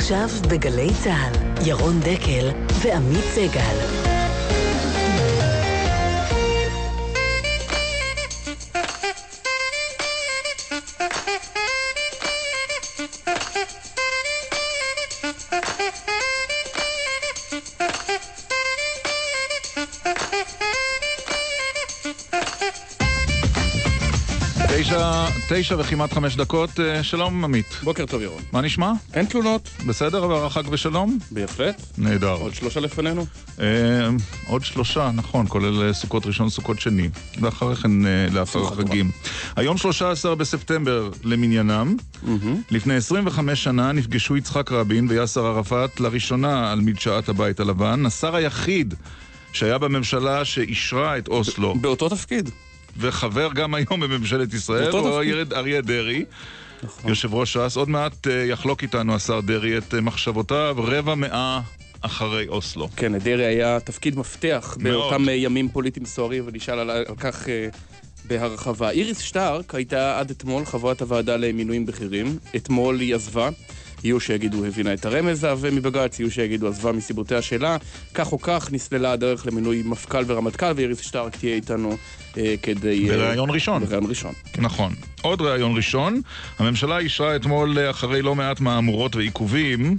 עכשיו בגלי צה"ל, ירון דקל ועמית סגל. תשע וכמעט חמש דקות. אה, שלום, עמית. בוקר טוב, ירון. מה נשמע? אין תלונות. בסדר, עבר החג בשלום? בהחלט. נהדר. עוד שלושה לפנינו? אה, עוד שלושה, נכון, כולל אה, סוכות ראשון, סוכות שני. ואחרי כן, אה, לאחר החגים. היום 13 בספטמבר למניינם. לפני 25 שנה נפגשו יצחק רבין ויאסר ערפאת לראשונה על מדשאת הבית הלבן. השר היחיד שהיה בממשלה שאישרה את אוסלו. באותו תפקיד. וחבר גם היום בממשלת ישראל, הוא אריה דרעי. נכון. יושב ראש ש"ס, עוד מעט אה, יחלוק איתנו השר דרעי את אה, מחשבותיו רבע מאה אחרי אוסלו. כן, דרעי היה תפקיד מפתח מאוד. באותם אה, ימים פוליטיים סוערים, ונשאל על, על כך בהרחבה. איריס שטארק הייתה עד אתמול חברת הוועדה למינויים בכירים. אתמול היא עזבה. יהיו שיגידו הבינה את הרמז העבה מבג"ץ, יהיו שיגידו עזבה מסיבותיה שלה. כך או כך נסללה הדרך למינוי מפכ"ל ורמטכ"ל, ואיריס שטארק תהיה איתנו כדי... אה, בריאיון ראשון. בריאיון ראשון. כן. נכון. עוד ריאיון ראשון. הממשלה אישרה אתמול, אה, אחרי לא מעט מהמורות ועיכובים,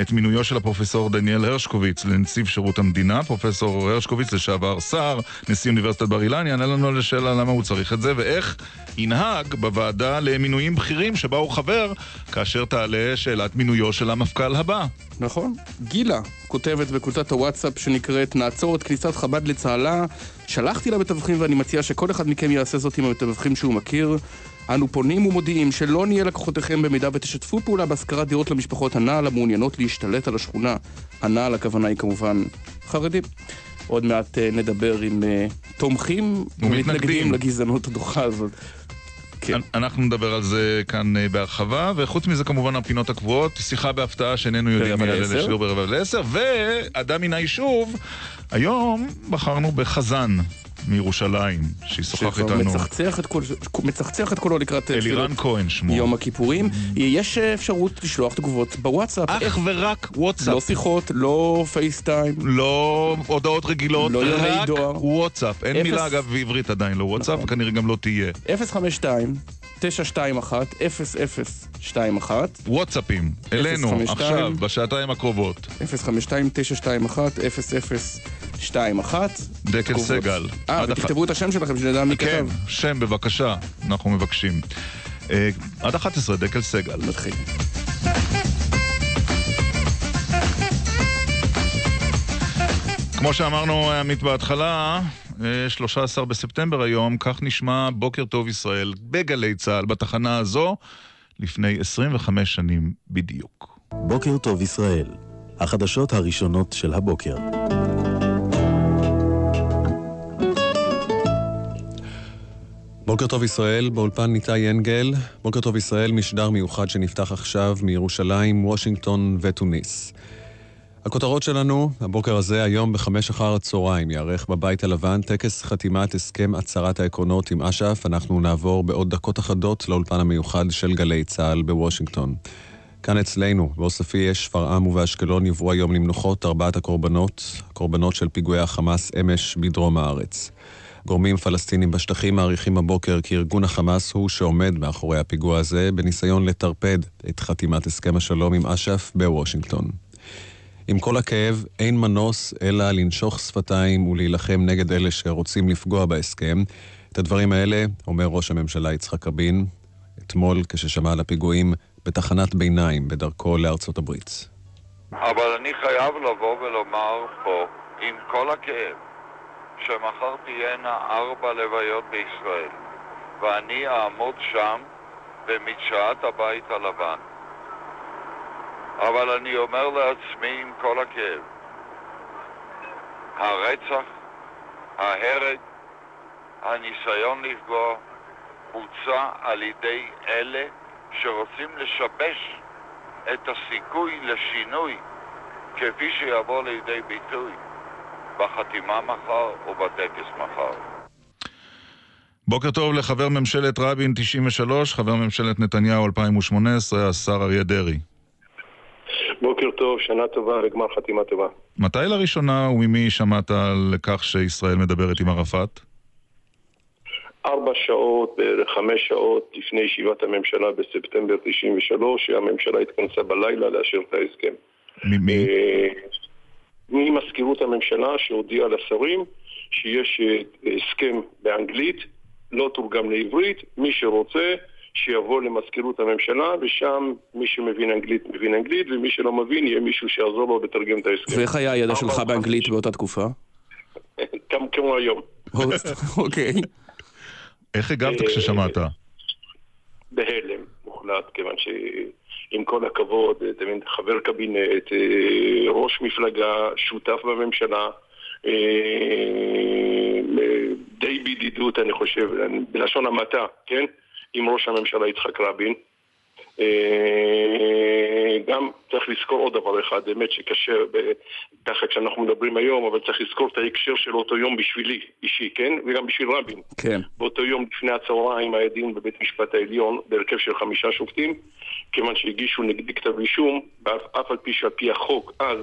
את מינויו של הפרופסור דניאל הרשקוביץ לנציב שירות המדינה. פרופסור הרשקוביץ, לשעבר שר, נשיא אוניברסיטת בר אילן, יענה לנו לשאלה למה הוא צריך את זה, ואיך ינהג בוועדה למינויים בכירים שבה הוא חבר, כאשר תעלה שאלת מינויו של המפכ"ל הבא. נכון. גילה כותבת בקבוצת הוואטסאפ שנקראת נעצור את כניסת חב"ד לצהלה. שלחתי למתווכים ואני מציע שכל אחד מכם יעשה זאת עם המתווכים שהוא מכיר. אנו פונים ומודיעים שלא נהיה לקוחותיכם במידה ותשתפו פעולה בהשכרת דירות למשפחות הנעל המעוניינות להשתלט על השכונה. הנעל הכוונה היא כמובן חרדים. עוד מעט uh, נדבר עם uh, תומכים ומתנגדים לגזענות הדוחה הזאת. כן. אנחנו נדבר על זה כאן uh, בהרחבה, וחוץ מזה כמובן הפינות הקבועות, שיחה בהפתעה שאיננו יודעים מי יעלה לשיעור ברבע לעשר, ואדם מן היישוב, היום בחרנו בחזן. מירושלים, שישוחח איתנו. מצחצח את, כל, מצחצח את קולו לקראת... אה, אלירן כהן שמו. יום הכיפורים. יש אה, אפשרות לשלוח תגובות בוואטסאפ. אך ורק וואטסאפ. לא שיחות, לא פייסטיים. לא הודעות רגילות, לא רק וואטסאפ. אין מילה אגב בעברית עדיין לא וואטסאפ, נכון. וכנראה גם לא תהיה. 052 921 0021 וואטסאפים, אלינו, עכשיו, בשעתיים הקרובות. 052-921-0021 דקל סגל. אה, ותכתבו את השם שלכם, שנדע מי כן, כתב. כן, שם בבקשה, אנחנו מבקשים. אה, עד 11, דקל סגל. נתחיל. כמו שאמרנו, עמית בהתחלה, 13 בספטמבר היום, כך נשמע בוקר טוב ישראל בגלי צה"ל, בתחנה הזו, לפני 25 שנים בדיוק. בוקר טוב ישראל, החדשות הראשונות של הבוקר. בוקר טוב ישראל, באולפן ניתאי אנגל. בוקר טוב ישראל, משדר מיוחד שנפתח עכשיו מירושלים, וושינגטון ותוניס. הכותרות שלנו, הבוקר הזה, היום בחמש אחר הצהריים, יארך בבית הלבן טקס חתימת הסכם הצהרת העקרונות עם אש"ף. אנחנו נעבור בעוד דקות אחדות לאולפן המיוחד של גלי צה"ל בוושינגטון. כאן אצלנו, בעוספיא, שפרעם ובאשקלון יובאו היום למנוחות ארבעת הקורבנות, הקורבנות של פיגועי החמאס אמש בדרום הארץ. גורמים פלסטינים בשטחים מעריכים הבוקר כי ארגון החמאס הוא שעומד מאחורי הפיגוע הזה, בניסיון לטרפד את חתימת הסכם השלום עם אש"ף בוושינגטון. עם כל הכאב, אין מנוס אלא לנשוך שפתיים ולהילחם נגד אלה שרוצים לפגוע בהסכם. את הדברים האלה אומר ראש הממשלה יצחק רבין אתמול כששמע על הפיגועים בתחנת ביניים בדרכו לארצות הברית. אבל אני חייב לבוא ולומר פה, עם כל הכאב, שמחר תהיינה ארבע לוויות בישראל, ואני אעמוד שם במדשאת הבית הלבן. אבל אני אומר לעצמי עם כל הכאב, הרצח, ההרג, הניסיון לפגוע, בוצע על ידי אלה שרוצים לשבש את הסיכוי לשינוי כפי שיבוא לידי ביטוי בחתימה מחר ובטקס מחר. בוקר טוב לחבר ממשלת רבין 93, חבר ממשלת נתניהו 2018, השר אריה דרעי. בוקר טוב, שנה טובה וגמר חתימה טובה. מתי לראשונה וממי שמעת על כך שישראל מדברת עם ערפאת? ארבע שעות, בערך חמש שעות לפני ישיבת הממשלה בספטמבר 93, שהממשלה התכנסה בלילה לאשר את ההסכם. ממי? אה, ממזכירות הממשלה שהודיעה לשרים שיש אה, הסכם באנגלית, לא תורגם לעברית, מי שרוצה שיבוא למזכירות הממשלה, ושם מי שמבין אנגלית מבין אנגלית, ומי שלא מבין יהיה מישהו שיעזור לו לתרגם את ההסכם. ואיך היה הידע שלך באנגלית. באותה תקופה? גם כמו היום. אוקיי. איך הגבת אה, כששמעת? בהלם מוחלט, כיוון שעם כל הכבוד, אתה מבין, חבר קבינט, אה, ראש מפלגה, שותף בממשלה, אה, די בידידות, אני חושב, בלשון המעטה, כן? עם ראש הממשלה יצחק רבין. אה, גם צריך לזכור עוד דבר אחד, באמת שקשה ככה כשאנחנו מדברים היום, אבל צריך לזכור את ההקשר של אותו יום בשבילי, אישי, כן? וגם בשביל רבין. כן. באותו יום לפני הצהריים היה דיון בבית משפט העליון בהרכב של חמישה שופטים, כיוון שהגישו נגדי כתב אישום, אף על פי שעל פי החוק אז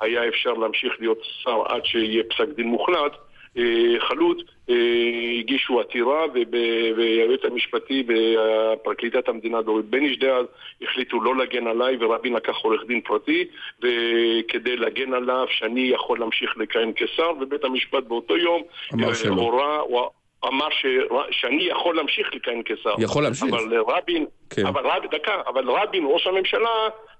היה אפשר להמשיך להיות שר עד שיהיה פסק דין מוחלט, חלוט, אה, הגישו עתירה והיועץ המשפטי ופרקליטת המדינה דורית בניש דאז החליטו לא להגן עליי ורבין לקח עורך דין פרטי וכדי להגן עליו שאני יכול להמשיך לכהן כשר ובית המשפט באותו יום אה. הורה, אמר ש... שאני יכול להמשיך לכהן כשר. יכול להמשיך. אבל רבין, כן. אבל רבין, דקה, אבל רבין, ראש הממשלה,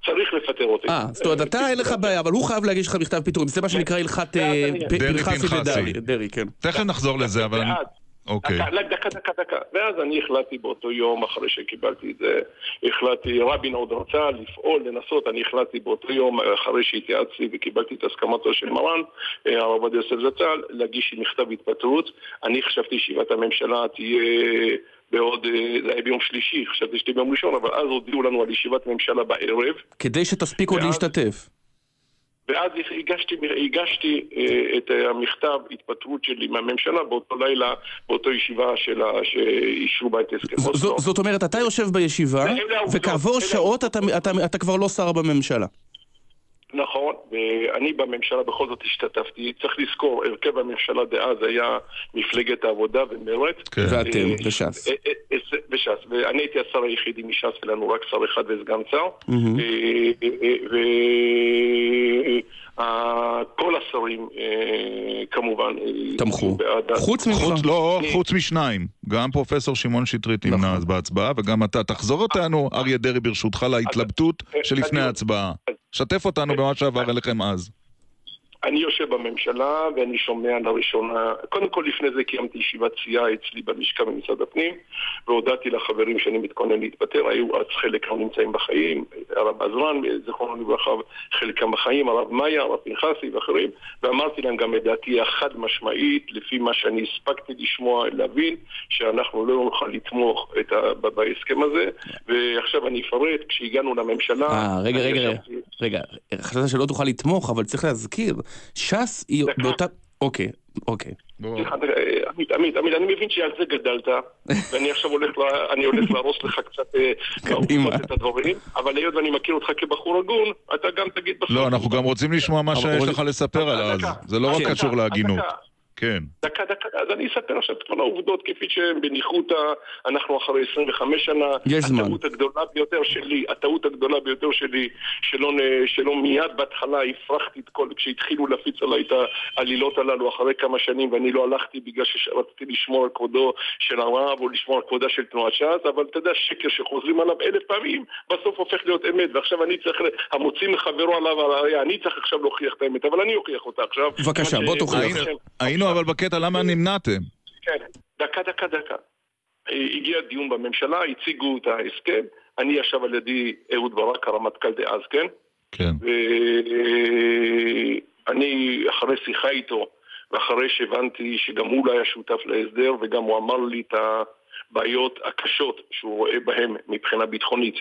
צריך לפטר אותי. אה, זאת אומרת, אתה אין לך בעיה, אבל הוא חייב להגיש לך מכתב פיטורים. זה מה שנקרא הלכת אה, פנחסי. ודרעי. דרעי, כן. תכף נחזור לזה, אבל... אוקיי. דקה, דקה, דקה, דקה. ואז אני החלטתי באותו יום, אחרי שקיבלתי את זה, החלטתי, רבין עוד רצה לפעול, לנסות, אני החלטתי באותו יום, אחרי שהתייעצתי וקיבלתי את הסכמתו של מרן, אה, הרב עובדיה יוסף זצ"ל, להגיש מכתב התפטרות. אני חשבתי שישיבת הממשלה תהיה... בעוד, אה, זה היה ביום שלישי, חשבתי שתהיה ביום ראשון, אבל אז הודיעו לנו על ישיבת ממשלה בערב, כדי שתספיק עוד ואז- להשתתף. ואז הגשתי, הגשתי אה, את המכתב התפטרות שלי מהממשלה באותו לילה, באותו ישיבה של ה- שאישרו בה את הסכם אוסלו. זאת אומרת, אתה יושב בישיבה, וכעבור שעות אתה- העובדות. אתה- אתה כבר לא שר בממשלה. נכון, ואני בממשלה בכל זאת השתתפתי. צריך לזכור, הרכב הממשלה דאז היה מפלגת העבודה ומרצ. כן. ואתם, אה, וש"ס. אה, אה, וש"ס, ואני הייתי השר היחידי מש"ס, ולנו רק שר אחד וסגן שר. וכל השרים אה, כמובן אה, תמכו. חוץ ממך. לא, חוץ משניים. גם פרופסור שמעון שטרית נמנע נכון. אז בהצבעה, וגם אתה. תחזור אותנו, אריה דרעי, ברשותך, להתלבטות אה, שלפני ההצבעה. שתף אותנו במה שעבר אליכם אז. אני יושב בממשלה ואני שומע לראשונה, קודם כל לפני זה קיימתי ישיבת סיעה אצלי בלשכה במשרד הפנים והודעתי לחברים שאני מתכונן להתפטר, היו אז חלק לא נמצאים בחיים, הרב עזרן, זיכרונו לברכה, חלקם בחיים, הרב מאיה, הרב פנחסי ואחרים, ואמרתי להם גם את דעתי החד משמעית, לפי מה שאני הספקתי לשמוע, להבין, שאנחנו לא נוכל לתמוך את ה... בהסכם הזה, ועכשיו אני אפרט, כשהגענו לממשלה... אה, רגע, רגע, רגע. ישבתי- רגע, חשבת שלא תוכל לתמוך, אבל צריך להזכיר, ש"ס היא דקה. באותה... אוקיי, אוקיי. עמית, עמית, עמית, אני מבין שעל זה גדלת, ואני עכשיו הולך, אני הולך להרוס לך קצת אה, את הדברים, אבל היות ואני מכיר אותך כבחור הגון, אתה גם תגיד בסוף. לא, אנחנו גם רוצים לשמוע מה שיש לך לספר על אז. דקה, זה לא רק קשור להגינות. כן. דקה, דקה, אז אני אספר עכשיו את כל העובדות כפי שהן בניחותא, אנחנו אחרי 25 שנה. יש זמן. הטעות הגדולה ביותר שלי, הטעות הגדולה ביותר שלי, שלא, שלא מיד בהתחלה הפרחתי את כל, כשהתחילו להפיץ עליי את העלילות הללו אחרי כמה שנים, ואני לא הלכתי בגלל שרציתי לשמור על כבודו של הרב או לשמור על כבודה של תנועת ש"ס, אבל אתה יודע, שקר שחוזרים עליו אלף פעמים, בסוף הופך להיות אמת, ועכשיו אני צריך, המוציא מחברו עליו הראייה, אני צריך עכשיו להוכיח את האמת, אבל אני אוכיח אותה עכשיו. בבקשה, בוא תוכיח. היינו אבל בקטע למה נמנעתם. כן, דקה, דקה, דקה. הגיע דיון בממשלה, הציגו את ההסכם, אני ישב על ידי אהוד ברק, הרמטכ"ל דאז, כן? כן. ואני, אחרי שיחה איתו, ואחרי שהבנתי שגם הוא לא היה שותף להסדר, וגם הוא אמר לי את הבעיות הקשות שהוא רואה בהם מבחינה ביטחונית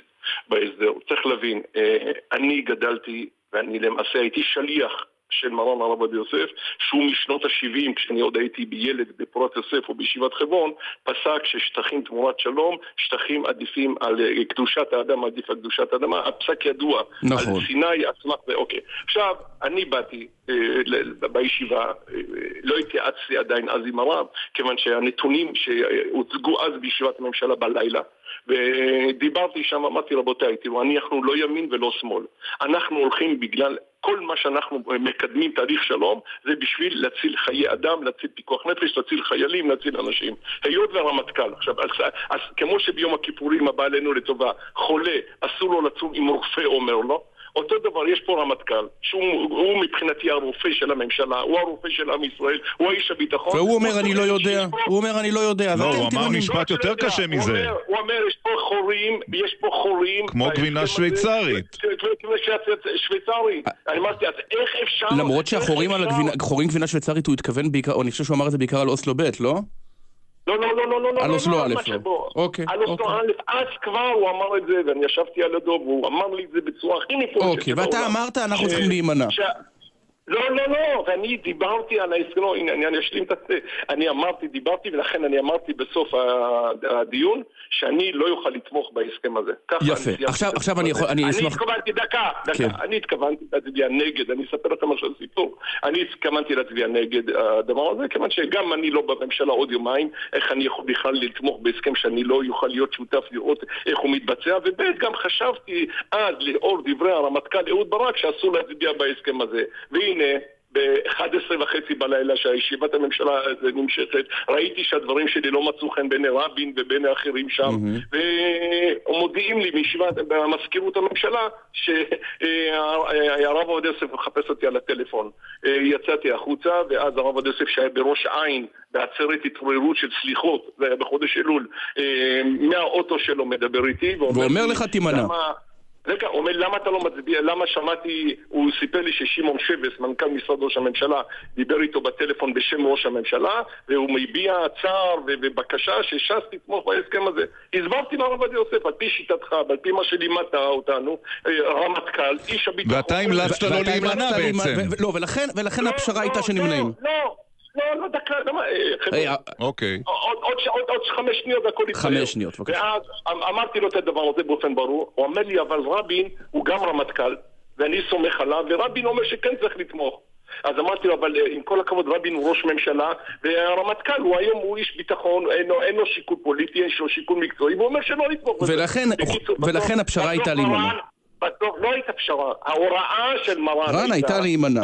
בהסדר. צריך להבין, אה, אני גדלתי, ואני למעשה הייתי שליח של מרן הרב עובדיה יוסף, שהוא משנות ה-70, כשאני עוד הייתי בילד בפורת יוסף או בישיבת חברון, פסק ששטחים תמורת שלום, שטחים עדיפים על אה, קדושת האדם, עדיף על קדושת האדמה, הפסק ידוע. נכון. על סיני, אסמך ואוקיי. עכשיו, אני באתי אה, בישיבה, אה, לא התייעצתי עדיין אז עם הרב, כיוון שהנתונים שהוצגו אז בישיבת הממשלה בלילה, ודיברתי שם, אמרתי רבותיי, תראו, אנחנו לא ימין ולא שמאל. אנחנו הולכים בגלל כל מה שאנחנו מקדמים תהליך שלום, זה בשביל להציל חיי אדם, להציל פיקוח נפש, להציל חיילים, להציל אנשים. היות והרמטכ"ל, עכשיו, אז, אז כמו שביום הכיפורים הבא עלינו לטובה, חולה, אסור לו לצום אם רופא אומר לו, אותו דבר, יש פה רמטכ"ל, שהוא הוא מבחינתי הרופא של הממשלה, הוא הרופא של עם ישראל, הוא האיש הביטחון. והוא אומר אני לא יודע, הוא אומר אני לא יודע, לא, הוא אמר. משפט יותר קשה מזה. הוא אומר, יש פה חורים, יש פה חורים. כמו גבינה שוויצרית. שוויצרית. אני אמרתי, אז איך אפשר... למרות שהחורים על הגבינה, חורים גבינה שוויצרית הוא התכוון בעיקר, או אני חושב שהוא אמר את זה בעיקר על אוסלו ב', לא? לא, לא, לא, לא, לא, לא. לא, לא, לא. שבו. אוקיי, על אוסלו אוקיי. א', אז כבר הוא אמר את זה, ואני ישבתי על ידו, והוא אמר לי את זה בצורה הכי נפלאה. אוקיי, ואתה אמרת אנחנו צריכים להימנע. לא, לא, לא, ואני דיברתי על ההסכם, לא, הנה, אני אני אשלים את זה. אני אמרתי, דיברתי, ולכן אני אמרתי בסוף הדיון, שאני לא אוכל לתמוך בהסכם הזה. יפה. אני עכשיו- עכשיו אני. יכול- אני אני אשמח- התכוונתי, דקה, כן. דקה. אני התכוונתי להצביע נגד, אני אספר לכם משהו על סיפור. אני התכוונתי להצביע נגד הדבר הזה, כיוון שגם אני לא בממשלה עוד יומיים, איך אני יכול בכלל לתמוך בהסכם שאני לא אוכל להיות שותף לראות איך הוא מתבצע, וב' גם חשבתי אז, לאור דברי הרמטכ"ל אהוד ברק, שאסור להצביע בהסכם הזה. והנה... ב-11 וחצי בלילה שהישיבת הממשלה נמשכת, ראיתי שהדברים שלי לא מצאו חן בעיני רבין ובעיני אחרים שם, ומודיעים לי מישיבת, במזכירות הממשלה, שהרב עובדיה יוסף מחפש אותי על הטלפון. יצאתי החוצה, ואז הרב עובדיה יוסף שהיה בראש העין, בעצרת התעוררות של סליחות, זה היה בחודש אלול, אה, מהאוטו שלו מדבר איתי, ואומר לך, תימנע. "למה- רגע, הוא אומר, למה אתה לא מצביע? למה שמעתי, הוא סיפר לי ששמעון שבס, מנכ"ל משרד ראש הממשלה, דיבר איתו בטלפון בשם ראש הממשלה, והוא מביע צער ובקשה שש"ס תתמוך בהסכם הזה. הסברתי לרב עובדיה יוסף, על פי שיטתך, ועל פי מה שלימדת אותנו, אה, רמטכ"ל, איש הביטחון... ואתה המלצת לא להימנע בעצם. לא, ולכן הפשרה הייתה לא, שנמנעים. לא, לא, לא, דקה, למה... אה, היי, אוקיי. עוד, חמש שניות והכל יתקיים. חמש שניות, בבקשה. ואז אמ- אמרתי לו את הדבר הזה באופן ברור, הוא אומר לי, אבל רבין הוא גם רמטכ"ל, ואני סומך עליו, ורבין אומר שכן צריך לתמוך. אז אמרתי לו, אבל אה, עם כל הכבוד, רבין הוא ראש ממשלה, והרמטכ"ל הוא היום הוא איש ביטחון, אין לו, אין לו שיקול פוליטי, יש לו שיקול מקצועי, והוא אומר שלא לתמוך בזה. ולכן- בקיצור, ולכן בסוף- הפשרה הייתה להימנע. בסוף לא הייתה פשרה, ההוראה של מרן רן, הייתה להימנע.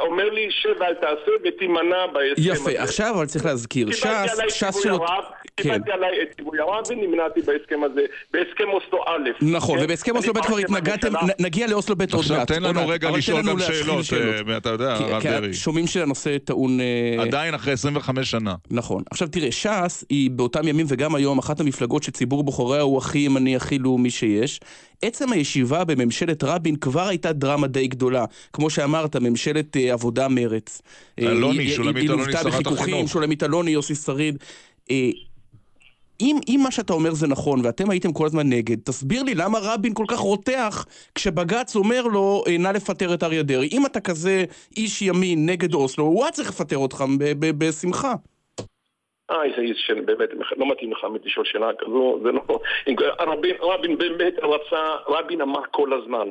אומר לי, שב ואל תעשה ותימנע בהסכם הזה. יפה, עכשיו אבל צריך להזכיר, ש"ס, ש"ס. הרב, כן. קיבלתי עליי את ציווי הרב ונמנעתי בהסכם הזה, בהסכם אוסלו א'. נכון, כן? ובהסכם אני אוסלו ב' כבר התנגדתם, נגיע לאוסלו ב' עוד מעט. עכשיו תן לנו רגע לשאול גם שאלות, אה, אתה יודע, כי- הרב כי דרעי. שומעים שהנושא טעון... אה, עדיין אחרי 25 שנה. נכון. עכשיו תראה, ש"ס היא באותם ימים וגם היום אחת המפלגות שציבור בוחריה הוא הכי ימני, הכי לאומי שיש. עצם הישיבה בממשלת רבין כבר הייתה דרמה די גדולה. כמו שאמרת, ממשלת אה, עבודה מרץ. אה, אלוני, שולמית אלוני, שרת החינוך. שולמית אלוני, יוסי שריד. אה, אם, אם מה שאתה אומר זה נכון, ואתם הייתם כל הזמן נגד, תסביר לי למה רבין כל כך רותח כשבג"ץ אומר לו, נא לפטר את אריה דרעי. אם אתה כזה איש ימין נגד אוסלו, הוא היה צריך לפטר אותך ב- ב- בשמחה. אה, איזה איש שבאמת, לא מתאים לך לשאול שאלה כזו, זה לא... רבין, באמת רצה, רבין אמר כל הזמן,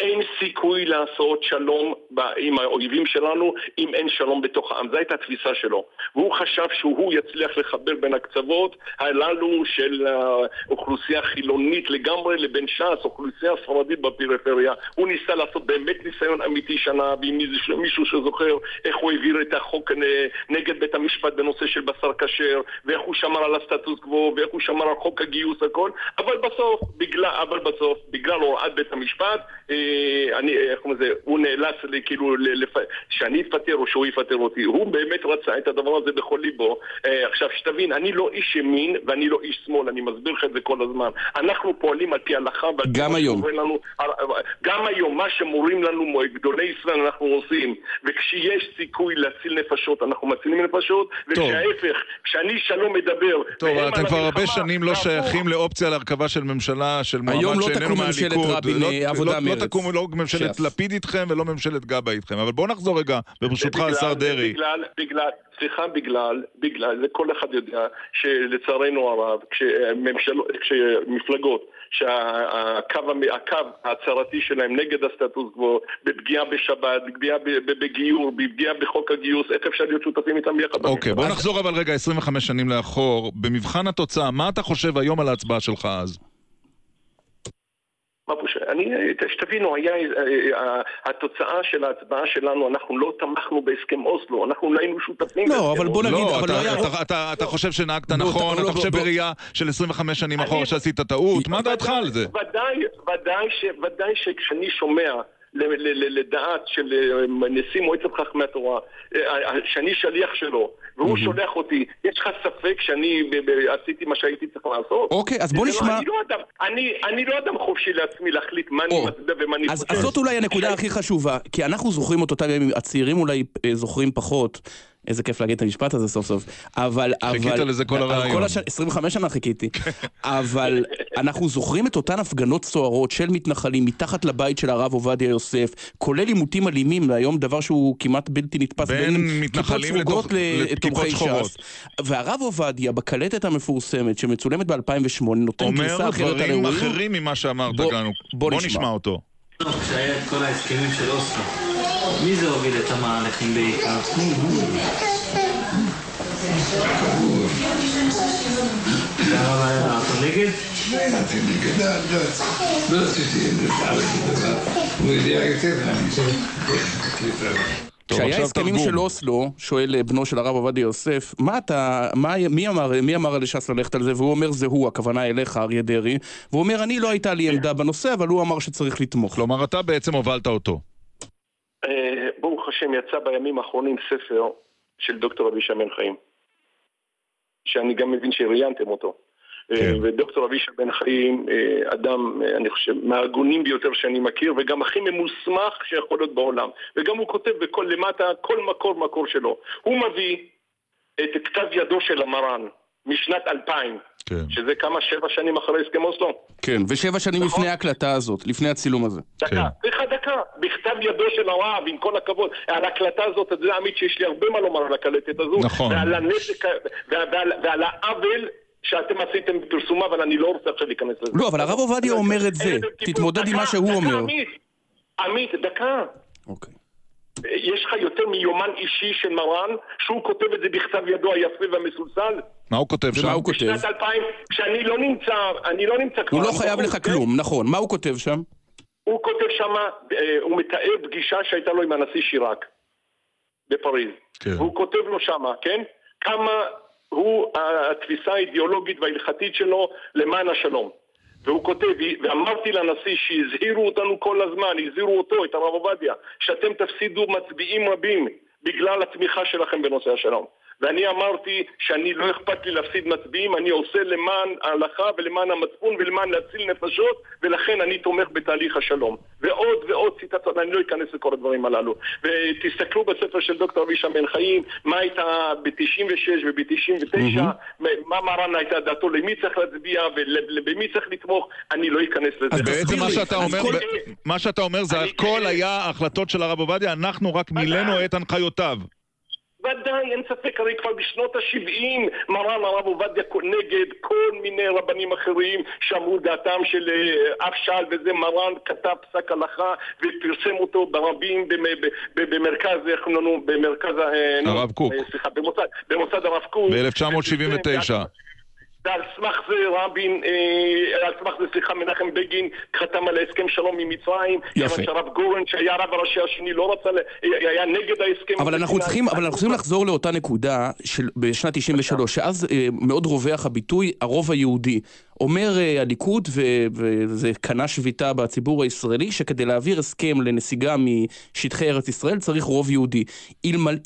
אין סיכוי לעשות שלום עם האויבים שלנו אם אין שלום בתוך העם. זו הייתה התפיסה שלו. והוא חשב שהוא יצליח לחבר בין הקצוות הללו של האוכלוסייה החילונית לגמרי לבין ש"ס, אוכלוסייה ספרדית בפריפריה. הוא ניסה לעשות באמת ניסיון אמיתי שנה, ועם מישהו- שזוכר איך הוא העביר את החוק נגד בית המשפט בנושא של בשר כשר, ואיך הוא שמר על הסטטוס קוו, ואיך הוא שמר על חוק הגיוס, הכל. אבל בסוף, בגלל, אבל בסוף, בגלל הוראת בית המשפט, אני, איך קוראים לזה, הוא נאלץ לי, כאילו, ל- לפ... שאני אפטר או שהוא יפטר אותי. הוא באמת רצה את הדבר הזה בכל ליבו. אה, עכשיו, שתבין, אני לא איש ימין ואני לא איש שמאל, אני מסביר לך את זה כל הזמן. אנחנו פועלים על פי הלכה ועל פי גם היום. לנו, גם היום, מה שמורים לנו גדולי ישראל אנחנו עושים. וכשיש סיכוי להציל נפשות, אנחנו מצילים נפשות, וכשההפך, כשאני שלום מדבר... טוב, אתם כבר הרבה שנים לא שייכים לאופציה להרכבה של ממשלה של היום מועמד לא שאיננו תקום ממשלת מהליכוד. רבין, לא- אה, לא- עבודה לא מרצ. תקום לא ממשלת ש"ס. לפיד איתכם ולא ממשלת גבאי איתכם. אבל בוא נחזור רגע, ברשותך, השר דרעי. בגלל, בגלל, סליחה, בגלל, בגלל, זה כל אחד יודע שלצערנו הרב, כשממשל, כשמפלגות שהקו ההצהרתי שלהם נגד הסטטוס קוו, בפגיעה בשבת, בפגיעה בגיור, בפגיעה בחוק הגיוס, איך אפשר להיות שותפים איתם יחד? אוקיי, בוא נחזור אבל רגע 25 שנים לאחור. במבחן התוצאה, מה אתה חושב היום על ההצבעה שלך אז? אני, שתבינו, היה, אה, אה, התוצאה של ההצבעה שלנו, אנחנו לא תמכנו בהסכם אוסלו, אנחנו לא היינו שותפים לא, אבל בוא. נגיד, לא, אבל אתה- לא היה... אתה- אתה- אתה חושב שנהגת בוא, נכון, אתה- לא, אתה חושב בוא- בראייה של 25 שנים אני- אחורה שעשית טעות, מה דעתך על זה? ודאי, ודאי, ש, ודאי שכשאני שומע ל- ל- ל- לדעת של אה, נשיא מועצת חכמי התורה, שאני שליח שלו, והוא שולח אותי, יש לך ספק שאני ב- ב- עשיתי מה שהייתי צריך לעשות? אוקיי, אז בוא לא- נשמע... אני לא אדם, אני, אני לא אדם חופשי לעצמי להחליט מה אני או, מצביע ומה אני חושב. אז זאת אולי הנקודה הכי חשובה, כי אנחנו זוכרים את אותם ימים, הצעירים אולי אה, זוכרים פחות. איזה כיף להגיד את המשפט הזה סוף סוף. אבל... חיכית אבל, לזה כל הרעיון. הש... 25 שנה חיכיתי. אבל אנחנו זוכרים את אותן הפגנות סוערות של מתנחלים מתחת לבית של הרב עובדיה יוסף, כולל עימותים אלימים, והיום דבר שהוא כמעט בלתי נתפס בין כיפות מתנחלים לתומכי שחורות. ש"ס. והרב עובדיה, בקלטת המפורסמת שמצולמת ב-2008, נותן אומר גרסה אחרת על דברים האירועים. אחרים ממה שאמרת בוא- לנו. בוא בוא נשמע. נשמע אותו. כשהיה את כל ההסכמים של אוסלו, מי זה הוביל את המהלכים בעיקר? אותו נגד? רציתי נגד הדת, לא רציתי דבר, הוא יודע יותר טוב, כשהיה הסכמים. של אוסלו, שואל אה, בנו של הרב עובדיה יוסף, מה אתה, מה, מי אמר, מי אמר לש"ס ללכת על זה? והוא אומר זה הוא, הכוונה אליך, אריה דרעי. והוא אומר, אני לא הייתה לי עמדה בנושא, אבל הוא אמר שצריך לתמוך. כלומר, אתה בעצם הובלת אותו. אה, ברוך השם יצא בימים האחרונים ספר של דוקטור אבישי בן חיים שאני גם מבין שראיינתם אותו. כן. אה, ודוקטור אבישי בן חיים אה, אדם, אני חושב, מההגונים ביותר שאני מכיר וגם הכי ממוסמך שיכול להיות בעולם. וגם הוא כותב בכל למטה, כל מקור מקור שלו. הוא מביא את כתב ידו של המרן משנת 2000 כן. שזה כמה, שבע שנים אחרי הסכם אוסלו כן, ושבע שנים נכון. לפני ההקלטה הזאת, לפני הצילום הזה. כן. דקה, סליחה דקה, בכתב ידו של הרב, עם כל הכבוד, על ההקלטה הזאת, אתה יודע עמית שיש לי הרבה מה לומר על הקלטת הזו, נכון. ועל הנזק, ועל, ועל, ועל העוול שאתם עשיתם בפרסומה, אבל אני לא רוצה עכשיו להיכנס לזה. לא, אבל הרב עובדיה אומר את זה. תתמודד עם מה שהוא אומר. עמית, דקה. אוקיי. יש לך יותר מיומן אישי של מרן, שהוא כותב את זה בכתב ידו היפה והמסולסל? מה הוא כותב שם? ומה הוא כותב? בשנת 2000, כשאני לא נמצא, אני לא נמצא כבר. הוא לא חייב לך? כלום, נכון. מה הוא כותב שם? הוא כותב שמה, אה, הוא מתאר פגישה שהייתה לו עם הנשיא שיראק בפריז. כן. והוא כותב לו שמה, כן? כמה הוא התפיסה האידיאולוגית וההלכתית שלו למען השלום. והוא כותב, ואמרתי לנשיא שהזהירו אותנו כל הזמן, הזהירו אותו, את הרב עובדיה, שאתם תפסידו מצביעים רבים בגלל התמיכה שלכם בנושא השלום. ואני אמרתי שאני לא אכפת לי להפסיד מצביעים, אני עושה למען ההלכה ולמען המצפון ולמען להציל נפשות, ולכן אני תומך בתהליך השלום. ועוד ועוד ציטטות, אני לא אכנס לכל הדברים הללו. ותסתכלו בספר של דוקטור אבישע בן חיים, מה הייתה ב-96 וב-99, מה מרן הייתה דעתו, למי צריך להצביע ובמי צריך לתמוך, אני לא אכנס לזה. אז בעצם מה שאתה אומר, כל- ב- מה שאתה אומר זה הכל. היה החלטות של הרב עובדיה, אנחנו רק מילאנו את הנחיותיו. ודאי, אין ספק, הרי כבר בשנות ה-70 מרן הרב עובדיה נגד כל מיני רבנים אחרים שאמרו דעתם של אה, אף שעל וזה, מרן כתב פסק הלכה ופרסם אותו ברבים במרכז, איך קוראים לנו, במרכז, ה- נו, הרב קוק. אה, סליחה, במוסד הרב קוק. ב-1979. ועל סמך זה רבין, אה, על סמך זה, סליחה, מנחם בגין חתם על הסכם שלום עם מצרים. יפה. כיוון שהרב גורן, שהיה הרב הראשי השני, לא רצה, ל- היה נגד ההסכם. אבל אנחנו. צריכים, אבל אנחנו צריכים לחזור לאותה נקודה של בשנת 93, שאז אה, מאוד רווח הביטוי הרוב היהודי. אומר אה, הליכוד, וזה קנה שביתה בציבור הישראלי, שכדי להעביר הסכם לנסיגה משטחי ארץ ישראל צריך רוב יהודי.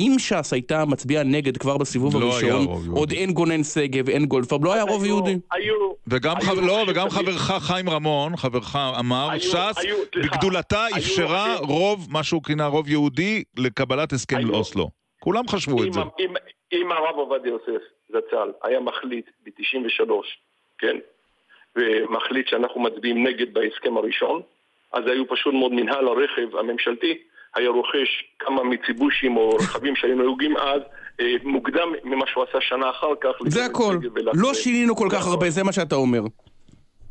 אם ש"ס הייתה מצביעה נגד כבר בסיבוב לא הראשון. עוד אין גונן שגב, אין גולדפרב, לא היה רוב היו- יהודי. היו... וגם היו חבר- לא, וגם חברך חיים רמון, חברך אמר, היו- ש"ס היו- בגדולתה היו אפשרה רבים. רוב, מה שהוא כינה רוב יהודי, לקבלת הסכם היו- לאוסלו. כולם חשבו את אם, זה. אם, אם הרב עובדיה יוסף זצ"ל היה מחליט ב-93, כן, ומחליט שאנחנו מצביעים נגד בהסכם הראשון, אז היו פשוט מאוד מנהל הרכב הממשלתי, היה רוכש כמה מיציבושים או רכבים שהיו נהוגים אז, אה, מוקדם ממה שהוא עשה שנה אחר כך. זה הכל. לא שינינו כל כך הרבה, זה מה שאתה אומר.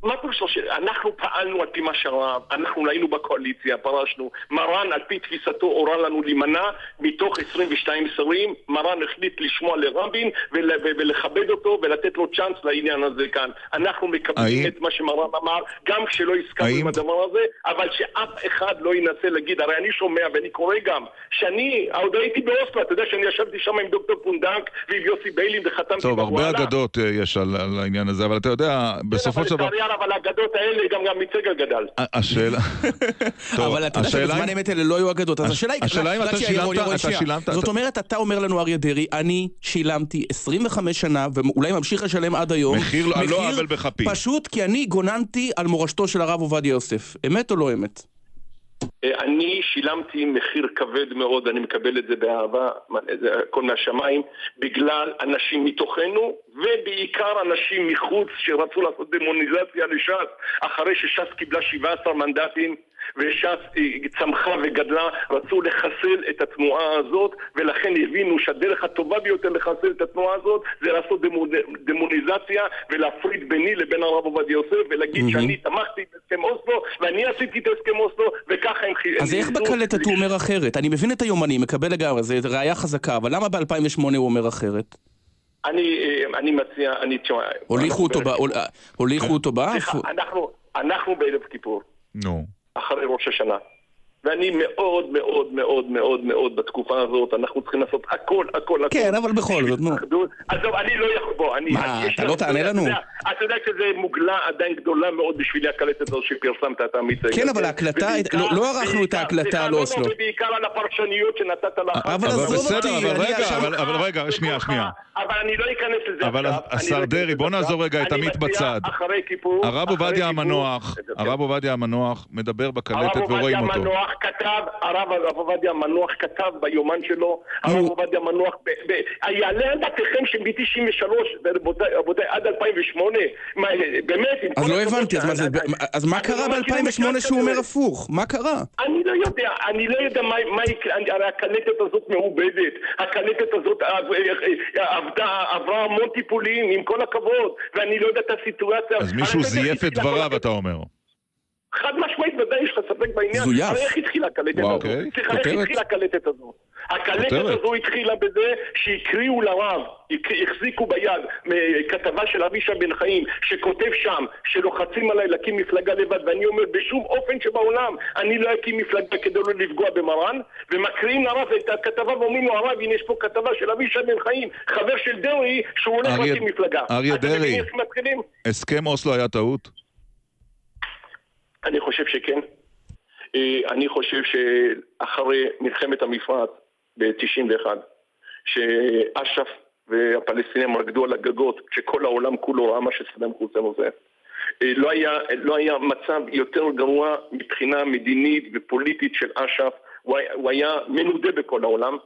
מה פירושו. אנחנו פעלנו על פי מה שהרב, אנחנו היינו בקואליציה, פרשנו. מרן, על פי תפיסתו, הורה לנו להימנע מתוך 22 שרים. מרן החליט לשמוע לרבין ול, ולכבד אותו ולתת לו צ'אנס לעניין הזה כאן. אנחנו מקבלים. את מה שמרן אמר, גם כשלא הסכמנו. עם הדבר הזה, אבל שאף אחד לא ינסה להגיד, הרי אני שומע ואני קורא גם, שאני, עוד הייתי באוסלו, אתה יודע שאני ישבתי שם עם דוקטור פונדק ועם יוסי ביילין וחתמתי טוב, הרבה אגדות אה, יש על, על העניין הזה, אבל אתה יודע, כן, בסופו של דבר... אבל על האגדות האלה גם גם מצגל גדל. השאלה... אבל אתה יודע שבזמן אמת האלה לא היו אגדות, אז השאלה היא... השאלה אם אתה שילמת... זאת אומרת, אתה אומר לנו, אריה דרעי, אני שילמתי 25 שנה, ואולי ממשיך לשלם עד היום, מחיר לא עוול בכפי. פשוט כי אני גוננתי על מורשתו של הרב עובדיה יוסף. אמת או לא אמת? אה, אני שילמתי מחיר כבד מאוד, אני מקבל את זה באהבה, הכל מהשמיים, בגלל אנשים מתוכנו, ובעיקר אנשים מחוץ שרצו לעשות דמוניזציה לש"ס, אחרי שש"ס קיבלה 17 מנדטים. וש"ס צמחה וגדלה, רצו לחסל את התנועה הזאת, ולכן הבינו שהדרך הטובה ביותר לחסל את התנועה הזאת זה לעשות דמוניזציה ולהפריד ביני לבין הרב עובדיה יוסף, ולהגיד mm-hmm. שאני תמכתי בהסכם אוסלו, ואני עשיתי את הסכם אוסלו, וככה הם... אז איך בקלטת הוא אומר אחרת? אני מבין את היומני, מקבל לגמרי, זו ראייה חזקה, אבל למה ב-2008 הוא אומר אחרת? אני, אה, אני מציע, אני... הוליכו אותו באף? סליחה, אנחנו בערב כיפור. נו. אחרי ראש השנה. ואני מאוד מאוד מאוד מאוד מאוד בתקופה הזאת, אנחנו צריכים לעשות הכל, הכל, הכל. כן, אבל בכל זאת, נו. עזוב, אני לא יכול, בוא, אני... מה, אתה לא תענה לנו? אתה יודע שזה מוגלה עדיין גדולה מאוד בשבילי הקלטת הזאת שפרסמת את המצגת. כן, אבל ההקלטה, לא-, לא ערכנו את ההקלטה על אוסלו. ובעיקר על הפרשניות שנתת לה. אבל עזוב אותי, אבל רגע, אבל רגע, שנייה, שנייה. אבל אני לא אכנס לזה אבל השר לא דרעי, בוא נעזור רגע את עמית בצד. הרב עובדיה המנוח, הרב עובדיה המנוח מדבר בקלטת ורואים אותו. המנוח כתב, הרב עובדיה המנוח כתב ביומן שלו, הרב עובדיה המנוח, יעלה על דעתכם שמ-93, רבותיי, עד 2008, באמת, אז לא הבנתי, אז מה קרה לא ב-2008 שהוא אומר הפוך? מה קרה? אני לא יודע, אני לא יודע מה יקרה, הרי הקלטת הזאת מעובדת, הקלטת הזאת אה, אה, אה, עבדה, עברה המון טיפולים, עם כל הכבוד, ואני לא יודע את הסיטואציה. אז מישהו זייף את דבריו, אתה אומר. חד משמעית, ודאי יש לך ספק בעניין. זויף. איך התחילה הקלטת? אוקיי. סליחה, איך התחילה הקלטת הזאת? הקלטת הזו התחילה בזה שהקריאו לרב, החזיקו ביד כתבה של אבישי בן חיים, שכותב שם שלוחצים עליי להקים מפלגה לבד, ואני אומר בשום אופן שבעולם אני לא אקים מפלגה כדי לא לפגוע במרן, ומקריאים לרב את הכתבה ואומרים לו הרב, הנה יש פה כתבה של אבישי בן חיים, חבר של דרעי, שהוא הולך להקים מפלגה. אריה דרעי, הסכם אוסלו היה טעות? אני חושב שכן. אה, אני חושב שאחרי מלחמת המפרץ ב-91, שאש"ף והפלסטינים רקדו על הגגות כשכל העולם כולו ראה מה שסדאם חוסיין עושה. אה, לא היה, לא היה מצב יותר גרוע מבחינה מדינית ופוליטית של אש"ף, הוא, הוא היה מנודה בכל העולם,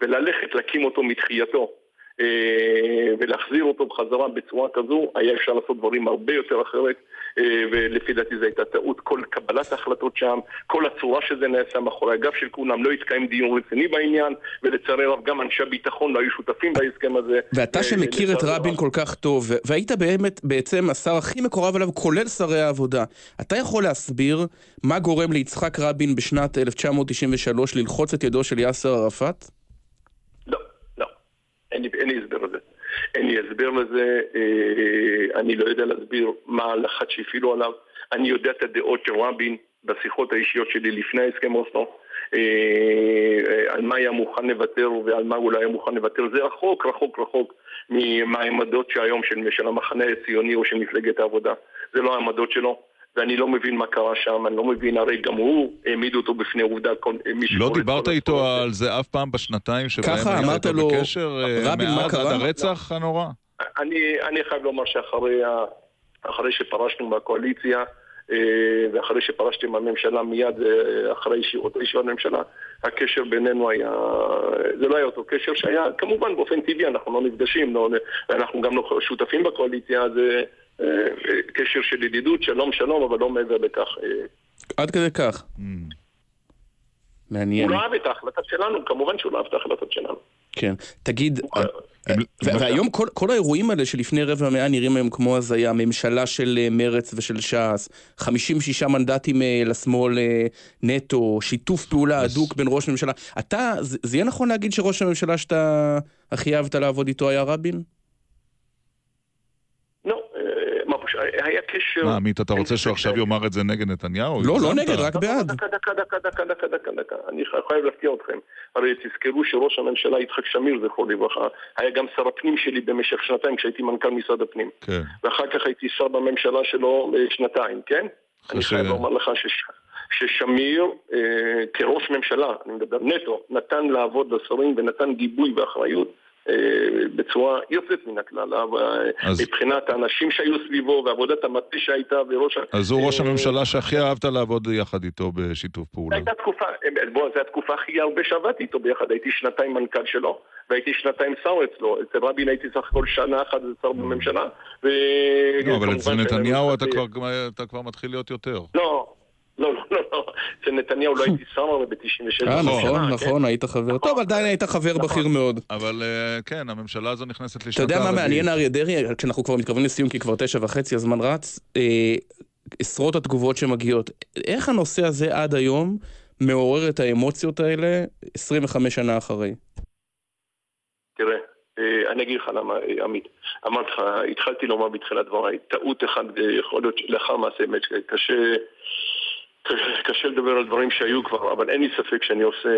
וללכת להקים אותו מתחייתו אה, ולהחזיר אותו בחזרה בצורה כזו, היה אפשר לעשות דברים הרבה יותר אחרת. אה, ולפי דעתי זו הייתה טעות. כל קבלת ההחלטות שם, כל הצורה שזה נעשה מאחורי הגב של כולם, לא התקיים דיון רציני בעניין, ולצערי הרב גם אנשי הביטחון לא היו שותפים בהסכם הזה. ואתה אה, שמכיר את רבין כל כך טוב, והיית באמת בעצם השר הכי מקורב אליו, כולל שרי העבודה, אתה יכול להסביר מה גורם ליצחק רבין בשנת 1993 ללחוץ את ידו של יאסר ערפאת? לא, לא. אין לי הסבר לזה. לי הסבר לזה, אה, אני לא יודע להסביר מה הלחץ שהפעילו עליו. אני יודע את הדעות של רבין בשיחות האישיות שלי לפני הסכם אוסלו. אה, על מה היה מוכן לוותר ועל מה לא היה מוכן לוותר. זה רחוק, רחוק, רחוק מהעמדות שהיום של המחנה הציוני או של מפלגת העבודה. זה לא העמדות שלו. ואני לא מבין מה קרה שם, אני לא מבין, הרי גם הוא העמיד אותו בפני עובדה, מי לא דיברת איתו על זה אף פעם בשנתיים שבהם היית בקשר אה, מאז עד הרצח הנורא? אני חייב לומר שאחרי שפרשנו מהקואליציה, אה, ואחרי שפרשתי מהממשלה מיד אה, אחרי אותה ישיבת ממשלה, הקשר בינינו היה, זה לא היה אותו קשר שהיה, כמובן באופן טבעי אנחנו לא נפגשים, לא, אנחנו גם לא שותפים בקואליציה, אז קשר של ידידות, שלום שלום, אבל לא מעבר לכך. עד כדי כך. Mm. מעניין. הוא לא אהב את ההחלטה שלנו, כמובן שהוא לא אהב את ההחלטות שלנו. כן. תגיד, אה, הם- ו- והיום כל, כל האירועים האלה שלפני רבע מאה נראים היום כמו הזיה, ממשלה של אה, מרץ ושל ש"ס, 56 מנדטים אה, לשמאל אה, נטו, שיתוף פעולה הדוק בין ראש ממשלה. אתה, זה, זה יהיה נכון להגיד שראש הממשלה שאתה הכי אהבת לעבוד איתו היה רבין? לא, אה, מה פשוט, היה קשר... מה, עמית, אתה רוצה שהוא עכשיו יאמר את זה נגד נתניהו? לא, לא. נגד, רק בעד. דקה, דקה, דקה, דקה, דקה, דקה, דקה. אני חייב להפתיע אתכם. הרי תזכרו שראש הממשלה יצחק שמיר, זכרו לברכה, היה גם שר הפנים שלי במשך שנתיים כשהייתי מנכ"ל משרד הפנים. כן. ואחר כך הייתי שר בממשלה שלו אה, שנתיים, כן? אני חייב לומר לך שש... ששמיר אה, כראש ממשלה, אני מדבר נטו, נתן לעבוד לשרים ונתן גיבוי ואחריות בצורה יוצאת מן הכלל, אז- מבחינת האנשים שהיו סביבו ועבודת המטה שהייתה וראש... אז הוא ראש אה, הממשלה שהכי אהבת לעבוד יחד איתו בשיתוף פעולה. הייתה תקופה, בוא, זו התקופה הכי הרבה שעבדתי איתו ביחד, הייתי שנתיים מנכ"ל שלו, והייתי שנתיים שר אצלו, אצל רבין הייתי סך הכל שנה אחת שר בממשלה, ו... לא, אבל אצל נתניהו אתה שהיינו- כבר- אתה כבר מתחיל להיות יותר. לא, לא, לא, לא, לא, אצל נתניהו לא הייתי שר הרי ב-96. אה, נכון, נכון, כן? נכון, היית חבר. טוב, עדיין היית חבר בכיר מאוד. אבל אה, כן, הממשלה הזו נכנסת אתה לשנתה יודע מה. מעניין אריה דרעי, כשאנחנו כבר מתקרבים לסיום כי כבר תשע וחצי הזמן רץ, אה, עשרות התגובות שמגיעות, איך הנושא הזה עד היום מעורר את האמוציות האלה 25 שנה אחרי? תראה, אה, אני אגיד לך למה, עמית. אמרתי לך, התחלתי לומר בתחילת דבריי, טעות אחת, יכול להיות לאחר מעשה באמת, קשה... קשה לדבר על דברים שהיו כבר, אבל אין לי ספק שאני עושה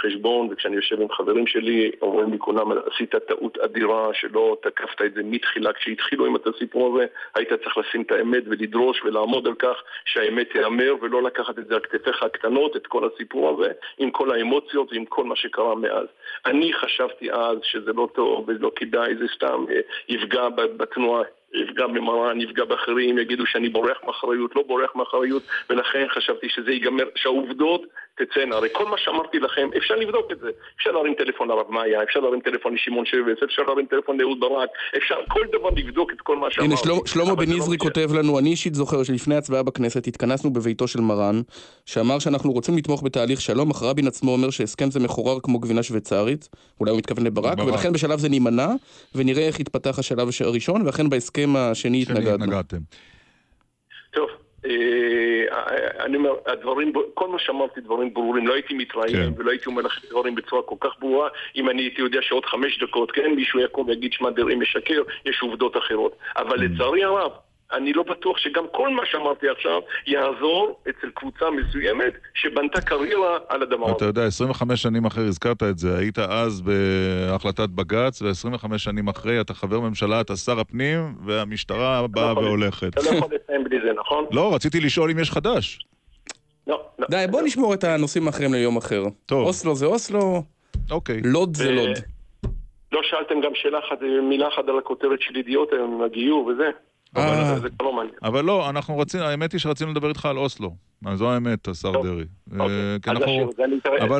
חשבון וכשאני יושב עם חברים שלי, אומרים לי כולם, עשית טעות אדירה שלא תקפת את זה מתחילה. כשהתחילו עם את הסיפור הזה, היית צריך לשים את האמת ולדרוש ולעמוד על כך שהאמת תיאמר ולא לקחת את זה על כתפיך הקטנות, את כל הסיפור הזה, עם כל האמוציות ועם כל מה שקרה מאז. אני חשבתי אז שזה לא טוב ולא כדאי, זה סתם אה, יפגע בתנועה. יפגע במרן, יפגע באחרים, יגידו שאני בורח מאחריות, לא בורח מאחריות, ולכן חשבתי שזה ייגמר, שהעובדות תצאנה. הרי כל מה שאמרתי לכם, אפשר לבדוק את זה. אפשר להרים טלפון לרב מאיה, אפשר להרים טלפון לשמעון שבס, אפשר להרים טלפון לאהוד ברק, אפשר כל דבר לבדוק את כל מה שאמרתי. הנה, שלמה- שלמה בן לא נזרי משנה. כותב לנו, אני אישית זוכר שלפני הצבעה בכנסת התכנסנו בביתו של מרן, שאמר שאנחנו רוצים לתמוך בתהליך שלום, אך רבין עצמו אומר שהסכם זה מחורר כמו גבינה שוויצרית, אולי הוא מתכוון לברק, ברק. ולכן בשלב זה נימנע, ונראה איך יתפתח השלב הש- הראשון, ואכן בהסכם השני שני התנגדנו. התנגדתם. טוב, אה, אני אומר, הדברים, כל מה שאמרתי דברים ברורים, לא הייתי מתראיין כן. ולא הייתי אומר לכם דברים בצורה כל כך ברורה, אם אני הייתי יודע שעוד חמש דקות, כן, מישהו יקום ויגיד שמע דרעי משקר, יש עובדות אחרות. אבל Mm. לצערי הרב, אני לא בטוח שגם כל מה שאמרתי עכשיו יעזור אצל קבוצה מסוימת שבנתה קריירה על הדבר אתה הזה. יודע, 25 שנים אחרי, הזכרת את זה, היית אז בהחלטת בג"ץ, ו-25 שנים אחרי אתה חבר ממשלה, אתה שר הפנים, והמשטרה באה יכול- והולכת. אתה לא יכול לסיים בלי זה, נכון? לא, רציתי לשאול אם יש חדש. לא, לא. די, בוא נשמור את הנושאים האחרים ליום אחר. טוב. אוסלו זה אוסלו, אוקיי. לוד זה אה, לוד. לא שאלתם גם שאלה אחת, מילה אחת על הכותרת של ידיעות היום, עם הגיור וזה. אה. אבל זה כבר לא מעניין. אבל לא, אנחנו רצינו, האמת היא שרצינו לדבר איתך על אוסלו. אז זו האמת, השר. דרעי. אוקיי,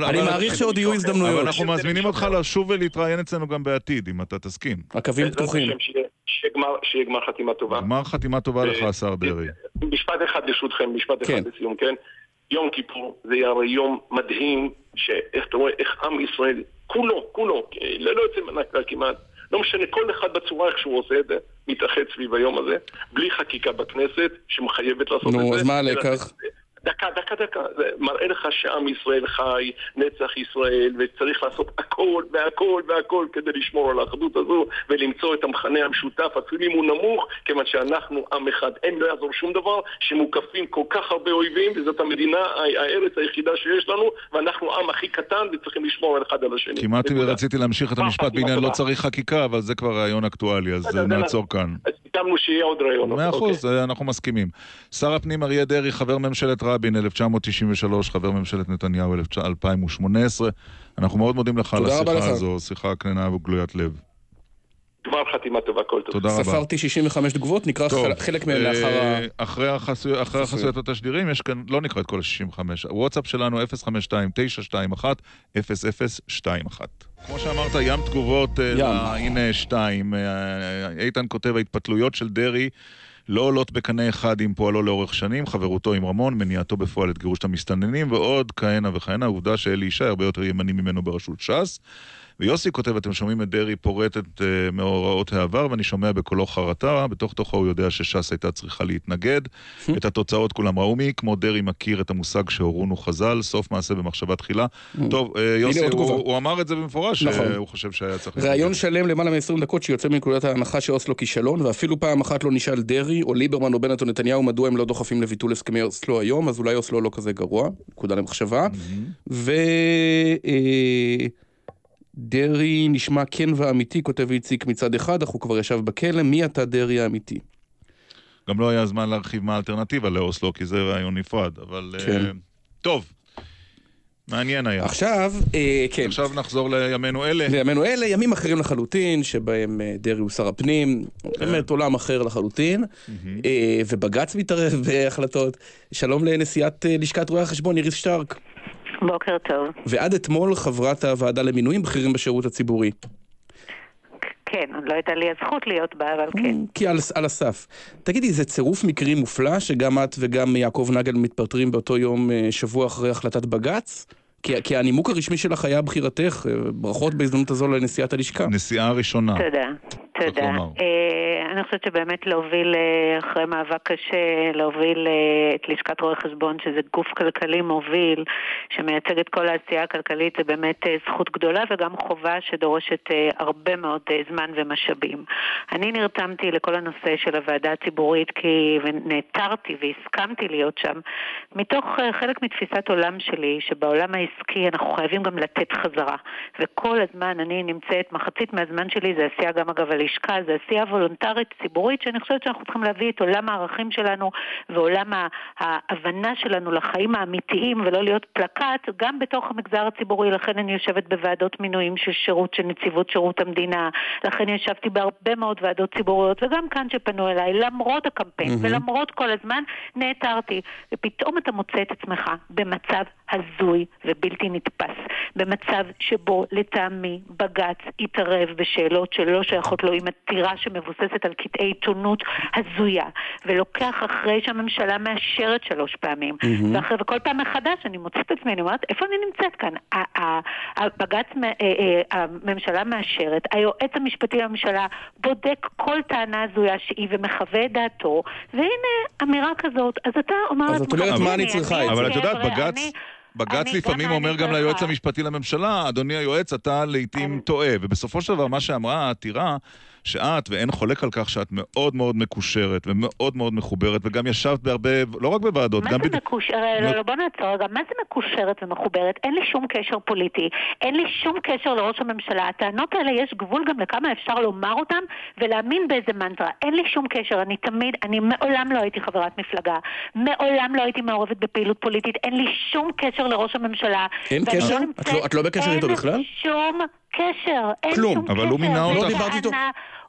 אה, אני מעריך שעוד יהיו הזדמנויות. אבל אנחנו מזמינים אותך לשוב ולהתראיין אצלנו גם בעתיד, אם אתה תסכים. הקווים פתוחים. שיהיה- גמר- חתימה טובה. גמר חתימה טובה לך, השר דרעי. משפט אחד ברשותכם, משפט כן. אחד לסיום, כן? יום כיפור זה יהיה הרי יום מדהים, שאיך אתה רואה, איך עם ישראל, כולו, כולו, ללא יוצא מן הכלל כמעט, לא משנה, כל אחד בצורה איך שהוא עושה את זה, מתאחד סביב היום הזה, בלי חקיקה בכנסת, שמחייבת לעשות נו, את זה. אז מה הלקח? דקה, דקה, דקה. זה מראה לך שעם ישראל חי, נצח ישראל, וצריך לעשות הכל והכל והכל כדי לשמור על האחדות הזו ולמצוא את המכנה המשותף, אפילו אם הוא נמוך, כיוון שאנחנו עם אחד. אין לא יעזור שום דבר, שמוקפים כל כך הרבה אויבים, וזאת המדינה, הארץ היחידה שיש לנו, ואנחנו עם הכי קטן וצריכים לשמור על אחד על השני. כמעט נקודה. רציתי להמשיך את המשפט בעניין לא? צריך חקיקה, אבל זה כבר רעיון אקטואלי, אז נעצור כאן. סיכמנו שיהיה עוד רעיון. מאה אוקיי. אחוז, אנחנו מסכימים. שר הפנים אריה דרעי, חבר ממשלת רבין 1993, חבר ממשלת נתניהו 2018. אנחנו מאוד מודים לך על השיחה לך. הזו, שיחה כנה וגלוית לב. גמר חתימה טובה, כל טוב. תודה רבה. ספרתי 65 תגובות, נקרא טוב, חל- חלק מהם אה, לאחר ה... אחרי החסויות- אחרי החסויות התשדירים, יש כאן, לא נקרא את כל ה-65. הוואטסאפ שלנו 052-921-0021. כמו שאמרת, ים תגובות, אה, ים. הנה שתיים. אה, איתן כותב, ההתפתלויות של דרעי לא עולות בקנה אחד עם פועלו לאורך שנים, חברותו עם רמון, מניעתו בפועל את גירוש המסתננים, ועוד כהנה וכהנה, העובדה שאלי ישי הרבה יותר ימני ממנו בראשות ש"ס. ויוסי כותב, אתם שומעים את דרעי פורט את uh, מאורעות העבר, ואני שומע בקולו חרטה, בתוך תוכו הוא יודע שש"ס הייתה צריכה להתנגד. את התוצאות כולם ראו מי, כמו דרעי מכיר את המושג שהורונו חז"ל, סוף מעשה במחשבה תחילה. טוב, uh, יוסי, הוא. הוא אמר את זה במפורש, נכון. שהוא חושב שהיה צריך... ראיון. שלם למעלה מ-20 דקות שיוצא מנקודת ההנחה שאוסלו כישלון, ואפילו פעם אחת לא נשאל דרעי, או ליברמן, או בנט, או נתניהו, מדוע הם לא דוחפים לביטול הסכמי אוסלו היום, אז אולי אוסלו לא כזה גרוע, נקודה למחשבה. ו... דרעי נשמע כן ואמיתי, כותב איציק מצד אחד, אך הוא כבר ישב בכלא, מי אתה דרעי האמיתי? גם לא היה זמן להרחיב מה האלטרנטיבה לאוסלו, כי זה רעיון נפרד, אבל... אה, כן. טוב, מעניין היה. עכשיו, אה, כן. עכשיו נחזור לימינו אלה. בימינו אלה, ימים אחרים לחלוטין, שבהם אה, דרעי הוא שר הפנים, באמת עולם אחר לחלוטין, אה, ובג"ץ מתערב בהחלטות. שלום לנשיאת אה, לשכת רואי החשבון איריס שטרק, בוקר טוב. ועד אתמול חברת הוועדה למינויים בכירים בשירות הציבורי. כן, עוד לא הייתה לי הזכות להיות בה, אבל כן. כי על, על הסף. תגידי, זה צירוף מקרים מופלא שגם את וגם יעקב נגל מתפטרים באותו יום אה, שבוע אחרי החלטת בג"ץ? כי, כי הנימוק הרשמי שלך היה בחירתך, אה, ברכות בהזדמנות הזו לנשיאת הלשכה. נסיעה ראשונה. תודה, תודה. אה, אני חושבת שבאמת להוביל, אה, אחרי מאבק קשה, להוביל אה, את לשכת רואי חשבון, שזה גוף כלכלי מוביל, שמייצג את כל העשייה הכלכלית, זה באמת זכות גדולה וגם חובה שדורשת הרבה מאוד זמן ומשאבים. אני נרתמתי לכל הנושא של הוועדה הציבורית כי, ונעתרתי והסכמתי להיות שם, מתוך חלק מתפיסת עולם שלי, שבעולם העסקי אנחנו חייבים גם לתת חזרה. וכל הזמן אני נמצאת, מחצית מהזמן שלי זה עשייה גם אגב הלשכה, זה עשייה וולונטרית ציבורית, שאני חושבת שאנחנו צריכים להביא את עולם הערכים שלנו ועולם ההבנה שלנו לחיים האמיתיים ולא להיות פלקט, גם בתוך המגזר הציבורי, לכן אני יושבת בוועדות מינויים של שירות, של נציבות שירות המדינה, לכן ישבתי בהרבה מאוד ועדות ציבוריות, וגם כאן שפנו אליי, למרות הקמפיין ולמרות כל הזמן, נעתרתי. ופתאום אתה מוצא את עצמך במצב הזוי ובלתי נתפס, במצב שבו לטעמי בג"ץ התערב בשאלות שלא שייכות לו עם עתירה שמבוססת על קטעי עיתונות הזויה, ולוקח אחרי שהממשלה מאשרת שלוש פעמים, ואחרי, וכל פעם מחדש אני מוצאת את עצמי, אני אומרת, איפה אני נמצאת כאן? ה- ה- הבג"ץ, מ- אה, אה, הממשלה מאשרת, היועץ המשפטי לממשלה בודק כל טענה הזויה שהיא ומחווה את דעתו, והנה אמירה כזאת, אז אתה אומר אז את אומרת, "הנה, מה אני צריכה את זה?" אבל את יודעת, חבר'ה, בג"ץ... בג"ץ לפעמים אומר גם ליועץ. המשפטי לממשלה, אדוני היועץ, אתה לעיתים טועה. ובסופו של דבר, מה שאמרה העתירה, שאת, ואין חולק על כך שאת מאוד מאוד מקושרת ומאוד מאוד מחוברת, וגם ישבת בהרבה, לא רק בוועדות, מה גם... זה בד- מקושרת? לא, לא, בוא נעצור רגע. מה זה מקושרת ומחוברת? אין לי שום קשר פוליטי, אין לי שום קשר לראש הממשלה. הטענות האלה, יש גבול גם לכמה אפשר לומר אותן ולהאמין באיזה מנטרה. אין לי שום קשר, אני תמיד, אני מעולם לא הייתי חברת מפלגה, מעולם לא הייתי מעורבת בפעילות פוליטית, אין לי שום קשר לראש הממשלה. אין ואני קשר? נמצאת- את לא- את לא בקשר איתו בכלל? אין שום קשר, אין כלום. שום קשר. אבל הוא מינה אותך. לא דיברת איתו?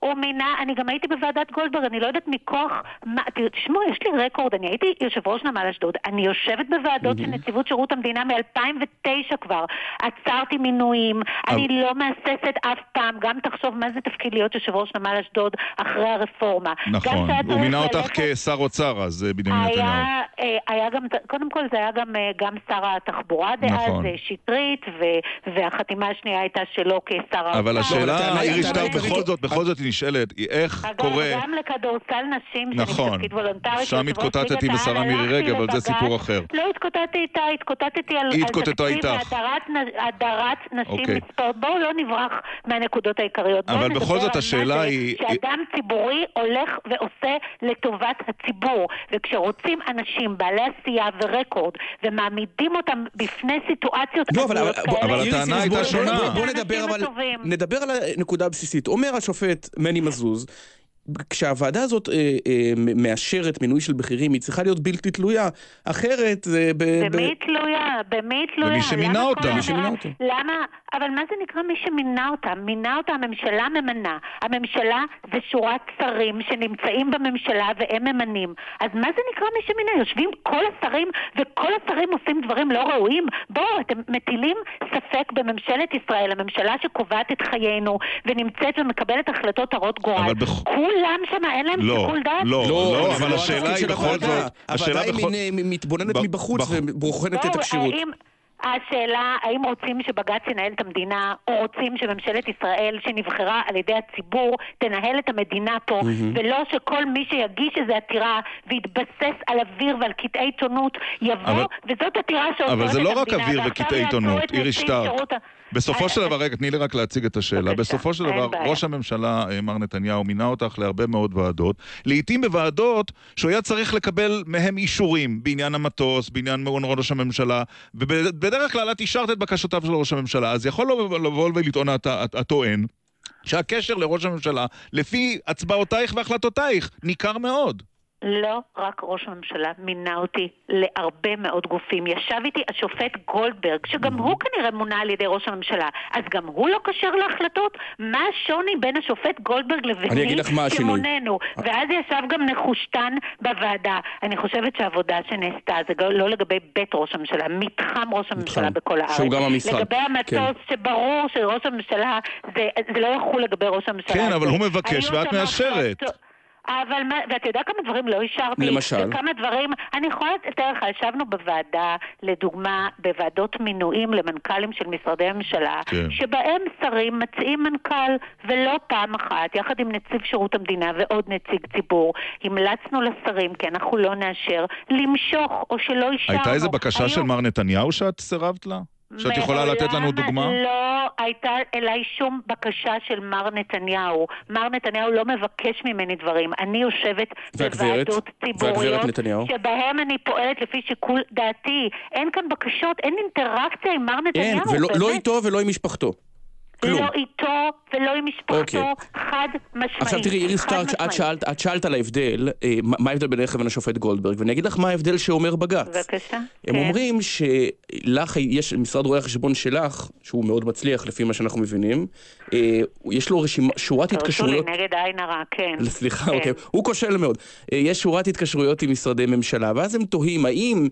הוא מינה, אני גם הייתי בוועדת גולדברג, אני לא יודעת מכוח מה, תשמעו, יש לי רקורד, אני הייתי יושב ראש נמל אשדוד, אני יושבת בוועדות של נציבות שירות המדינה מ-2009 כבר, עצרתי מינויים, אני לא מהססת אף פעם, גם תחשוב מה זה תפקיד להיות יושב ראש נמל אשדוד אחרי הרפורמה. נכון, הוא מינה אותך כשר אוצר, אז אה, בנימין נתניהו. היה, אה, היה גם, קודם כל זה היה גם, אה, גם שר התחבורה דאז, נכון. שטרית, ו- והחתימה השנייה הייתה שלו כשר האוצר. אבל השאלה, העיקרית- בכל זאת, בכל זאת היא נשאלת, היא איך אגב, קורה... גם לכדורסל נשים, שאני נכון. בתפקיד וולונטרי, שם התקוטטתי בשרה העל, מירי רגב, אבל זה לבג"ץ. סיפור אחר. לא התקוטטתי איתה, התקוטטתי על, היא על התקוטטה תקציב איתך. והדרת הדרת נשים אוקיי. מספורט. בואו לא נברח מהנקודות העיקריות. בואו אבל בכל זאת השאלה היא- שאדם ציבורי הולך ועושה לטובת הציבור. וכשרוצים אנשים בעלי עשייה ורקורד, ומעמידים אותם בפני סיטואציות לא, אבל, אבל, אבל הטענה הייתה בוא- שונה. בוא, בוא נדבר האנשים אבל, הטובים. נדבר על הנקודה הבסיסית. אומר השופט Manny Mazuzo כשהוועדה הזאת אה, אה, מאשרת מינוי של בכירים, היא צריכה להיות בלתי תלויה. אחרת זה... ב, ב- במי היא תלויה? במי תלויה? במי שמינה למה אותה. מי שמינה אותה. למה? אבל מה זה נקרא מי שמינה אותה? מינה אותה הממשלה ממנה. הממשלה זה שורת שרים שנמצאים בממשלה והם ממנים. אז מה זה נקרא מי שמינה? יושבים כל השרים וכל השרים עושים דברים לא ראויים? בואו, אתם מטילים ספק בממשלת ישראל, הממשלה שקובעת את חיינו ונמצאת ומקבלת החלטות הרות גורל. אבל בכ- כולם שם אין להם לא, שיקול דעת? לא, לא, אבל לא השאלה התפקיד היא של בכל. זאת, השאלה הוועדה היא מתבוננת מבחוץ בח- ובוחנת את בואו, הכשירות. השאלה, האם רוצים שבג"ץ ינהל את המדינה, או רוצים שממשלת ישראל, שנבחרה על ידי הציבור, תנהל את המדינה פה, ולא שכל מי שיגיש איזו עתירה ויתבסס על אוויר ועל קטעי עיתונות, יבוא, אבל- וזאת עתירה שעוזרת אבל את זה המדינה. לא רק אוויר וקטעי עיתונות. שירות ה- בסופו של אה, דבר, רגע, תני לי רק להציג את השאלה. בסופו של דבר. ראש הממשלה, אה, מר נתניהו, מינה אותך להרבה מאוד ועדות. לעיתים בוועדות שהוא היה צריך לקבל מהם אישורים בעניין המטוס, בעניין מעון ראש הממשלה, ובדרך כלל את אישרת את בקשותיו של ראש הממשלה. אז יכול לבוא לבוא ולטעון הט- הט- הטוען שהקשר לראש הממשלה, לפי הצבעותייך והחלטותייך, ניכר מאוד. לא רק ראש הממשלה מינה אותי להרבה מאוד גופים. ישב איתי השופט גולדברג, שגם הוא כנראה מונה על ידי ראש הממשלה, אז גם הוא לא קשר להחלטות? מה השוני בין השופט גולדברג לביני אני אגיד לך מה השינוי. שמוננו? ואז ישב גם נחושתן בוועדה. אני חושבת שהעבודה שנעשתה, זה לא לגבי בית ראש הממשלה, מתחם ראש הממשלה בכל הארץ. שהוא גם המשרד, לגבי המטוס, שברור שראש הממשלה, זה, זה לא יחול לגבי ראש הממשלה. כן, אבל הוא מבקש ואת מאשרת. אבל ואתה יודע כמה דברים לא אישרתי? למשל? וכמה דברים, אני יכולה לתאר לך, ישבנו בוועדה, לדוגמה, בוועדות מינויים למנכ"לים של משרדי הממשלה, כן. שבהם שרים מציעים מנכ"ל, ולא פעם אחת, יחד עם נציב שירות המדינה ועוד נציג ציבור, המלצנו לשרים, כי אנחנו לא נאשר, למשוך, או שלא אישרנו. הייתה איזו בקשה היו- של מר נתניהו שאת סירבת לה? שאת יכולה לתת לנו מעולם דוגמה? לא הייתה אליי שום בקשה של מר נתניהו. מר נתניהו לא מבקש ממני דברים. אני יושבת והגברת? בוועדות ציבוריות? שבהם אני פועלת לפי שיקול דעתי. אין כאן בקשות, אין אינטראקציה עם מר אין, נתניהו. ולא לא. איתו ולא עם משפחתו. כלום. לא איתו ולא עם משפחתו, אוקיי. חד משמעית. עכשיו תראי, איריס שטרק, את. שאלת, את שאלת על ההבדל, אה, מה ההבדל בינך לבין השופט גולדברג, ואני אגיד לך מה ההבדל שאומר בג"ץ. בבקשה. הם כן. אומרים שלך יש, משרד רואי החשבון שלך, שהוא מאוד מצליח לפי מה שאנחנו מבינים, אה, יש לו רשימה, שורת תרשו לי, התקשרויות... נגד עין הרע, כן. סליחה, כן. אוקיי, הוא כושל מאוד. אה, יש שורת התקשרויות עם משרדי ממשלה, ואז הם תוהים האם אה,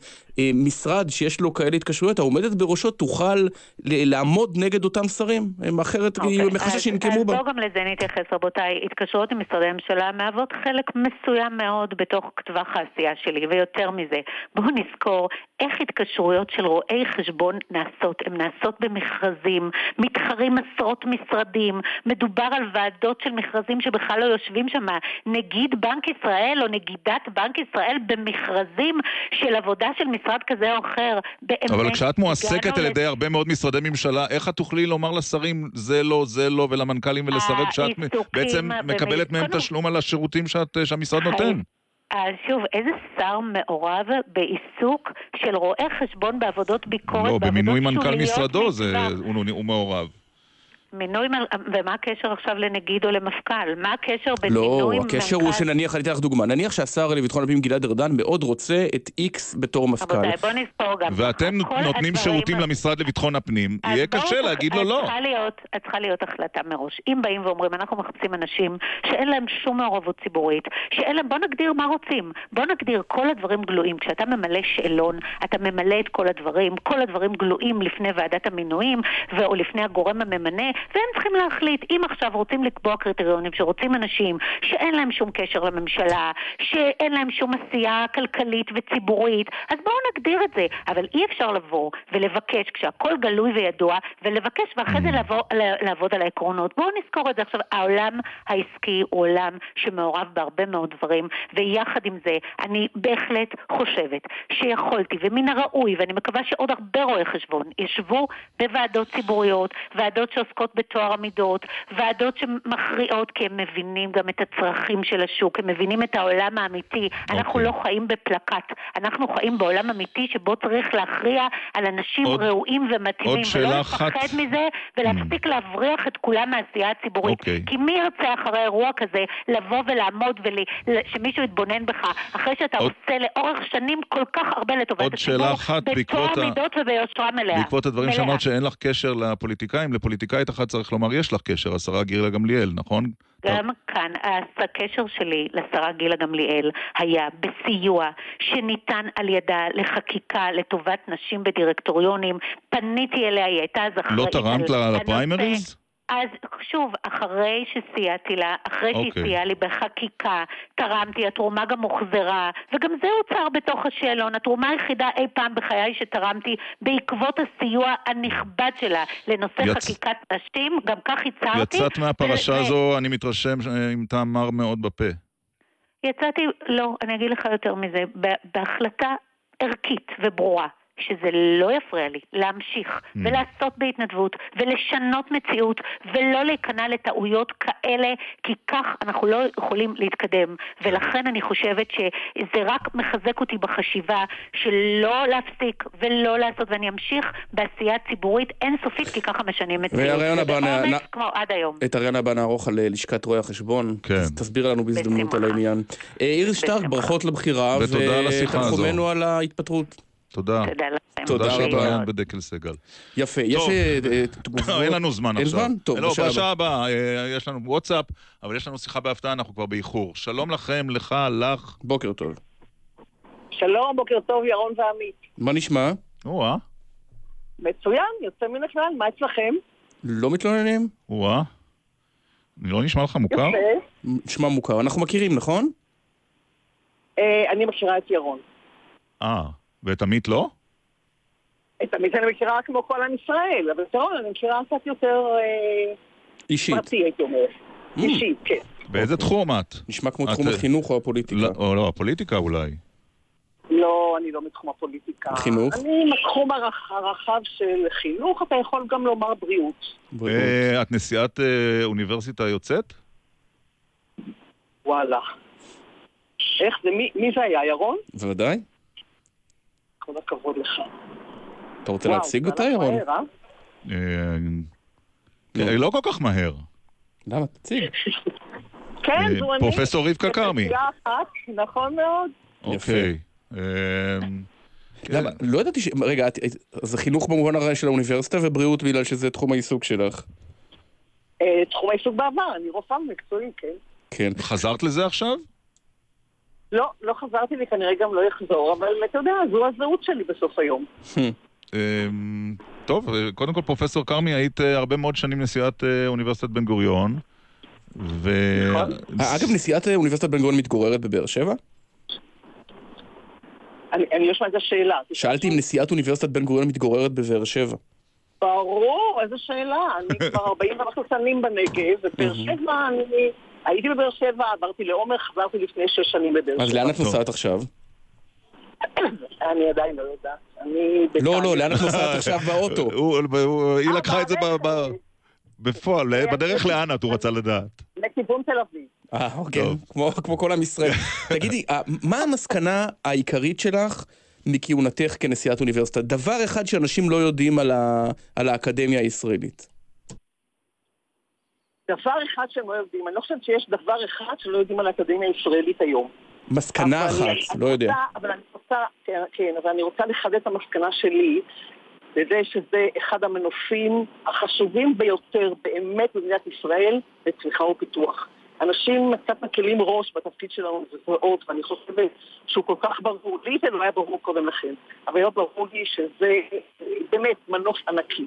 משרד שיש לו כאלה התקשרויות, העומדת בראשו תוכל לעמוד נגד אותם שרים, הם אחרת היא אוקיי, מחשש אז- שינקמו בה. אז בואו גם לזה נתייחס, רבותיי. התקשרויות עם משרדי ממשלה מהוות חלק מסוים מאוד בתוך טווח העשייה שלי, ויותר מזה, בואו נזכור איך התקשרויות של רואי חשבון נעשות. הן נעשות במכרזים, מתחרים עשרות משרדים, מדובר על ועדות של מכרזים שבכלל לא יושבים שם. נגיד בנק ישראל או נגידת בנק ישראל במכרזים של עבודה של משרד כזה או אחר. באמת, אבל כשאת מועסקת על ידי הרבה מאוד משרדי ממשלה, איך את תוכלי לומר לשרים זה לא, זה לא, ולמנכ"לים ולשרים שאת מ- העיסוקים בעצם מקבלת מהם תשלום על השירותים שאת- שהמשרד. נותן? אז שוב, איזה שר מעורב בעיסוק של רואה חשבון בעבודות ביקורת, לא, בעבודות במינוי מנכ"ל שוליות משרדו זה-? הוא הוא מעורב. מינוי, מל- ומה הקשר עכשיו לנגיד או למפכ"ל? מה הקשר בין לא, מינוי הקשר מנכ"ל? הוא שנניח, אני אתן לך דוגמה, נניח שהשר לביטחון הפנים גלעד ארדן מאוד רוצה את איקס בתור מפכ"ל. רבותיי, בוא נספור גם. ואתם נותנים הדברים שירותים למשרד לביטחון הפנים, יהיה קשה להגיד לו לא. צריכה להיות, צריכה להיות החלטה מראש. אם באים ואומרים, אנחנו מחפשים אנשים שאין להם שום מעורבות ציבורית, שאין להם, בוא נגדיר מה רוצים. בוא נגדיר כל הדברים גלויים. כשאתה ממלא שאלון, אתה ממלא את כל הדברים, כל הדברים גלויים לפני ועדת המינויים, ו- או לפני הגורם הממנה, והם צריכים להחליט. אם עכשיו רוצים לקבוע קריטריונים, שרוצים אנשים שאין להם שום קשר לממשלה, שאין להם שום עשייה כלכלית וציבורית, אז בואו נגדיר את זה. אבל אי אפשר לבוא ולבקש כשהכול גלוי וידוע, ולבקש ואחרי זה לבוא, ל- לעבוד על העקרונות. בואו נזכור את זה עכשיו. העולם העסקי הוא עולם שמעורב בהרבה מאוד דברים, ויחד עם זה, אני בהחלט חושבת שיכולתי, ומן הראוי, ואני מקווה שעוד הרבה רואי חשבון ישבו בוועדות ציבוריות, ועדות שעוסקות בטוהר המידות, ועדות שמכריעות כי הם מבינים גם את הצרכים של השוק, הם מבינים את העולם האמיתי. אנחנו אוקיי. לא חיים בפלקט, אנחנו חיים בעולם אמיתי שבו צריך להכריע על אנשים עוד- ראויים ומתאימים, עוד שאלה ולא אחת. לפחד מזה, ולהפסיק להבריח את כולם מהעשייה הציבורית. אוקיי. כי מי ירצה אחרי אירוע כזה לבוא ולעמוד ושמישהו יתבונן בך, אחרי שאתה עוד- עושה לאורך שנים כל כך הרבה לטובת עוד הציבור, בטוהר מידות וביושרה מלאה. בעקבות הדברים. שאמרת שאין לך קשר לפוליטיקאים, לפוליטיקאית אחת צריך לומר יש לך קשר, השרה גילה גמליאל, נכון? גם כאן הקשר שלי לשרה גילה גמליאל היה בסיוע שניתן על ידה לחקיקה לטובת נשים בדירקטוריונים. פניתי אליה, היא הייתה אז אחראית לא תרמת על לה הנושא. לפריימריז? אז שוב, אחרי שסייעתי לה, אחרי שהיא אוקיי. סייעה לי בחקיקה, תרמתי, התרומה גם הוחזרה, וגם זה הוצר בתוך השאלון. התרומה היחידה אי פעם בחיי שתרמתי בעקבות הסיוע הנכבד שלה לנושא יצ- חקיקת נשים, גם כך הצהרתי. יצאת מהפרשה ו- הזו, אני מתרשם, אה, עם טעם מר מאוד בפה. יצאתי, לא, אני אגיד לך יותר מזה, בהחלטה ערכית וברורה. שזה לא יפריע לי להמשיך Mm. ולעשות בהתנדבות ולשנות מציאות ולא להיכנע לטעויות כאלה כי כך אנחנו לא יכולים להתקדם ולכן אני חושבת שזה רק מחזק אותי בחשיבה שלא להפסיק ולא לעשות ואני אמשיך בעשייה ציבורית אינסופית כי ככה משנים מציאות. והרעיון הבא, נ- ובאומץ נ- כמו עד היום. את הרעיון הבא נערוך על אה, לשכת רואי החשבון. כן. תסביר לנו בהזדמנות על. העניין. אה, איריס שטרק. ברכות לבחירה, ותודה על השיחה הזו. ותנחומינו על ההתפתרות. תודה. תודה לכם. תודה רבה. בדקל סגל. יפה, יש. אה, אה, תגובות. אין לנו זמן אין עכשיו. זמן? טוב, לא, בשלב הבא. בשעה הבאה. אה, יש לנו וואטסאפ, אבל יש לנו שיחה בהפתעה, אנחנו כבר באיחור. שלום לכם, לך, לך. בוקר טוב. שלום, בוקר טוב, ירון ועמית. מה נשמע? או-אה, מצוין, יוצא מן הכלל, מה אצלכם? לא מתלוננים? או-אה. לא נשמע לך מוכר? יפה. נשמע מוכר. אנחנו מכירים, נכון? אה, אני מכירה את ירון. אה, ואת עמית לא? את עמית אני מכירה רק כמו כל עם ישראל, אבל את ירון אני מכירה קצת יותר אה, אישית. פרטי, הייתי אומרת. Mm. אישית, כן. באיזה תחום את? נשמע כמו את- תחום החינוך או הפוליטיקה. לא, או לא, הפוליטיקה אולי. לא, אני לא מתחום הפוליטיקה. חינוך? אני מתחום הרח- הרחב של חינוך, אתה יכול גם לומר בריאות. בריאות. אה, את נשיאת אה, אוניברסיטה יוצאת? וואלה. איך זה, מי, מי זה היה, ירון? בוודאי. כל הכבוד לך. אתה רוצה להציג אותה, ירון? אה? אה, לא. כל כך מהר. למה? תציג. כן, אה, זו אני. פרופסור רבקה כרמי. נכון מאוד. אוקיי. למה? לא ידעתי ש... רגע, זה חינוך במובן הרע של האוניברסיטה ובריאות בגלל שזה תחום העיסוק שלך. תחום העיסוק בעבר, אני רופאה מקצועית, כן. כן. חזרת לזה עכשיו? לא, לא חזרתי לי, כנראה גם לא אחזור, אבל אתה יודע, זו הזהות שלי בסוף היום. אמ, טוב, קודם כל, פרופסור כרמי, היית אה, הרבה מאוד שנים נשיאת אה, אוניברסיטת בן גוריון. ו... נכון. אה, אגב, נשיאת אוניברסיטת בן גוריון מתגוררת בבאר שבע? אני, אני לא שומעת את השאלה. שאלתי אם נשיאת אוניברסיטת בן גוריון מתגוררת בבאר שבע. ברור, איזו שאלה. אני כבר 40 ומשהו שנים בנגב, ובאר שבע, אני הייתי בבאר שבע, עברתי לעומר, חזרתי לפני שש שנים לבאר שבע. אז לאן את. נוסעת עכשיו? אני עדיין לא יודעת. אני... לא, לא. לאן את נוסעת עכשיו באוטו? היא אה, לקחה את זה ברכב. בפועל, אה, בדרך לאן את, הוא רצה לדעת. לכיוון תל אביב. אה, אוקיי. כמו- כל עם ישראל. תגידי, אה, מה המסקנה העיקרית שלך מכהונתך כנשיאת אוניברסיטה? דבר אחד שאנשים לא יודעים על האקדמיה הישראלית. דבר אחד שהם לא יודעים, אני לא חושבת שיש דבר אחד שלא יודעים על האקדמיה הישראלית היום. מסקנה אחת, אני לא יודע. רוצה- אבל אני רוצה, כן, כן, אבל אני רוצה לחדד את המסקנה שלי, בזה שזה אחד המנופים החשובים ביותר באמת במדינת ישראל לצמיחה ופיתוח. אנשים קצת מקלים ראש בתפקיד של האוניברסיטאות, ואני חושבת שהוא כל כך ברור, לי זה לא היה ברור קודם לכן, אבל היום ברור לי שזה באמת מנוף ענקי.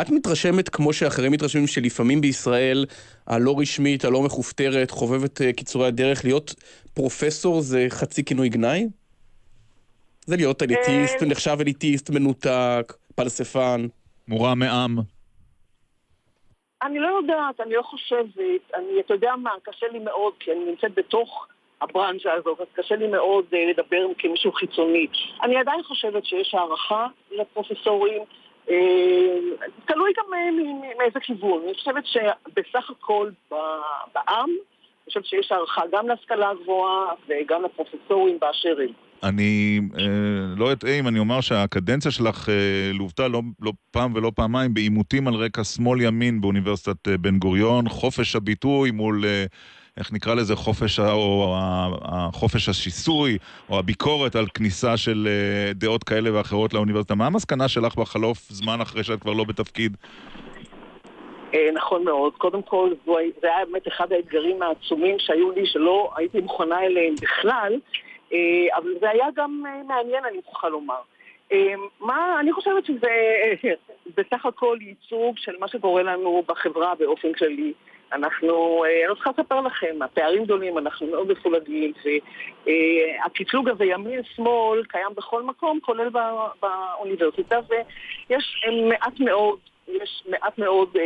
את מתרשמת, כמו שאחרים מתרשמים, שלפעמים בישראל הלא רשמית, הלא מכופתרת, חובבת אה, קיצורי הדרך, להיות פרופסור זה חצי כינוי גנאי? זה להיות אליטיסט, אה, נחשב אליטיסט, מנותק, פלספן. מורם מעם. אני לא יודעת, אני לא חושבת, אני, אתה יודע מה, קשה לי מאוד, כי אני נמצאת בתוך הברנז'ה הזאת, אז קשה לי מאוד uh, לדבר כמישהו חיצוני. אני עדיין חושבת שיש הערכה לפרופסורים, תלוי גם מ- מאיזה כיוון. אני חושבת שבסך הכל בעם, אני חושבת שיש הערכה גם להשכלה הגבוהה וגם לפרופסורים באשר הם. אני אה, לא אטעה אם אני אומר שהקדנציה שלך אה, לוותה לא, לא פעם ולא פעמיים בעימותים על רקע שמאל-ימין באוניברסיטת אה, בן גוריון, חופש הביטוי מול, אה, איך נקרא לזה, חופש, או חופש השיסוי, או הביקורת על כניסה של אה, דעות כאלה ואחרות לאוניברסיטה. מה המסקנה שלך בחלוף זמן אחרי שאת כבר לא בתפקיד? אה, נכון מאוד. קודם כל, זה היה באמת אחד האתגרים העצומים שהיו לי, שלא הייתי מוכנה אליהם בכלל, אה, אבל זה היה גם מעניין, אני מוכרחה לומר. מה, אני חושבת שזה, בסך הכל ייצוג של מה שקורה לנו בחברה באופן כללי. אנחנו, אה, אני לא צריכה לספר לכם, הפערים גדולים, אנחנו מאוד מפולגים, והקטלוג הזה ימין-שמאל קיים בכל מקום, כולל באוניברסיטה, ויש אה, מעט מאוד יש מעט מאוד אה,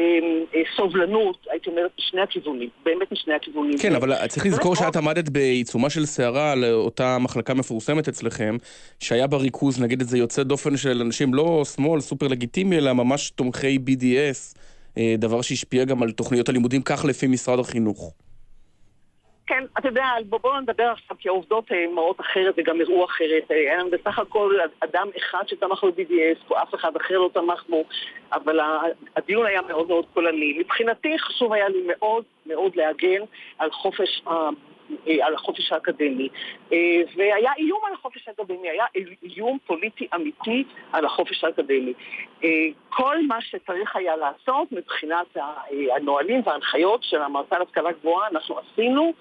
אה, סובלנות, הייתי אומרת, משני הכיוונים, באמת משני הכיוונים. כן, אבל צריך לזכור שאת עמדת בעיצומה של סערה על אותה מחלקה מפורסמת אצלכם, שהיה בה ריכוז, נגיד את זה, יוצא דופן של אנשים לא שמאל, סופר לגיטימי, אלא ממש תומכי BDS, אה, דבר שהשפיע גם על תוכניות הלימודים, כך לפי משרד החינוך. כן, אתה יודע, בואו נדבר עכשיו, כי העובדות אה, מראות אחרת וגם הראו אחרת. אה, היה בסך הכל אדם אחד שתמך ב-BDS, אף אחד אחר לא תמך בו, אבל הדיון היה מאוד מאוד קולני. מבחינתי חשוב היה לי מאוד מאוד להגן על חופש אה, על החופש האקדמי. אה, והיה איום על החופש האקדמי, היה איום פוליטי אמיתי על החופש האקדמי. אה, כל מה שצריך היה לעשות מבחינת הנהלים וההנחיות של המועצה להשכלה גבוהה, אנחנו עשינו.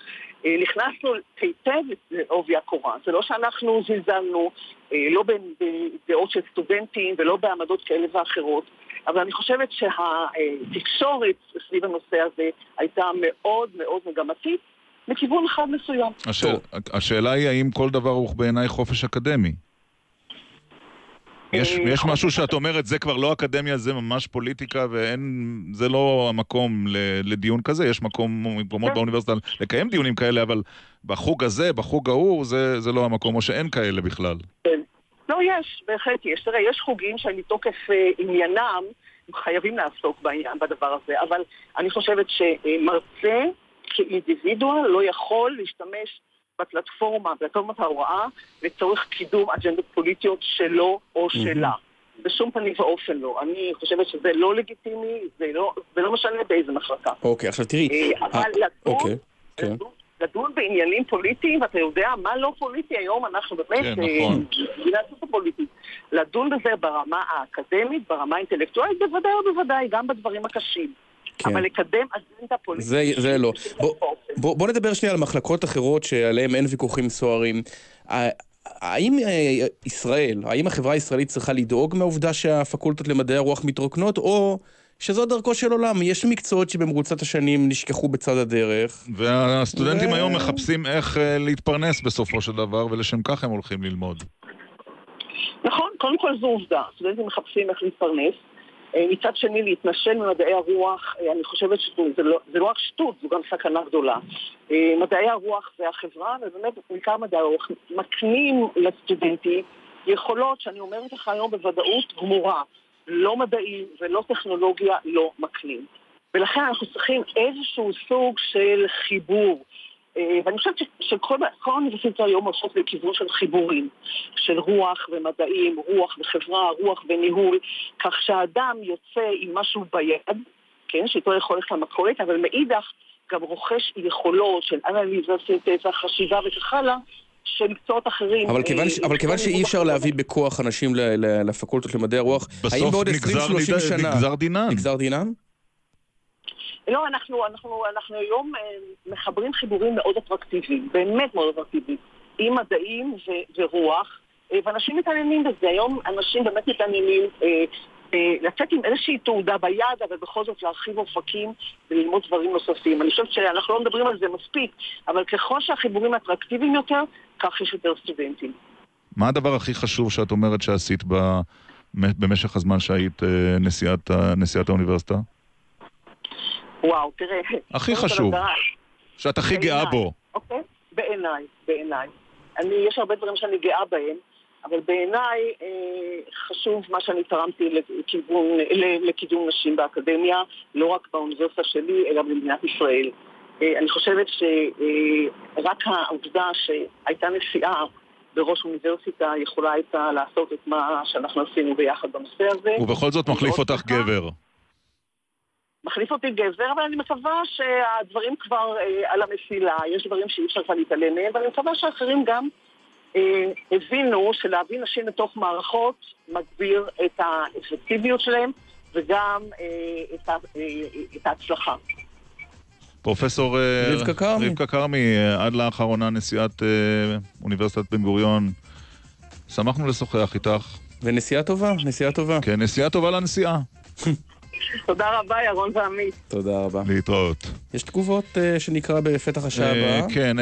נכנסנו היטב לעובי הקורה. זה לא שאנחנו זלזלנו, לא בדעות של סטודנטים ולא בעמדות כאלה ואחרות, אבל אני חושבת שהתקשורת סביב הנושא הזה הייתה מאוד מאוד מגמתית, לכיוון אחד מסוים. השאל, השאלה היא האם כל דבר הוא בעיניי חופש אקדמי. יש, אה, יש משהו שאת אומרת, זה כבר לא אקדמיה, זה ממש פוליטיקה, וזה לא המקום לדיון כזה, יש מקום, מקומות כן. באוניברסיטה לקיים דיונים כאלה, אבל בחוג הזה, בחוג ההוא, זה, זה לא המקום, או שאין כאלה בכלל. כן. לא, יש, בהחלט יש. תראה, יש חוגים שמתוקף אה, עניינם חייבים לעסוק בעניין, בדבר הזה, אבל אני חושבת שמרצה כאינדיבידואל לא יכול להשתמש בפלטפורמה, פלטפורמת ההוראה, לצורך קידום אג'נדות פוליטיות שלו או שלה. בשום פנים ואופן לא. אני חושבת שזה לא לגיטימי, זה לא, זה לא משנה באיזה מחלקה. אוקיי, עכשיו תראי... אה, אבל לדון, אוקיי, כן. לדון בעניינים פוליטיים, ואתה יודע מה לא פוליטי היום, אנחנו באמת... כן, אה, נכון. פוליטית. לדון בזה ברמה האקדמית, ברמה האינטלקטואלית, בוודאי ובוודאי, גם בדברים הקשים. כן. אבל לקדם אג'נדה פוליטית... זה, זה לא. בוא, בוא, בוא נדבר שנייה על מחלקות אחרות שעליהן אין ויכוחים סוערים. האם אה, ישראל, האם החברה הישראלית צריכה לדאוג מהעובדה שהפקולטות למדעי הרוח מתרוקנות, או שזו דרכו של עולם? יש מקצועות שבמרוצת השנים נשכחו בצד הדרך. והסטודנטים ו... היום מחפשים איך אה, להתפרנס בסופו של דבר, ולשם כך הם הולכים ללמוד. נכון, קודם כל זו עובדה. סטודנטים מחפשים איך להתפרנס. אה, מצד שני, להתנשל ממדעי הרוח, אה, אני חושבת שזה לא, לא רק שטות, זו גם סכנה גדולה. אה, מדעי הרוח והחברה, ובאמת בעיקר מדעי הרוח, מקנים לסטודנטים יכולות שאני אומרת לך היום בוודאות גמורה. לא מדעים ולא טכנולוגיה לא מקנים. ולכן אנחנו צריכים איזשהו סוג של חיבור. אה, ואני חושבת שכל האוניברסיטאות היום עושות לכיוון של חיבורים, של רוח ומדעים, רוח וחברה, רוח וניהול, כך שהאדם יוצא עם משהו ביד, כן, שאיתו יכול ללכת למכולת, אבל מאידך גם רוכש יכולות של אנליזה, סינתזה, חשיבה וכך הלאה. של מקצועות אחרים. אבל כיוון, אה, אבל כיוון שאי אפשר להביא בכוח אנשים לפקולטות למדעי הרוח, האם בעוד 20-30 שנה... נגזר דינם. נגזר דינם? לא, אנחנו, אנחנו, אנחנו היום אה, מחברים חיבורים מאוד אטרקטיביים, באמת מאוד אטרקטיביים, עם מדעים ו- ורוח, אה, ואנשים מתעניינים בזה. היום אנשים באמת מתעניינים אה, לצאת עם איזושהי תעודה ביד, אבל בכל זאת להרחיב אופקים וללמוד דברים נוספים. אני חושבת שאנחנו לא מדברים על זה מספיק, אבל ככל שהחיבורים אטרקטיביים יותר, כך יש יותר סטודנטים. מה הדבר הכי חשוב שאת אומרת שעשית ב... במשך הזמן שהיית נשיאת, נשיאת האוניברסיטה? וואו, תראה. הכי חשוב. שאת הכי גאה בו. אוקיי? בעיניי, בעיניי. אני, יש הרבה דברים שאני גאה בהם, אבל בעיניי אה, חשוב מה שאני תרמתי לכיוון, לקידום נשים באקדמיה, לא רק באוניברסיטה שלי, אלא במדינת ישראל. אה, אני חושבת שרק אה, העובדה שהייתה נשיאה בראש אוניברסיטה יכולה הייתה לעשות את מה שאנחנו עשינו ביחד בנושא הזה. ובכל זאת מחליף אותך גבר. מחליף אותי גבר, אבל אני מקווה שהדברים כבר אה, על המסילה, יש דברים שאי אפשר כבר להתעלם מהם, ואני מקווה שאחרים גם אה, הבינו שלהביא נשים לתוך מערכות מגביר את האפקטיביות שלהם וגם אה, את, ה, אה, את ההצלחה. פרופסור אה, רבקה כרמי, רבקה כרמי, אה, עד לאחרונה נשיאת אה, אוניברסיטת בן גוריון, שמחנו לשוחח איתך. ונסיעה טובה, נסיעה טובה. כן, נסיעה טובה לנסיעה. תודה רבה, ירון ועמית. תודה רבה. להתראות. יש תגובות אה, שנקרא בפתח השעה אה, הבאה. כן,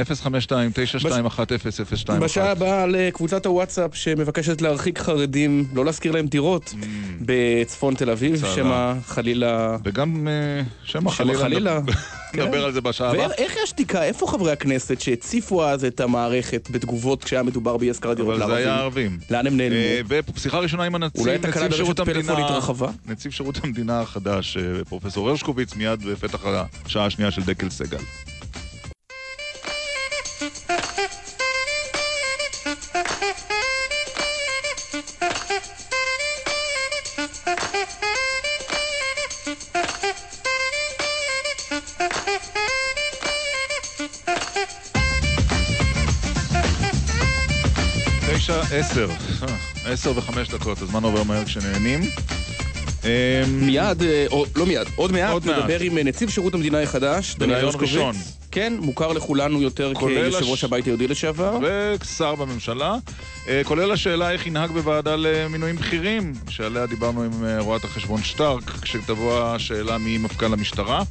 052-921-0021. בשעה הבאה לקבוצת הוואטסאפ שמבקשת להרחיק חרדים, לא להשכיר להם דירות בצפון תל אביב. שמא חלילה... וגם אה, שמא חלילה. חלילה. נדבר על זה בשעה הבאה. ואיך יש שתיקה? איפה חברי הכנסת שהציפו אז את המערכת בתגובות כשהיה מדובר באי השכרת דירות אבל זה לערבים? היה ערבים. לאן הם נעלמו? בשיחה ראשונה עם הנציב, אולי נציב שירות ברשת פלאפון המדינה, התרחבה? נציב שירות המדינה החדש, אה, פרופסור הרשקוביץ, מיד בפתח השעה השנייה של דקל סגל. עשר. אה, עשר וחמש דקות, הזמן עובר מהר כשנהנים. אה, מיד, אה, או לא מיד, עוד מעט עוד מעט. נדבר עם אה, נציב שירות המדינה החדש, דניאל הרשקוביץ. כן, מוכר לכולנו יותר כיושב ראש הבית היהודי לשעבר. ושר בממשלה, אה, כולל השאלה איך ינהג בוועדה למינויים בכירים, שעליה דיברנו עם רואת החשבון שטרק, כשתבוא השאלה מי מפכ"ל המשטרה.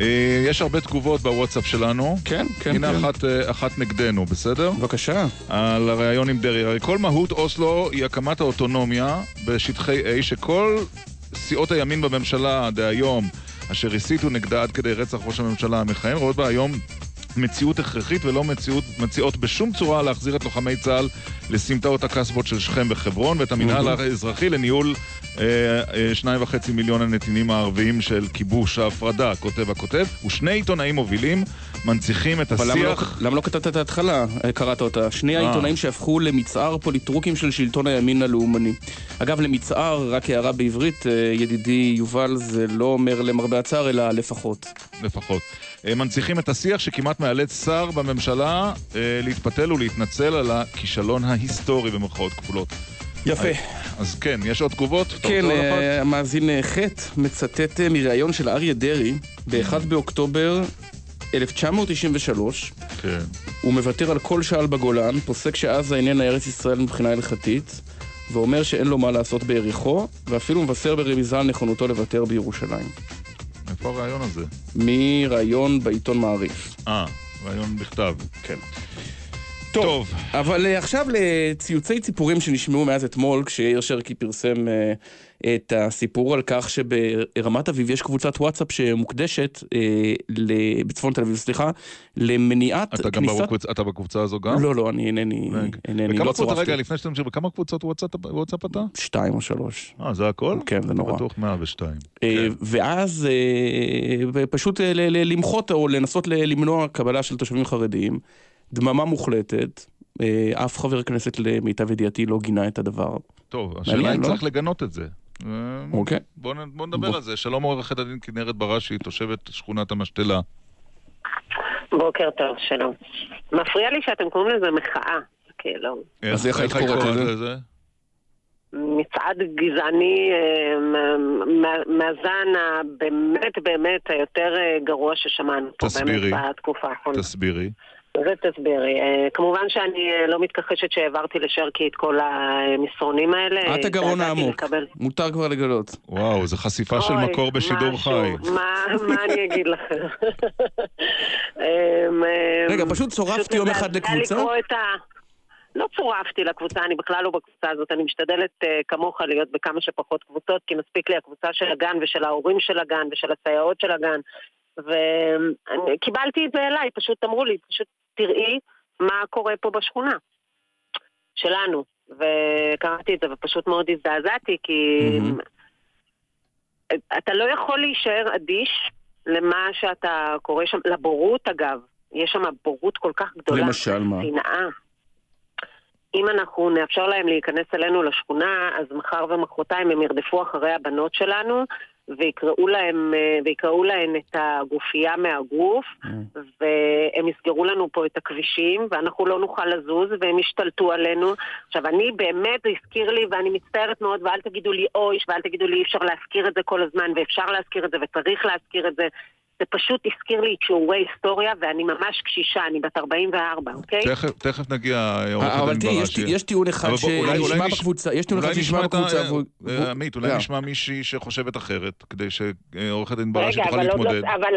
אה, יש הרבה תגובות בוואטסאפ שלנו. כן, כן, הנה כן. אחת, אה, אחת נגדנו, בסדר? בבקשה. על הריאיון עם דרעי. הרי כל מהות אוסלו היא הקמת האוטונומיה בשטחי A, שכל סיעות הימין בממשלה דהיום, אשר הסיתו נגדה עד כדי רצח ראש הממשלה המכהן, רואות בה היום מציאות הכרחית ולא מציאות, מציעות בשום צורה להחזיר את לוחמי צה"ל לסמטאות הקסבות של שכם וחברון ואת המינהל האזרחי לניהול אה, אה, שניים וחצי מיליון הנתינים הערביים של כיבוש ההפרדה, כותב הכותב, ושני עיתונאים מובילים מנציחים את אבל למה לא- השיח... למה לא כתבת את ההתחלה? אה, קראת אותה. שני אה. העיתונאים שהפכו למצער פוליטרוקים של שלטון הימין הלאומני. אגב, למצער, רק הערה בעברית, אה, ידידי יובל, זה לא אומר למרבה הצער, אלא לפחות. לפחות. אה, מנציחים את השיח שכמעט מאלץ שר בממשלה אה, להתפתל ולהתנצל על הכישלון ההיסטורי במרכאות כפולות. יפה. אז כן, יש עוד תגובות? כן? אה, המאזין אה, ח' מצטט אה, מראיון של אריה דרעי ב-1 באוקטובר 1993. כן. הוא מוותר על כל שעל בגולן, פוסק שעזה איננה ארץ ישראל מבחינה הלכתית, ואומר שאין לו מה לעשות ביריחו, ואפילו מבשר ברמיזה על נכונותו לוותר בירושלים. איפה הרעיון הזה? מראיון בעיתון מעריב. אה, רעיון בכתב. כן. טוב, אבל uh, עכשיו לציוצי ציפורים שנשמעו מאז אתמול, כשיאיר שרקי פרסם uh, את הסיפור על כך שברמת אביב יש קבוצת וואטסאפ שמוקדשת, ל... בצפון תל אביב, סליחה, למניעת אתה גם כניסת... בקבוצ... אתה בקבוצה הזו גם? לא, לא, אני אינני, אינני, לא צורפתי. רגע, לפני שאתה ממשיך, בכמה קבוצות וואטסאפ וואטסאפ אתה? שתיים או שלוש. אה, זה הכל? כן, זה נורא. בטוח 102. אה, ואז אה, פשוט אה, למחות או לנסות למנוע קבלה של תושבים חרדיים. דממה מוחלטת, אה, אף חבר כנסת למיטב ידיעתי לא גינה את הדבר. טוב, השאלה מעניין, אם לא? צריך לגנות את זה. אה, אוקיי. בוא נ- בוא נדבר בוא. על זה. שלום עורכת הדין כנרת בראשי, תושבת שכונת המשתלה. בוקר טוב, שלום. מפריע לי שאתם קוראים לזה מחאה, כאילו. אז איך היית קוראת לזה? מצעד גזעני אה, מה- מה- מהזן הבאמת באמת היותר אה, גרוע ששמענו פה תסבירי. באמת בתקופה האחרונה. תסבירי. זה תסבירי. אה, כמובן שאני אה, לא מתכחשת שהעברתי לשרקי את כל המסרונים האלה. את הגרון העמוק, לקבל- מותר כבר לגלות. וואו, זו חשיפה של אוי, מקור בשידור משהו, חי. מה, מה אני אגיד לכם? אמ, אמ, רגע, פשוט צורפתי יום אחד לקבוצה? לא צורפתי לקבוצה, אני בכלל לא בקבוצה הזאת, אני משתדלת uh, כמוך להיות בכמה שפחות קבוצות, כי מספיק לי הקבוצה של הגן ושל ההורים של הגן ושל הסייעות של הגן. וקיבלתי את זה אליי, פשוט אמרו לי, פשוט תראי מה קורה פה בשכונה שלנו. וקראתי את זה ופשוט מאוד הזדעזעתי, כי אתה לא יכול להישאר אדיש למה שאתה קורא שם, לבורות אגב. יש שם בורות כל כך גדולה. למשל מה? שנאה. אם אנחנו נאפשר להם להיכנס אלינו לשכונה, אז מחר ומחרתיים הם ירדפו אחרי הבנות שלנו ויקראו להם, אה, ויקראו להן את הגופייה מהגוף והם יסגרו לנו פה את הכבישים ואנחנו לא נוכל לזוז והם ישתלטו עלינו. עכשיו אני באמת, זה הזכיר לי ואני מצטערת מאוד ואל תגידו לי אוי ואל תגידו לי אי אפשר להזכיר את זה כל הזמן ואפשר להזכיר את זה וצריך להזכיר את זה זה פשוט הזכיר לי את שיעורי היסטוריה, ואני ממש קשישה, אני בת 44, אוקיי? תכף, תכף נגיע, עורכת אבל דין תראי, יש- בראשי. יש טיעון אחד אבל שנשמע נש- בקבוצה, יש טיעון אחד שנשמע בקבוצה, אה, עמית, אולי. נשמע מישהי שחושבת אחרת, כדי שעורכת דין בראשי תוכל אבל להתמודד. לא, אבל,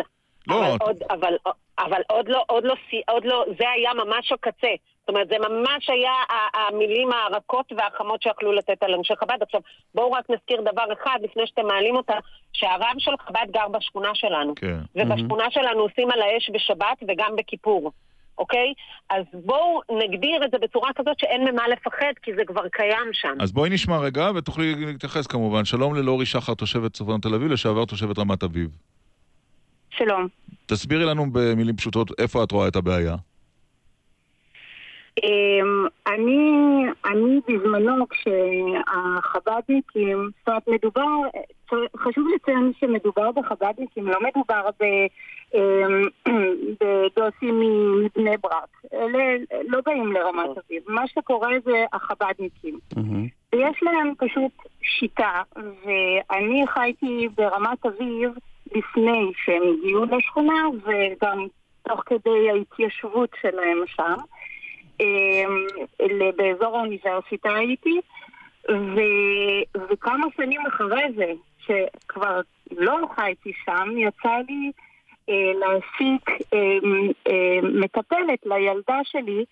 אבל, עוד, אבל, אבל עוד לא, עוד לא, סי- עוד לא, זה היה ממש הקצה. אומרת, זה ממש היה המילים הרכות והחמות שיכלו לתת על אנשי חב"ד. עכשיו, בואו רק נזכיר דבר אחד, לפני שאתם מעלים אותה, שהרב של חב"ד גר בשכונה שלנו. כן. ובשכונה שלנו עושים על האש בשבת וגם בכיפור, אוקיי? אז בואו נגדיר את זה בצורה כזאת שאין ממה לפחד, כי זה כבר קיים שם. אז בואי נשמע רגע, ותוכלי להתייחס כמובן. שלום ללורי שחר, תושבת צפון תל אביב, לשעבר תושבת רמת אביב. שלום. תסבירי לנו במילים פשוטות איפה את רואה את הבעיה. אמ, אני, אני בזמנו כשהחב"דניקים, זאת אומרת מדובר, חשוב לציין שמדובר בחב"דניקים, לא מדובר ב, אמ, בדוסים מבני ברק. אלה לא באים לרמת אביב. מה שקורה זה החב"דניקים. ויש להם פשוט שיטה, ואני חייתי ברמת אביב לפני שהם הגיעו לשכונה, וגם תוך כדי ההתיישבות שלהם שם. אמ, באזור האוניברסיטה הייתי, ו, וכמה שנים אחרי זה, שכבר לא חייתי שם, יצא לי אה, להעסיק אה, אה, מטפלת לילדה שלי,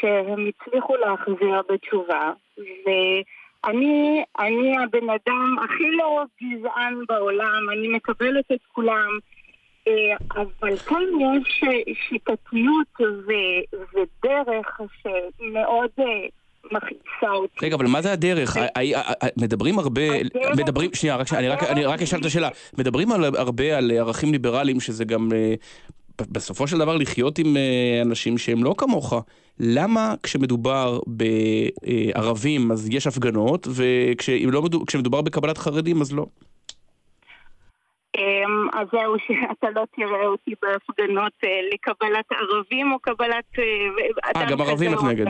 שהם הצליחו להחזיר בתשובה, ואני אני הבן אדם הכי לא גזען בעולם, אני מקבלת את כולם. אה, אבל כאן יש שיטתיות ו- ודרך שמאוד אה, מכעיסה אותי. רגע, אבל מה זה הדרך? מדברים הרבה, מדברים, שנייה, אני רק- אשאל את השאלה. מדברים הרבה על ערכים ליברליים, שזה גם אה, בסופו של דבר לחיות עם אנשים שהם לא כמוך. למה כשמדובר בערבים אז יש הפגנות, וכשמדובר בקבלת חרדים אז לא? אמ, אז זהו, שאתה לא תראה אותי בהפגנות אה, לקבלת ערבים או קבלת... אה, אה, גם ערבים את נגד.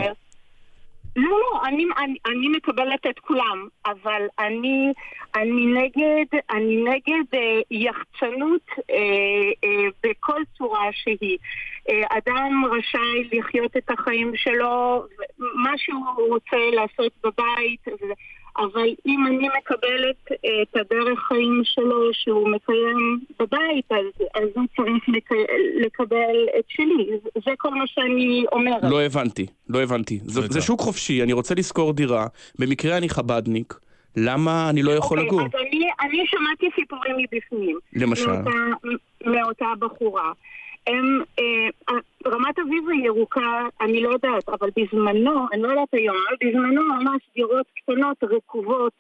לא, לא, אני, אני, אני מקבלת את כולם, אבל אני, אני נגד, אני נגד אה, יחצנות אה, אה, בכל צורה שהיא. אה, אדם רשאי לחיות את החיים שלו, מה שהוא רוצה לעשות בבית, ו- אבל אם אני מקבלת אה, את הדרך חיים שלו שהוא מקיים בבית, אז, אז הוא צריך לק, לקבל את שלי. זה- כל מה שאני אומרת. לא הבנתי, לא הבנתי. זה זה שוק חופשי, אני רוצה לשכור דירה, במקרה אני חבדניק, למה אני לא יכול אוקיי, לגור? אז אני, אני שמעתי סיפורים מבפנים. למשל? מאותה, מאותה בחורה. הם, אה, רמת אביב הירוקה, אני לא יודעת, אבל בזמנו, אני לא יודעת היום, אבל בזמנו ממש דירות קטנות, רקובות,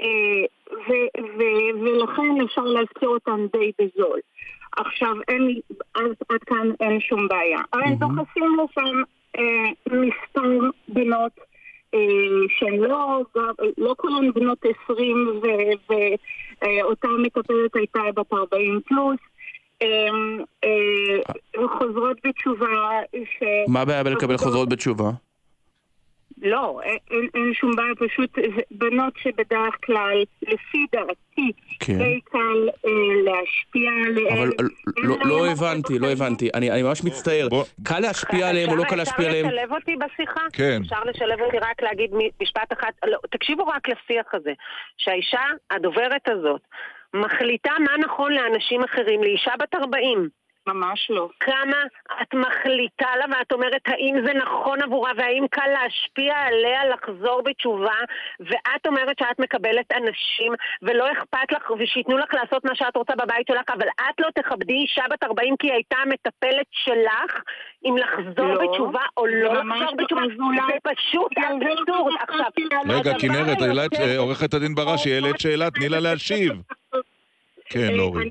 אה, ו, ו, ולכן אפשר להזכיר אותן די בזול. עכשיו, אין, עד, עד כאן אין שום בעיה. אבל הם דוחסים לשם אה, מספר בנות אה, שהן לא, לא כולן בנות 20 ואותה מטפלת הייתה בת 40 פלוס. אה, אה, חוזרות בתשובה ש... מה הבעיה בלקבל חוזרות בתשובה? לא, אין, אין, שום בעיה, פשוט בנות שבדרך כלל, לפי דעתי, כן. די קל אה, להשפיע עליהן. אבל לא- לא הבנתי, לא הבנתי. אני אני ממש מצטער. קל להשפיע עליהם או לא קל להשפיע עליהם? אפשר לשלב אותי בשיחה? כן. אפשר לשלב אותי רק להגיד משפט אחד? לא, תקשיבו רק לשיח הזה. שהאישה, הדוברת הזאת, מחליטה מה נכון לאנשים אחרים, לאישה בת 40. ממש לא. כמה את מחליטה לה ואת אומרת האם זה נכון עבורה והאם קל להשפיע עליה לחזור בתשובה ואת אומרת שאת מקבלת אנשים ולא אכפת לך ושייתנו לך לעשות מה שאת רוצה בבית שלך אבל את לא תכבדי אישה בת 40 כי היא הייתה המטפלת שלך אם לחזור לא. בתשובה או לא לחזור לא. בתשובה זה פשוט אבסורד עכשיו רגע, כנרת, אה, עורכת הדין בראשי, העלית שאלה, תני לה להשיב. כן, לאורי.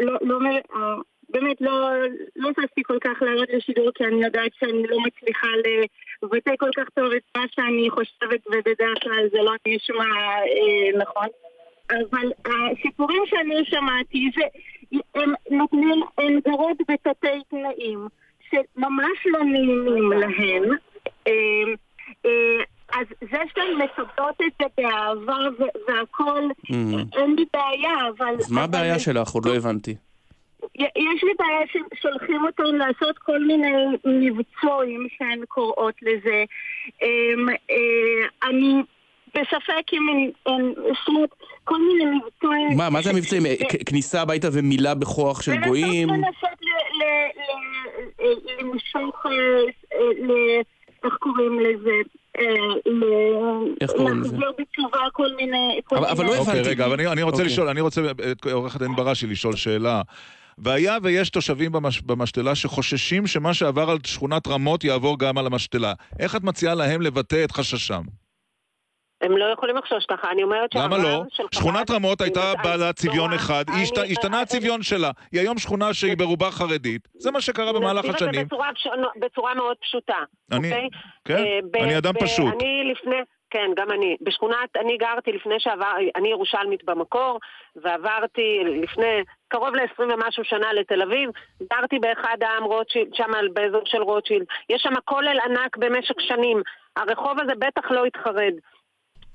לא, לא, מ- אה, באמת לא, לא ששתי כל כך לעלות לשידור כי אני יודעת שאני לא מצליחה לבטא כל כך טוב את מה שאני חושבת ובדרך כלל זה לא נשמע אה, נכון. אבל הסיפורים שאני שמעתי זה, הם נותנים, הם גרות בתתי תנאים שממש לא נעימים להן. אה, אה, אז זה שהן מקבלות את זה באהבה והכל, Mhm. אין לי בעיה, אבל... אז מה הבעיה שלך? עוד לא הבנתי. יש לי בעיה ששולחים אותם לעשות כל מיני מבצועים שהן קוראות לזה. אמ, אה, אני בספק אם הן עושות כל מיני מבצועים... מה, מה זה המבצעים? כניסה הביתה ומילה בכוח של גויים? לנסות ל- ל- ל- למשוך, אה, אה, ל- איך קוראים לזה? אה, ל- איך קוראים לזה? להחזיר בתשובה כל מיני... אבל- אבל לא אוקיי, הבנתי. רגע, אבל אני, אני רוצה אוקיי. לשאול, אני רוצה את עורכת הדין בראשי לשאול שאלה. והיה ויש תושבים במש, במשתלה שחוששים שמה שעבר על שכונת רמות יעבור גם על המשתלה. איך את מציעה להם לבטא את חששם? הם לא יכולים לחשוש ככה, אני אומרת למה שהרב לא? של חב"ד- שכונת רמות הייתה בעלת צביון. אחד, היא השתנה הצביון שלה. היא היום שכונה שהיא ברובה חרדית. זה מה שקרה במהלך השנים. בצורה, מאוד פשוטה, אני- אוקיי? כן, אה, אני אדם פשוט. אני לפני, כן, גם אני. בשכונת, אני גרתי לפני שעבר, אני ירושלמית במקור, ועברתי לפני קרוב ל-20 ומשהו שנה לתל אביב, גרתי באחד העם רוטשילד, שם באזור של רוטשילד. יש שם כולל ענק במשך שנים. הרחוב הזה בטח לא התחרד.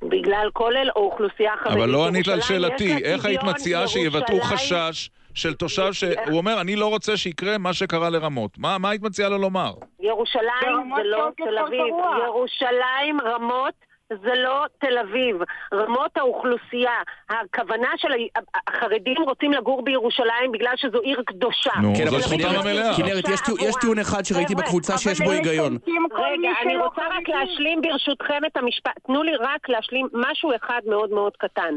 בגלל כולל או אוכלוסייה חרדית. אבל לא ענית על שאלתי, איך היית מציעה שיבטאו חשש של תושב שהוא אומר, אני לא רוצה שיקרה מה שקרה לרמות. מה מה היית מציעה לו לומר? ירושלים זה לא תל אביב. ירושלים, רמות, זה לא תל אביב. רמות האוכלוסייה. הכוונה של החרדים רוצים לגור בירושלים בגלל שזו עיר קדושה. נו, כן, זו אבל זכותם כנרת- המלאה. כנרת, יש טיעון- יש טיעון אחד שראיתי בקבוצה שיש בו היגיון. רגע, אני רוצה רק. להשלים ברשותכם את המשפט. תנו לי רק להשלים משהו אחד מאוד מאוד קטן.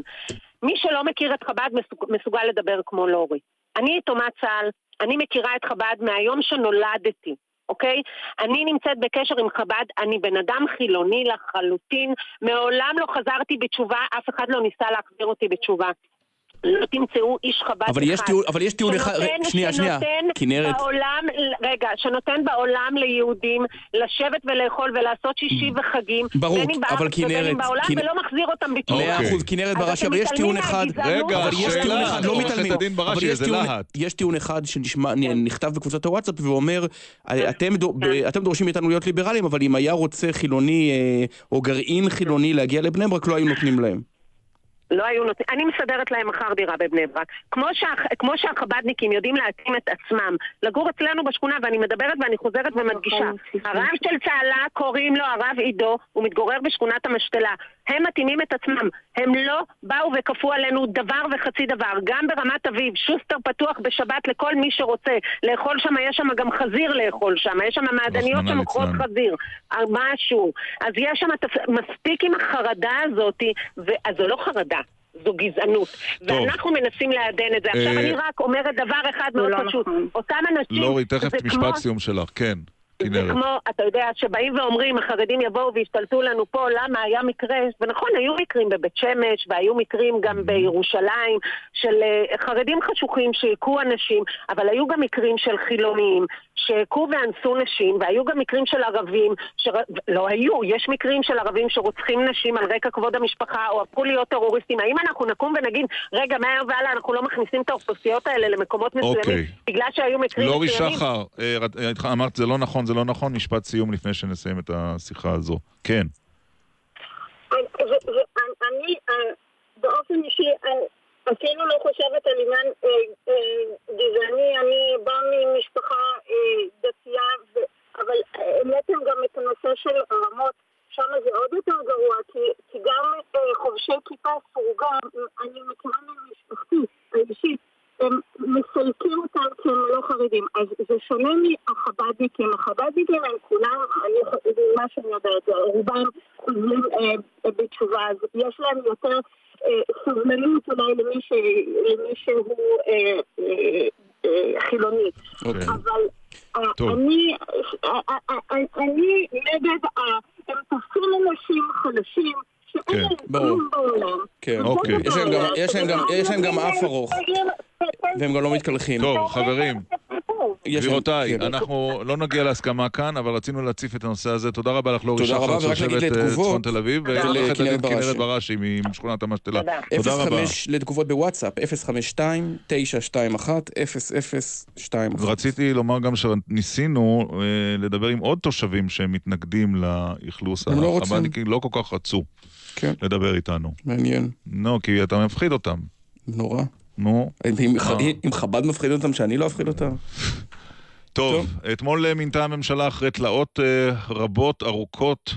מי שלא מכיר את חב"ד מסוג- מסוגל לדבר כמו לורי. אני יתומת צה"ל, אני מכירה את חב"ד מהיום שנולדתי. אוקיי? אני נמצאת בקשר עם חב"ד, אני בן אדם חילוני לחלוטין, מעולם לא חזרתי בתשובה, אף אחד לא ניסה להחזיר אותי בתשובה. לא תמצאו איש חב"ד אחד. אבל יש טיעון- אבל יש טיעון אחד- שנותן- שנייה, שנייה. שנותן כנרת. בעולם, רגע, שנותן בעולם ליהודים לשבת ולאכול ולעשות שישי וחגים. ברור, בין אם בארץ אבל ובין כנרת, אם בעולם, כנ- ולא מחזיר אותם בתשובה. מאה אוקיי. אחוז, כנרת בראשי, אבל יש טיעון אחד, רגע, אבל יש שאלה, טיעון אחד, לא מתעלמים, אבל יש טיעון- אחד שנשמע, נכתב בקבוצת הוואטסאפ ואומר, אתם דו- ב- אתם דורשים מאיתנו להיות ליברליים, אבל אם היה רוצה חילוני אה, או גרעין חילוני להגיע לבני ברק, לא היו נותנים להם. לא היו נותנים, אני מסדרת להם מחר דירה בבני ברק. כמו, שה, כמו שהחב"דניקים יודעים להתאים את עצמם לגור אצלנו בשכונה, ואני מדברת ואני חוזרת ומדגישה. הרב של צהלה קוראים לו הרב עידו, הוא מתגורר בשכונת המשתלה. הם מתאימים את עצמם, הם לא באו וכפו עלינו דבר וחצי דבר. גם ברמת אביב, שוסטר פתוח בשבת לכל מי שרוצה. לאכול שם, יש שם גם חזיר לאכול שם, יש שם מעדניות שמוכרות. חזיר. על משהו. אז יש שם תפ- מספיק עם החרדה הזאת, אז זו לא חרדה. זו גזענות. טוב. ואנחנו מנסים לעדן את זה. עכשיו אה, אני רק אומרת דבר אחד מאוד לא פשוט. נכון. אותם אנשים... לורי, תכף משפט כמו- סיום שלך. כן, זה. כמו, אתה יודע, שבאים ואומרים, החרדים יבואו וישתלטו לנו פה, למה היה מקרה, ונכון, היו מקרים בבית שמש, והיו מקרים גם בירושלים, של אה, חרדים חשוכים שהכו אנשים, אבל היו גם מקרים של חילונים, שהכו ואנסו נשים, והיו גם מקרים של ערבים, שר... לא היו, יש מקרים של ערבים שרוצחים נשים על רקע כבוד המשפחה, או הפכו להיות טרוריסטים. האם אנחנו נקום ונגיד, רגע, מהיום והלאה אנחנו לא מכניסים את האוכלוסיות האלה למקומות מסוימים, אוקיי. בגלל שהיו מקרים לורי מסוימים? שחר, אה, אה, אמרת זה לא נכון, זה לא נכון, משפט סיום לפני שנסיים את השיחה הזו. כן. אני אה, באופן אישי אפילו לא חושבת על עניין אה, אה, גזעני, אני באה ממשפחה אה, דתייה, אבל העליתם גם את הנושא של רמות, שם זה עוד יותר גרוע, כי, גם חובשי כיפה סרוגה, אני מכירה ממשפחתי האישית, הם מסלקים אותם כי הם לא חרדים. אז זה שונה מהחב"דניקים. החב"דניקים הם כולם, אני, מה שאני יודעת, רובם חוזרים בתשובה, אז יש להם יותר סובלנות אולי למי, ש, למי שהוא אה, חילוני. אבל. אני, נגד, הם תופסים אנשים חלשים. כן, ברור. כן. אוקיי. יש להם גם אף ארוך. והם גם לא מתקלחים. טוב, חברים, גבירותיי. אנחנו לא נגיע להסכמה כאן, אבל רצינו להציף את הנושא הזה. תודה רבה לך, לורי תודה שחר, שיושבת אה. צפון תל אביב, תודה. ועורכת הדין כנרת בראשי. בראשי משכונת המשתלה. תודה. רבה. 05 לתגובות בוואטסאפ, 052-921-0021. ורציתי לומר גם שניסינו אה, לדבר עם עוד תושבים שמתנגדים לאכלוס הם לא רוצים. החב"דניקים, לא כל כך רצו כן, לדבר איתנו. מעניין. נו, כי אתה מפחיד אותם. נורא. נו. אם- אה. אם חב"ד מפחיד אותם, שאני לא אפחיד אותם? טוב, אתמול אה, מינתה הממשלה אחרי תלאות אה, רבות, ארוכות,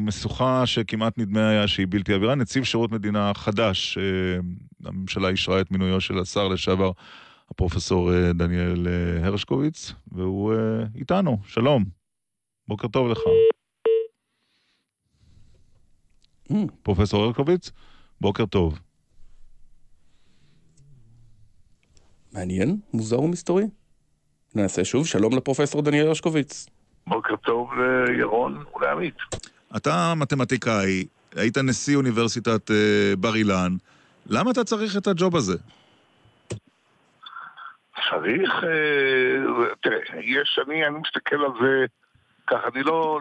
משוכה שכמעט נדמה היה שהיא בלתי עבירה, נציב שירות מדינה חדש. הממשלה אישרה את מינויו של השר לשעבר, הפרופסור דניאל הרשקוביץ, והוא איתנו. שלום. בוקר טוב לך. פרופסור הרשקוביץ, בוקר טוב. מעניין, מוזר ומסתורי. נעשה שוב, שלום לפרופסור דניאל הרשקוביץ. בוקר טוב לירון ולעמית. אתה מתמטיקאי, היית נשיא אוניברסיטת אה, בר אילן, למה אתה צריך את הג'וב הזה? צריך, אה, תראה, יש, אני, אני מסתכל על זה ככה, אני לא,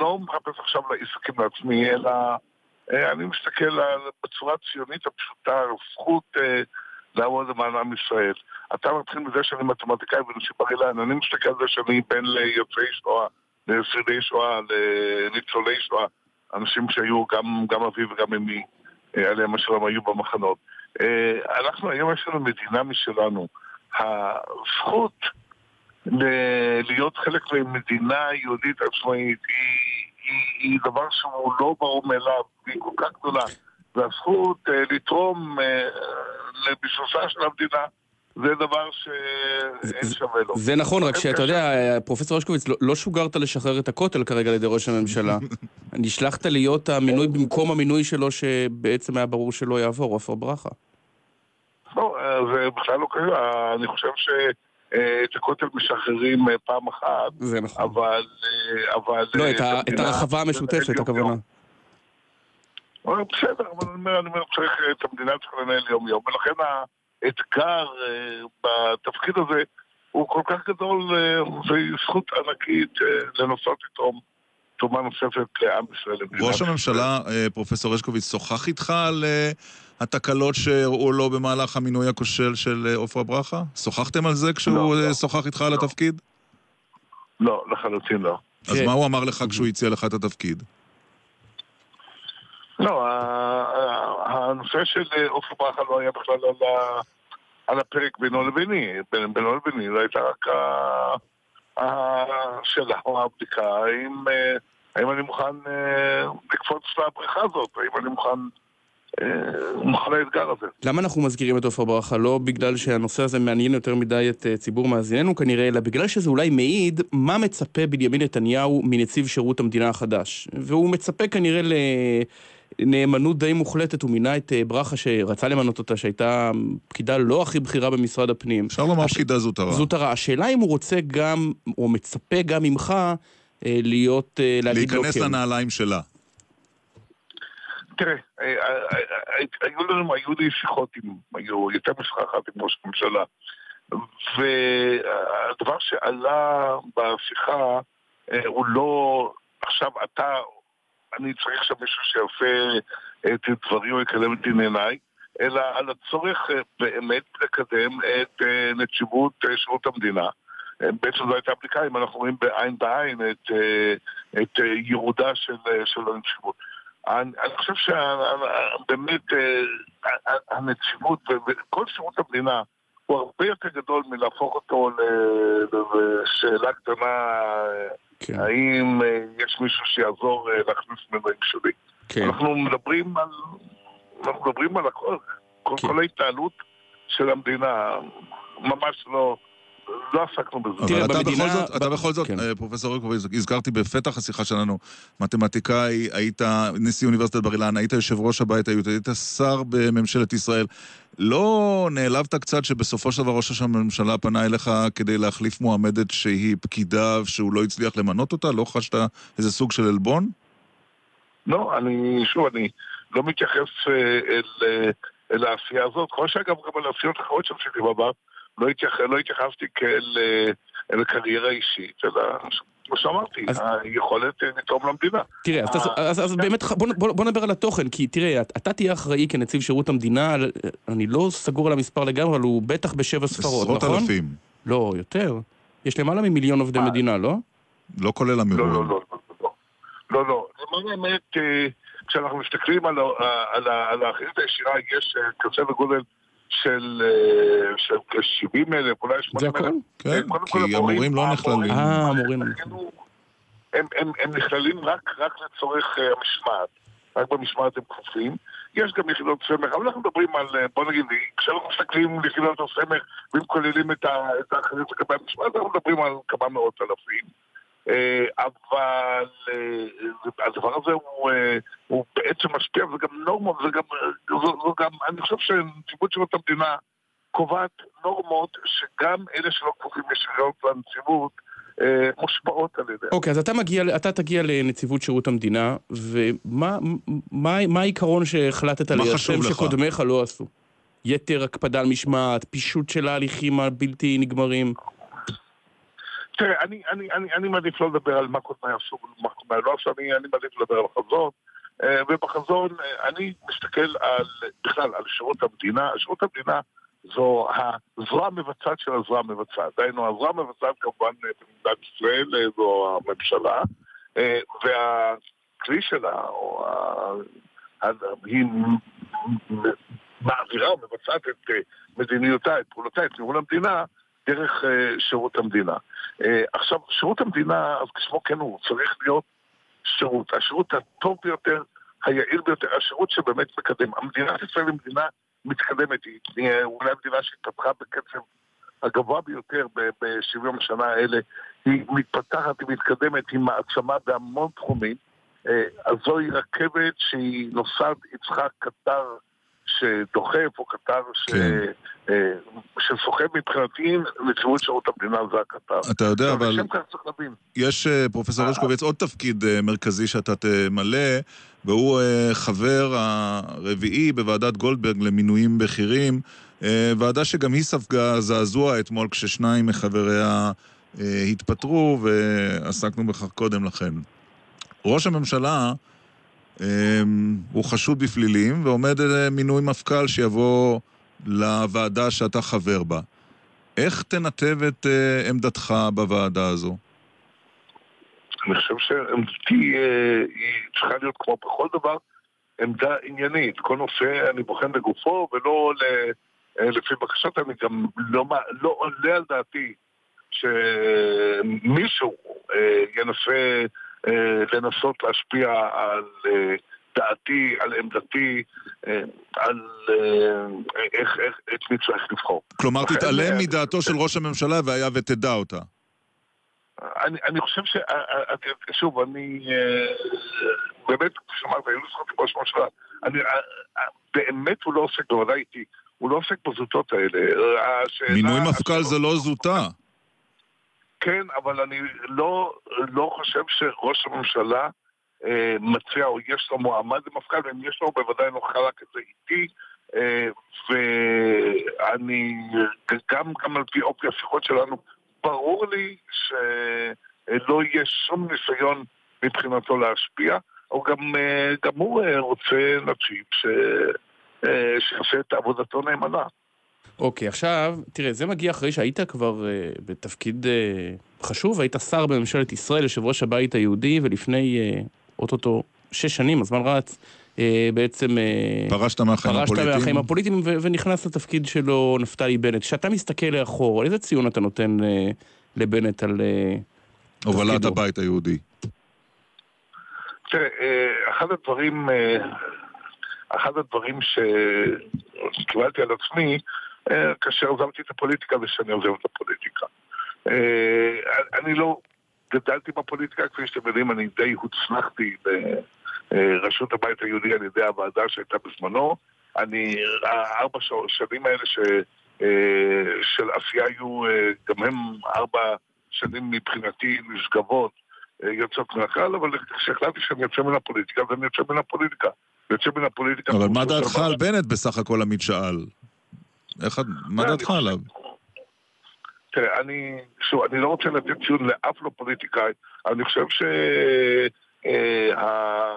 לא מחפש עכשיו לעיסוקים לעצמי, אלא אה, אני מסתכל על, בצורה הציונית הפשוטה, על זכות לעבוד למען עם ישראל. אתה מתחיל מזה שאני מתמטיקאי ונשיא בר אילן, אני מסתכל על זה שאני בן ליוצאי שואה, לשרידי שואה, לניצולי שואה, אנשים שהיו גם, גם אבי וגם אמי, אה, עליהם השלום היו במחנות. אה, אנחנו היום יש לנו מדינה משלנו. הזכות ל- להיות חלק ממדינה יהודית עצמאית היא, היא, היא דבר שהוא לא ברור מאליו, והיא כל כך גדולה. והזכות אה, לתרום אה, לביסוסה של המדינה זה דבר שאין שווה לו. זה נכון, רק שאתה יודע, פרופסור הרשקוביץ, לא- לא שוגרת לשחרר את הכותל כרגע על ידי ראש הממשלה. נשלחת להיות המינוי במקום המינוי שלו, שבעצם היה ברור שלא יעבור, עופר ברכה. לא, אה, זה בכלל לא קרה, אני חושב שאת הכותל משחררים אה, פעם אחת. זה נכון. אבל... אה. לא, אה, את הרחבה המשותפת, הכוונה. אבל בסדר, אבל אני אומר, אני אומר, צריך, את המדינה צריכה לנהל יום-יום, ולכן האתגר אה, בתפקיד הזה הוא כל כך גדול, אה, זוהי זכות ענקית אה, לנסות לתרום תרומה נוספת לעם ישראל. ראש הממשלה, פרופסור הרשקוביץ, שוחח איתך על התקלות שאירעו לו במהלך המינוי הכושל של עופרה ברכה? שוחחתם על זה כשהוא אה, שוח איתך על התפקיד? לא, לחלוטין לא. אז מה הוא אמר לך כשהוא הציע לך את התפקיד? לא, הנושא של אה, עופר ברכה לא היה בכלל על ה- על הפרק בינו לביני. בינו לביני זו הייתה רק השאלה או הבדיקה, האם, אה, האם אני מוכן אה, לקפוץ לבריכה הזאת, האם אני מוכן מוכן לאתגר הזה. למה אנחנו מזכירים את עופר ברכה? לא בגלל שהנושא הזה מעניין יותר מדי את ציבור מאזיננו כנראה, אלא בגלל שזה אולי מעיד מה מצפה בנימין נתניהו מנציב שירות המדינה החדש. והוא מצפה כנראה לנאמנות די מוחלטת, הוא מינה את אה, ברכה שרצה למנות אותה, שהייתה פקידה לא הכי בכירה במשרד הפנים. אפשר לומר פקידה זוטרה. זוטרה. השאלה אם הוא רוצה גם, או מצפה גם ממך, אה, להיות, אה, להגיד לו כן. להיכנס לנעליים שלה. תראה, אה, אה, אה, היו לנו, היו לי שיחות עם, היו יותר משיחה אחת עם ראש הממשלה, והדבר שעלה בשיחה הוא לא, עכשיו אתה, אני צריך שם מישהו שיעשה את דברי או יקדם את ענייניי, אלא על הצורך אה, באמת לקדם את אה, נציבות אה, שירות המדינה. אה, בעצם זו הייתה בדיקה אם אנחנו רואים בעין בעין את, אה, את אה, ייעודה של, אה, של הנציבות. אני, אני חושב שבאמת הנציבות וכל שירות המדינה הוא הרבה יותר גדול מלהפוך אותו לשאלה קטנה, כן. האם אה, יש מישהו שיעזור אה, להכניס מנועים שלי. כן. אנחנו מדברים על, אנחנו מדברים על הכל, כל, כן. כל ההתנהלות של המדינה, ממש לא, לא עסקנו בזה. אבל אתה בכל זאת, אתה בכל זאת, אה, פרופסור רקוביץ, הזכרתי בפתח השיחה שלנו, מתמטיקאי, היית נשיא אוניברסיטת בר אילן, היית יושב ראש הבית היהודי, היית שר בממשלת ישראל. לא נעלבת קצת שבסופו של דבר ראש הממשלה פנה אליך כדי להחליף מועמדת שהיא פקידה ושהוא לא הצליח למנות אותה? לא חשת איזה סוג של עלבון? לא, אני, שוב, אני לא מתייחס אה, אל, אה, אל העשייה הזאת, כמו שאגב גם על העשיות אחרות שעשיתי בעבר, לא, התייח, לא התייחסתי כאל אה, אל קריירה אישית, אלא כמו שאמרתי, היכולת אה, לתרום למדינה. תראה, אז, אה, אז, אז באמת, בוא, בוא, בוא נדבר על התוכן, כי תראה, את- אתה תהיה אחראי כנציב שירות המדינה, אני לא סגור על המספר לגמרי, אבל הוא בטח בשבע ספרות, עשרות נכון? אלפים. לא, יותר. יש למעלה ממיליון עובדי מדינה, לא? לא כולל המירון. לא, לא, לא, לא, לא. למען האמת, אה, כשאנחנו מסתכלים על האחריות הישירה, יש אה, כזה וגודל של, אה, של כ-70 אלף, אולי 80 אלף. כן, כי המורים לא נכללים. אה, המורים. הם, נכללים רק, רק לצורך uh, המשמעת. רק במשמעת הם כפופים. יש גם יחידות סמך, אבל אנחנו מדברים על, uh, בוא נגיד, כשאנחנו מסתכלים על יחידות הסמך ואם כוללים את, ה, את האחריות לגבי המשמעת, אנחנו מדברים על כמה מאות אלפים. Uh, אבל uh, הדבר הזה הוא, uh, הוא בעצם משפיע, וזה גם נורמות, זה גם, זו, זו גם, אני חושב שנציבות שירות המדינה קובעת נורמות שגם אלה שלא כפופים ישירות לנציבות, אה, מושפעות על ידי. אוקיי, אז אתה מגיע, אתה תגיע לנציבות שירות המדינה, ומה מה, מה העיקרון שהחלטת ליישם שקודמיך לא עשו? יתר הקפדה על משמעת, פישוט של ההליכים הבלתי נגמרים? תראה, אני, אני, אני, אני מעדיף לא לדבר על מה קודמיי עשו ומה קודמיי לא עשו, אני, אני מעדיף לדבר על החזון. אה, ובחזון אה, אני מסתכל על, בכלל, על שירות המדינה. שירות המדינה זו הזרוע המבצעת של הזרוע המבצעת. דהיינו, הזרוע המבצעת כמובן במדינת ישראל זו הממשלה, אה, והכלי שלה, או היא מעבירה או מבצעת את אה, מדיניותה, את פעולותיה, את ניהול המדינה, דרך אה, שירות המדינה. עכשיו, שירות המדינה, אז כשמו כן הוא, צריך להיות שירות. השירות הטוב ביותר, היעיל ביותר, השירות שבאמת מקדם. המדינת ישראל היא מדינה מתקדמת, היא אולי המדינה שהתפתחה בקצב הגבוה ביותר ב-70 השנה האלה, היא מתפתחת, היא מתקדמת, היא מעצמה בהמון תחומים. אה, אז זוהי רכבת שהיא נוסעת, צריכה קטר שדוחף, או קטר ש... כן. אה, שסוחב מבחינתי, נציבות שירות המדינה זה הקטר. אתה יודע, אבל... בשם כך צריך להבין. יש, אה, פרופסור הרשקוביץ, עוד תפקיד מרכזי שאתה תמלא, והוא חבר הרביעי בוועדת גולדברג למינויים בכירים, ועדה שגם היא ספגה זעזוע אתמול כששניים מחבריה התפטרו, ועסקנו בכך קודם לכן. ראש הממשלה הוא חשוד בפלילים ועומד מינוי מפכ"ל שיבוא לוועדה שאתה חבר בה. איך תנתב את uh, עמדתך בוועדה הזו? אני חושב שעמדתי uh, היא צריכה להיות כמו בכל דבר, עמדה עניינית. כל נושא אני בוחן לגופו ולא ל, uh, לפי בקשות, אני גם לא, לא עולה על דעתי שמישהו uh, ינסה לנסות להשפיע על אה, דעתי, על עמדתי, אה, על איך, איך, את מי צריך לבחור. כלומר, תתעלם מדעתו של ראש הממשלה והיה ותדע אותה. אני, אני חושב ש... שוב, אני... באמת, כפי שאמרת, היו לי זכות ראש הממשלה. אני... באמת הוא לא עוסק, בוודאי איתי, הוא לא עוסק בזוטות האלה. מינוי מפכ"ל זה לא זוטה. כן, אבל אני לא, לא חושב שראש הממשלה אה, מציע או יש לו מועמד למפכ"ל, ואם יש לו בוודאי לא חלק את זה איתי, אה, ואני, גם, גם על פי אופי השיחות שלנו, ברור לי שלא יהיה שום ניסיון מבחינתו להשפיע, או גם, אה, גם הוא אה, רוצה נציב ש... אה, שיעשה את עבודתו נאמנה. אוקיי, עכשיו, תראה, זה מגיע אחרי שהיית כבר uh, בתפקיד uh, חשוב, היית שר בממשלת ישראל, יושב ראש הבית היהודי, ולפני uh, אוטוטו שש שנים, הזמן רץ, uh, בעצם... Uh, פרשת מהחיים פרשת הפוליטיים. פרשת מהחיים הפוליטיים ו- ונכנס לתפקיד שלו נפתלי בנט. כשאתה מסתכל לאחור, איזה ציון אתה נותן uh, לבנט על uh, הובלת הבית היהודי. תראה, אחד הדברים... אחד הדברים שקיבלתי על עצמי כאשר עזבתי את הפוליטיקה ושאני עוזב את הפוליטיקה. אה, אני לא גדלתי בפוליטיקה, כפי שאתם יודעים, אני די הוצנחתי ברשות הבית היהודי על ידי הוועדה שהייתה בזמנו. אני, הארבע שנים האלה ש, אה, של עשייה היו, גם הם ארבע שנים מבחינתי נשגבות, יוצאות מן הכלל, אבל כשהחלטתי שאני יוצא מן הפוליטיקה, אז אני יוצא מן הפוליטיקה. יוצא מן הפוליטיקה. אבל מה דעתך על בנט בסך הכל עמית שאל? איך, מה דעתך עליו? תראה, אני, שוב, אני לא רוצה לתת ציון לאף לא פוליטיקאי, אני חושב ש... אה, אה,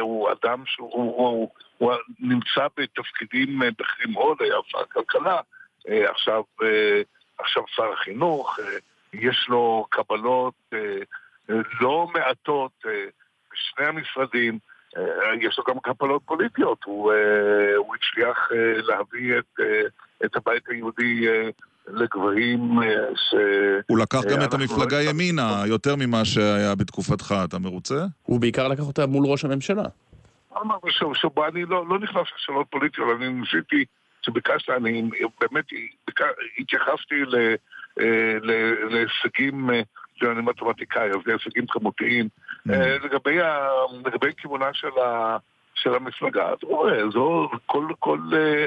הוא אדם שהוא הוא, הוא נמצא בתפקידים אה, בכירים מאוד, היה שר הכלכלה, עכשיו, עכשיו שר החינוך, יש לו קבלות לא מעטות בשני המשרדים, יש לו גם קפלות פוליטיות, הוא, אה, הוא הצליח אה, להביא את, אה, את הבית היהודי אה, לגבהים אה, ש... הוא לקח גם אה, את המפלגה לא- ימינה, יותר ממה שהיה בתקופתך, אתה מרוצה? הוא בעיקר לקח אותה מול ראש הממשלה. אמרתי שוב, שוב, אני לא, לא נכנס לשאלות פוליטיות, אני ניסיתי, שביקשת, אני באמת התייחסתי ל, אה, ל, להישגים, אה, אני מתמטיקאי, אז זה הישגים כמותיים. אה, לגבי, ה, לגבי כיוונה של, ה, של המפלגה, אז הוא רואה, זו, כל, כל, אה,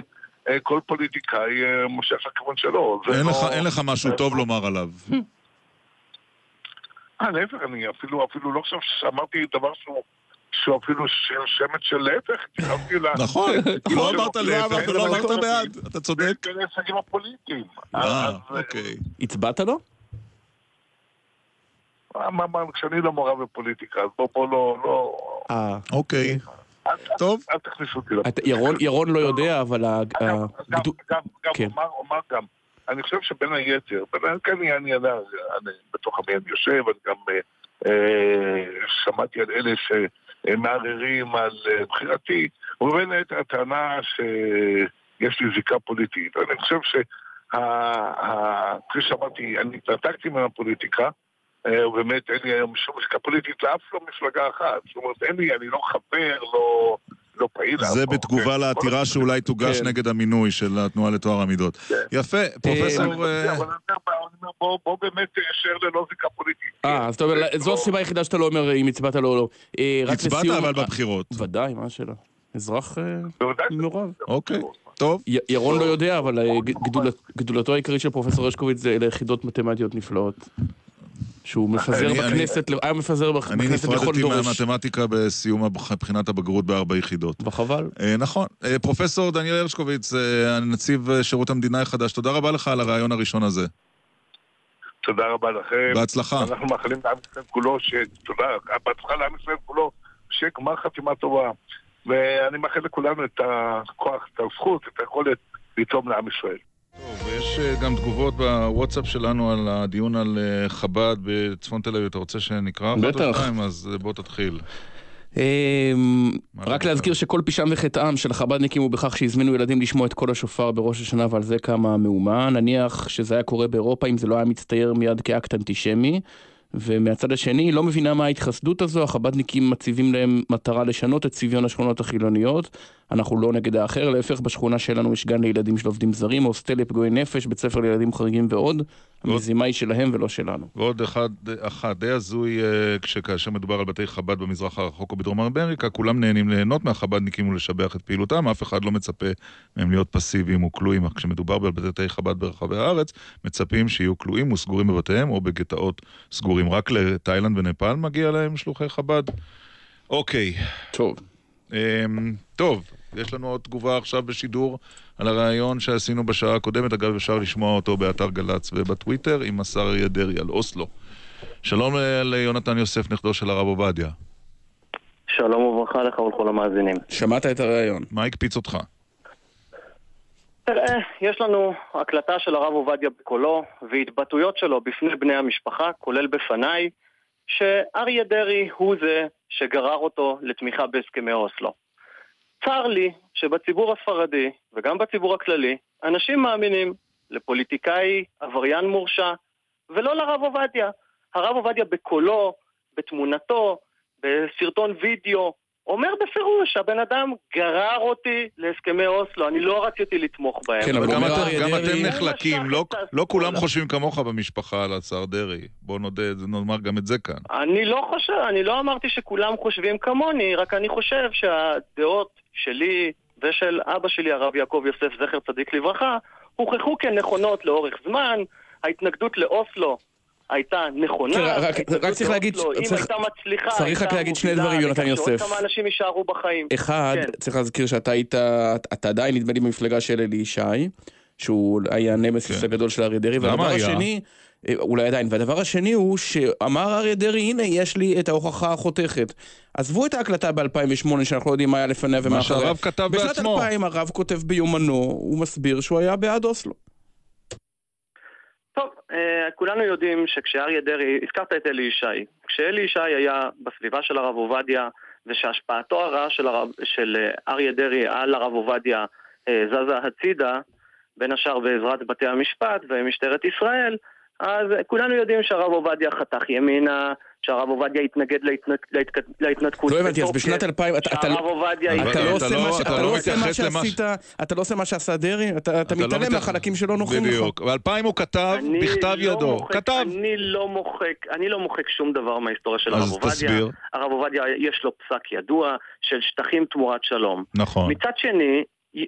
אה, כל פוליטיקאי מושך לכיוון שלו. זה אין לא- לך- אין לך משהו טוב לומר עליו. אה, להפך, אני אפילו, אפילו לא חושב שאמרתי דבר שהוא... שהוא אפילו שמץ של להפך, התייחסתי ל... נכון, כאילו לא. אמרת להפך ולא אמרת בעד, אתה צודק. בין ההישגים הפוליטיים. אה, אוקיי. הצבעת לו? מה, מה, כשאני לא מעורב בפוליטיקה, אז בוא, בוא לא... לא... אה. אוקיי. טוב. אל תכניסו אותי אתה- ירון- ירון לא יודע, אבל... גם, גם, גם, כן. אומר, אומר גם, אני חושב שבין היתר, בין היתר, אני, אני בתוך עמי אני יושב, אני גם אה, אה, שמעתי על אלה שמערערים על אה, בחירתי, ובין היתר הטענה שיש לי זיקה פוליטית. אני חושב שה... ה- כפי שאמרתי, אני התנתקתי מהפוליטיקה, ובאמת אין לי היום שום זיקה פוליטית לאף לא מפלגה אחת. זאת אומרת, אין לי, אני לא חבר, לא, לא פעיל. זה. בתגובה כן. לעתירה שאולי תוגש כן. נגד המינוי של התנועה לטוהר המידות. יפה, אני פרופסור... אה, בוא- באמת תישאר ללא זיקה פוליטית. אה, אז אתה אומר, זו הסיבה היחידה שאתה לא אומר אם הצבעת לו או לא. אה, רק הצבעת אבל בבחירות. ודאי, מה השאלה? אזרח אה. מעורב. אוקיי, טוב. י- ירון לא יודע, אבל אה, גדולתו העיקרית של פרופסור הרשקוביץ זה אלה יחידות מתמטיות נפלאות. שהוא מפזר אני- בכנסת, היה מפזר בכ- אני בכנסת לכל נפרדתי דורש. מהמתמטיקה בסיום בחינת הבגרות בארבע יחידות. וחבל. אה, נכון. אה, פרופסור דניאל הרשקוביץ, אה, נציב אה, שירות המדינה החדש, תודה רבה לך על הרעיון הראשון הזה. תודה רבה לכם. בהצלחה. אנחנו מאחלים לעם ישראל כולו, ש... תודה, בהצלחה לעם ישראל כולו, שיהיה גמר חתימה טובה. ואני מאחל לכולנו את הכוח, את הזכות, את היכולת לתרום לעם ישראל. טוב, ויש אה, גם תגובות בוואטסאפ שלנו על הדיון על אה, חב"ד בצפון תל אביב. אתה רוצה שנקרא? אחת או. שתיים? אז אה, בוא תתחיל. אמ, רק להזכיר שכל פשעם וחטאם של החב"דניקים הוא בכך שהזמינו ילדים לשמוע את קול השופר בראש השנה ועל זה קמה המהומה. נניח שזה היה קורה באירופה אם זה לא היה מצטייר מיד כאקט אנטישמי. ומהצד השני, לא מבינה מה ההתחסדות הזו, החב"דניקים מציבים להם מטרה לשנות את צביון השכונות החילוניות. אנחנו לא נגד האחר, להפך, בשכונה שלנו יש גן לילדים של עובדים זרים, הוסטל לפגועי נפש, בית ספר לילדים חריגים ועוד. המזימה היא שלהם ולא שלנו. ועוד אחד, אחד די הזוי, אה, כשכאשר מדובר על בתי חב"ד במזרח הרחוק או בדרום אמריקה, כולם נהנים ליהנות מהחב"דניקים ולשבח את פעילותם, אף אחד לא מצפה מהם להיות פסיביים וכלואים, אך כשמדובר בבתי חב"ד ברחבי הארץ, מצפים שיהיו כלואים וסגורים בבתיהם או בגטאות סגורים. רק לתאילנד ונפאל מגיע להם שלוחי חב"ד? אוקיי. טוב. אמ, טוב, יש לנו עוד תגובה עכשיו בשידור על הריאיון שעשינו בשעה הקודמת, אגב אפשר לשמוע אותו באתר גל"צ ובטוויטר עם השר אריה דרעי על אוסלו. שלום ל- ליונתן יוסף, נכדו של הרב עובדיה. שלום וברכה לך ולכל המאזינים. שמעת את הריאיון. מה הקפיץ אותך? תראה, יש לנו הקלטה של הרב עובדיה בקולו והתבטאויות שלו בפני בני המשפחה, כולל בפניי, שאריה דרעי הוא זה שגרר אותו לתמיכה בהסכמי אוסלו. צר לי שבציבור הספרדי וגם בציבור הכללי, אנשים מאמינים לפוליטיקאי עבריין מורשע ולא לרב עובדיה. הרב עובדיה בקולו, בתמונתו, בסרטון וידאו, אומר בפירוש, הבן אדם גרר אותי להסכמי אוסלו, אני לא רציתי לתמוך בהם. כן, אבל גם אריה גם אתם נחלקים, לא- לא כולם. חושבים כמוך במשפחה על השר דרעי. בוא נודה, נאמר גם את זה כאן. אני לא חושב, אני לא אמרתי שכולם חושבים כמוני, רק אני חושב שהדעות שלי ושל אבא שלי, הרב יעקב יוסף, זכר צדיק לברכה, הוכחו כנכונות לאורך זמן. ההתנגדות לאוסלו הייתה נכונה. כן, רק- רק צריך להגיד- אם צריך- הייתה מצליחה, צריך רק להגיד שני דברים, יונתן יוסף. שעוד כמה אנשים יישארו בחיים. אחד, כן. צריך להזכיר שאתה היית, אתה עדיין נדמה לי במפלגה של אלי ישי, שהוא היה הנמסיס הגדול של אריה דרעי, למה והדבר היה? השני, אולי עדיין, והדבר השני הוא שאמר אריה דרעי, הנה יש לי את ההוכחה החותכת. עזבו את ההקלטה ב-2008 שאנחנו לא יודעים מה היה לפניה ומה מה אחריה. שהרב כתב בשנת בעצמו. 2000 הרב כותב ביומנו, הוא מסביר שהוא היה בעד אוסלו. טוב, אה, כולנו יודעים שכשאריה דרעי, הזכרת את אלי ישי, כשאלי ישי היה בסביבה של הרב עובדיה ושהשפעתו הרעה של, הרב, של אה, אריה דרעי על הרב עובדיה אה, זזה הצידה, בין השאר בעזרת בתי המשפט ומשטרת ישראל, אז כולנו יודעים שהרב עובדיה חתך ימינה, שהרב עובדיה התנגד להתנתקות. לא הבנתי, אז בשנת 2000, אתה שהרב עובדיה... אתה לא עושה לא- מה לא לא שעשית, אתה לא עושה מה שעשה דרעי? אתה אתה אתה לא מתעלם מהחלקים שלא נוחים לך. בדיוק. ב-2000 הוא כתב בכתב לא ידו. כתב. אני לא מוחק, אני לא מוחק שום דבר מההיסטוריה של אז הרב עובדיה. תסביר. הרב עובדיה יש לו פסק ידוע של שטחים תמורת שלום. נכון. מצד שני,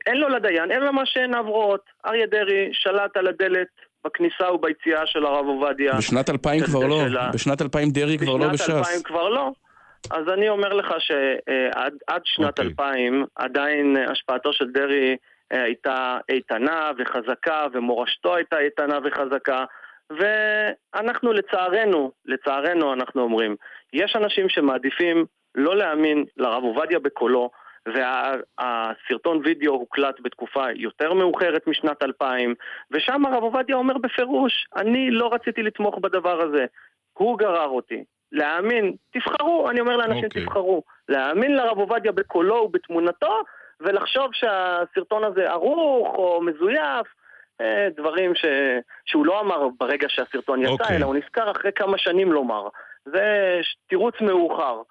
אין לו לדיין, אין לו מה שעיניו רואות. אריה דרעי שלט על הדלת בכניסה וביציאה של הרב עובדיה. בשנת 2000 של- כבר לא, בשנת 2000 דרעי כבר לא בשנת 2000 בש"ס. כבר לא. אז אני אומר לך שעד שנת אוקיי. 2000 עדיין אה, השפעתו של דרעי אה, הייתה איתנה וחזקה ומורשתו הייתה איתנה וחזקה ואנחנו לצערנו, לצערנו אנחנו אומרים, יש אנשים שמעדיפים לא להאמין לרב עובדיה בקולו והסרטון וידאו הוקלט בתקופה יותר מאוחרת משנת 2000 ושם הרב עובדיה אומר בפירוש, אני לא רציתי לתמוך בדבר הזה, הוא גרר אותי. להאמין, תבחרו, אני אומר לאנשים אוקיי. תבחרו, להאמין לרב עובדיה בקולו ובתמונתו ולחשוב שהסרטון הזה ערוך או מזויף, אה, דברים ש... שהוא לא אמר ברגע שהסרטון יצא, אוקיי. אלא הוא נזכר אחרי כמה שנים לומר. זה תירוץ מאוחר.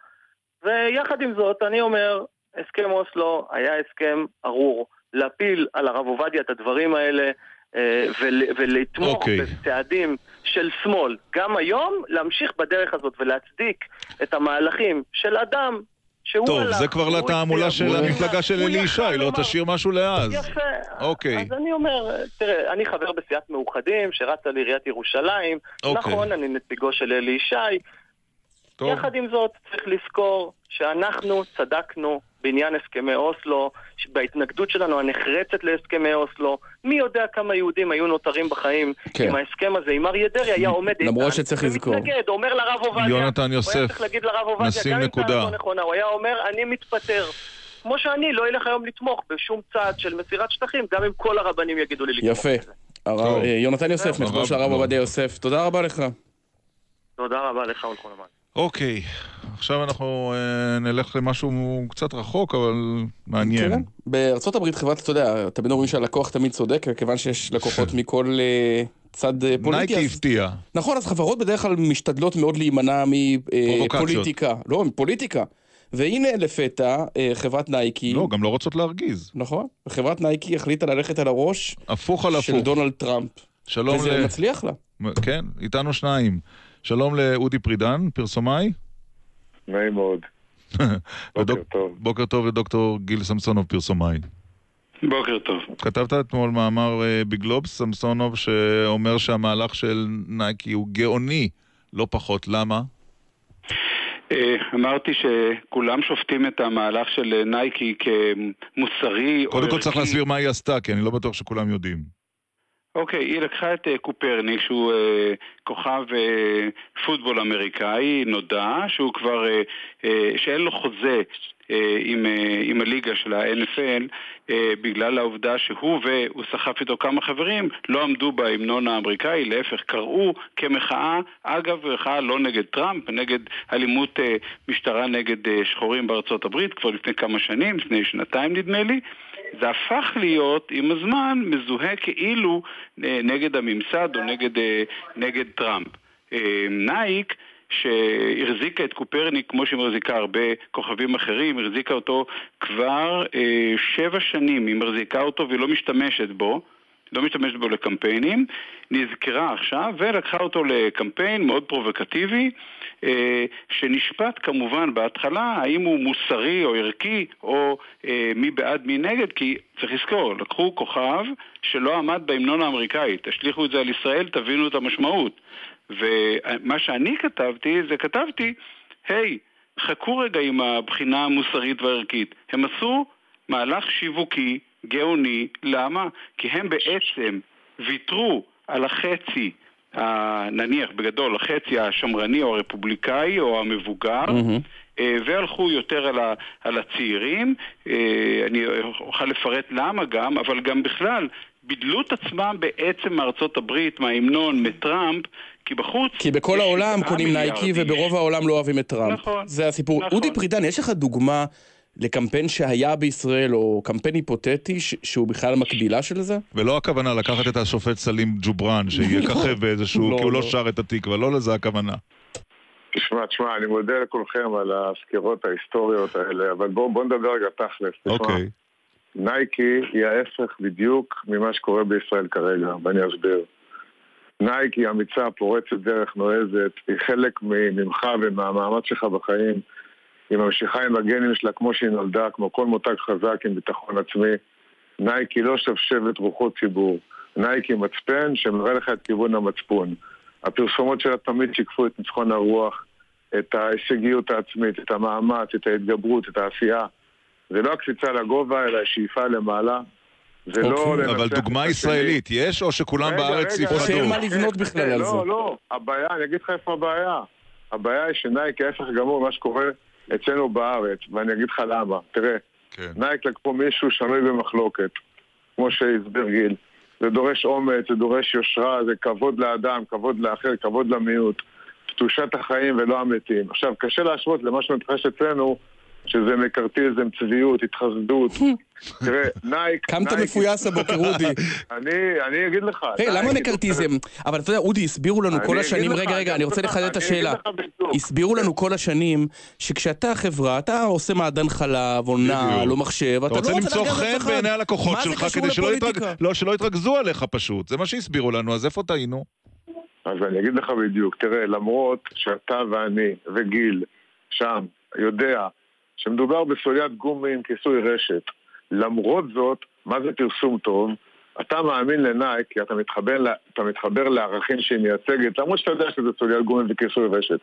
ויחד עם זאת, אני אומר, הסכם אוסלו היה הסכם ארור. להפיל על הרב עובדיה את הדברים האלה אה, ול, ולתמוך אוקיי. בצעדים של שמאל. גם היום, להמשיך בדרך הזאת ולהצדיק את המהלכים של אדם שהוא טוב, הלך, זה כבר לתעמולה של המפלגה של אלי ישי, לא תשאיר משהו לאז. יפה. אוקיי. אז אני אומר, תראה, אני חבר בסיעת מאוחדים, שרצה לעיריית ירושלים. אוקיי. נכון, אני נציגו של אלי ישי. טוב. יחד עם זאת, צריך לזכור שאנחנו צדקנו בעניין הסכמי אוסלו, בהתנגדות שלנו הנחרצת להסכמי אוסלו. מי יודע כמה יהודים היו נותרים בחיים כן. אם ההסכם הזה, אם אריה דרעי היה עומד איתן. למרות שצריך לזכור. ומתנגד, אומר לרב עובדיה. יונתן הוא היה יוסף, צריך להגיד לרב עובדיה, נשים גם אם נקודה. טענתו נכונה, הוא היה אומר, אני מתפטר. כמו שאני לא אלך היום לתמוך בשום צעד של מסירת שטחים, גם אם כל הרבנים יגידו לי לתמוך. יפה. הרב- אה, יונתן יוסף, של הרב עובדיה יוסף, תודה רבה לך. תודה רבה לך ולכל הזמן. אוקיי, עכשיו אנחנו אה, נלך למשהו קצת רחוק, אבל מעניין. כן. בארצות הברית חברת, אתה יודע, תמיד אומרים שהלקוח תמיד צודק, כיוון שיש לקוחות מכל אה, צד אה, פוליטי. נייקי הפתיע. נכון, אז חברות בדרך כלל משתדלות מאוד להימנע. מפוליטיקה. לא, מפוליטיקה. והנה לפתע, אה, חברת נייקי... לא, גם לא רוצות להרגיז. נכון. חברת נייקי החליטה ללכת על הראש הפוך על של הפוך. דונלד טראמפ. שלום וזה ל... מצליח לה. כן, איתנו שניים. שלום לאודי פרידן, פרסומאי. נעים מאוד. בוקר טוב. בוקר טוב לדוקטור גיל סמסונוב, פרסומאי. בוקר טוב. כתבת אתמול מאמר אה, בגלובס, סמסונוב, שאומר שהמהלך של נייקי הוא גאוני, לא פחות. למה? אה, אמרתי שכולם שופטים את המהלך של נייקי כמוסרי או קודם כל צריך. להסביר מה היא עשתה, כי אני לא בטוח שכולם יודעים. אוקיי, היא לקחה את אה, קופרניק, שהוא אה, כוכב אה, פוטבול אמריקאי, נודע, שהוא כבר, אה, אה, שאין לו חוזה עם, עם הליגה של ה-NFL, בגלל העובדה שהוא והוא סחף איתו כמה חברים, לא עמדו בהמנון האמריקאי, להפך, קראו כמחאה, אגב, מחאה לא נגד טראמפ, נגד אלימות משטרה נגד שחורים בארצות הברית, כבר לפני כמה שנים, לפני שנתיים נדמה לי. זה הפך להיות עם הזמן מזוהה כאילו אה, נגד הממסד או נגד, אה, נגד טראמפ. אה, נייק שהחזיקה את קפרניק כמו שהיא מחזיקה הרבה כוכבים אחרים, החזיקה אותו כבר אה, שבע שנים, היא מחזיקה אותו והיא לא משתמשת בו. לא משתמשת בו לקמפיינים, נזכרה עכשיו ולקחה אותו לקמפיין מאוד פרובוקטיבי שנשפט כמובן בהתחלה האם הוא מוסרי או ערכי או אה, מי בעד מי נגד כי צריך לזכור, לקחו כוכב שלא עמד בהמנון האמריקאי, תשליכו את זה על ישראל, תבינו את המשמעות. ומה שאני כתבתי זה כתבתי, היי, חכו רגע עם הבחינה המוסרית והערכית. הם עשו מהלך שיווקי גאוני, למה? כי הם בעצם ויתרו על החצי, נניח בגדול, החצי השמרני או הרפובליקאי או המבוגר, אה, והלכו יותר על, ה, על הצעירים, אה, אני אוכל לפרט למה גם, אבל גם בכלל, בידלו את עצמם בעצם מארצות הברית, מההמנון, מטראמפ, כי בחוץ... כי בכל העולם קונים נייקי. וברוב העולם לא אוהבים את טראמפ. נכון, זה הסיפור. נכון. אודי פרידן, יש לך דוגמה לקמפיין שהיה בישראל, או קמפיין היפותטי, ש- שהוא בכלל מקבילה של זה? ולא הכוונה לקחת את השופט סלים ג'ובראן, שיככב באיזשהו, לא, כי הוא לא לא. שר את התקווה, לא לזה הכוונה. תשמע, תשמע, אני מודה לכולכם על הסקירות ההיסטוריות האלה, אבל בואו בוא נדבר רגע תכלס. תשמע, אוקיי. נייקי היא ההפך בדיוק ממה שקורה בישראל כרגע, ואני אסביר. נייק היא אמיצה, פורצת דרך, נועזת, היא חלק ממך ומהמאמץ שלך בחיים. היא ממשיכה עם הגנים שלה כמו שהיא נולדה, כמו כל מותג חזק עם ביטחון עצמי. נייק היא לא שבשבת רוחות ציבור. נייק היא מצפן שמראה לך את כיוון המצפון. הפרסומות שלה תמיד שיקפו את ניצחון הרוח, את ההישגיות העצמית, את המאמץ, את ההתגברות, את העשייה. זה לא הקפיצה לגובה, אלא השאיפה למעלה. זה לא אוקיי. אבל דוגמה. ישראלית, יש או שכולם בארץ יפחדו? רגע, רגע, לא, לא, הבעיה, אני אגיד לך איפה הבעיה. הבעיה היא שנייק ההפך גמור ממה שקורה אצלנו בארץ, ואני אגיד לך למה. תראה, כן. נייק לקחו מישהו שנוי במחלוקת, כמו שהסביר גיל. זה דורש אומץ, זה דורש יושרה, זה כבוד לאדם, כבוד לאחר, כבוד למיעוט. קדושת החיים ולא המתים. עכשיו, קשה להשוות למה שמתרחש אצלנו, שזה מקרתיזם, צביעות, התחסדות. תראה, נייק... קמת נייק- מפויס הבוקר, אודי. אני, אני אגיד לך. רגע, למה מקרתיזם? אבל אתה יודע, אודי, הסבירו לנו כל השנים, רגע, רגע, אני רוצה לחדד את השאלה. הסבירו לנו כל השנים, שכשאתה חברה, אתה עושה מעדן חלב, או נעל, או מחשב, אתה לא רוצה רוצה למצוא להגיע לאף חן. בעיני הלקוחות שלך כדי לא, שלא יתרכזו עליך פשוט. זה מה שהסבירו לנו, אז איפה טעינו? אז אני אגיד לך בדיוק, תראה, למרות שאתה ואני וגיל שם יודע שמדובר בסוליית גומי עם כיסוי רשת, למרות זאת, מה זה פרסום טוב? אתה מאמין לנייק כי אתה מתחבר, ל- אתה מתחבר לערכים שהיא מייצגת, למרות שאתה יודע שזה סוליית גומי וכיסוי רשת.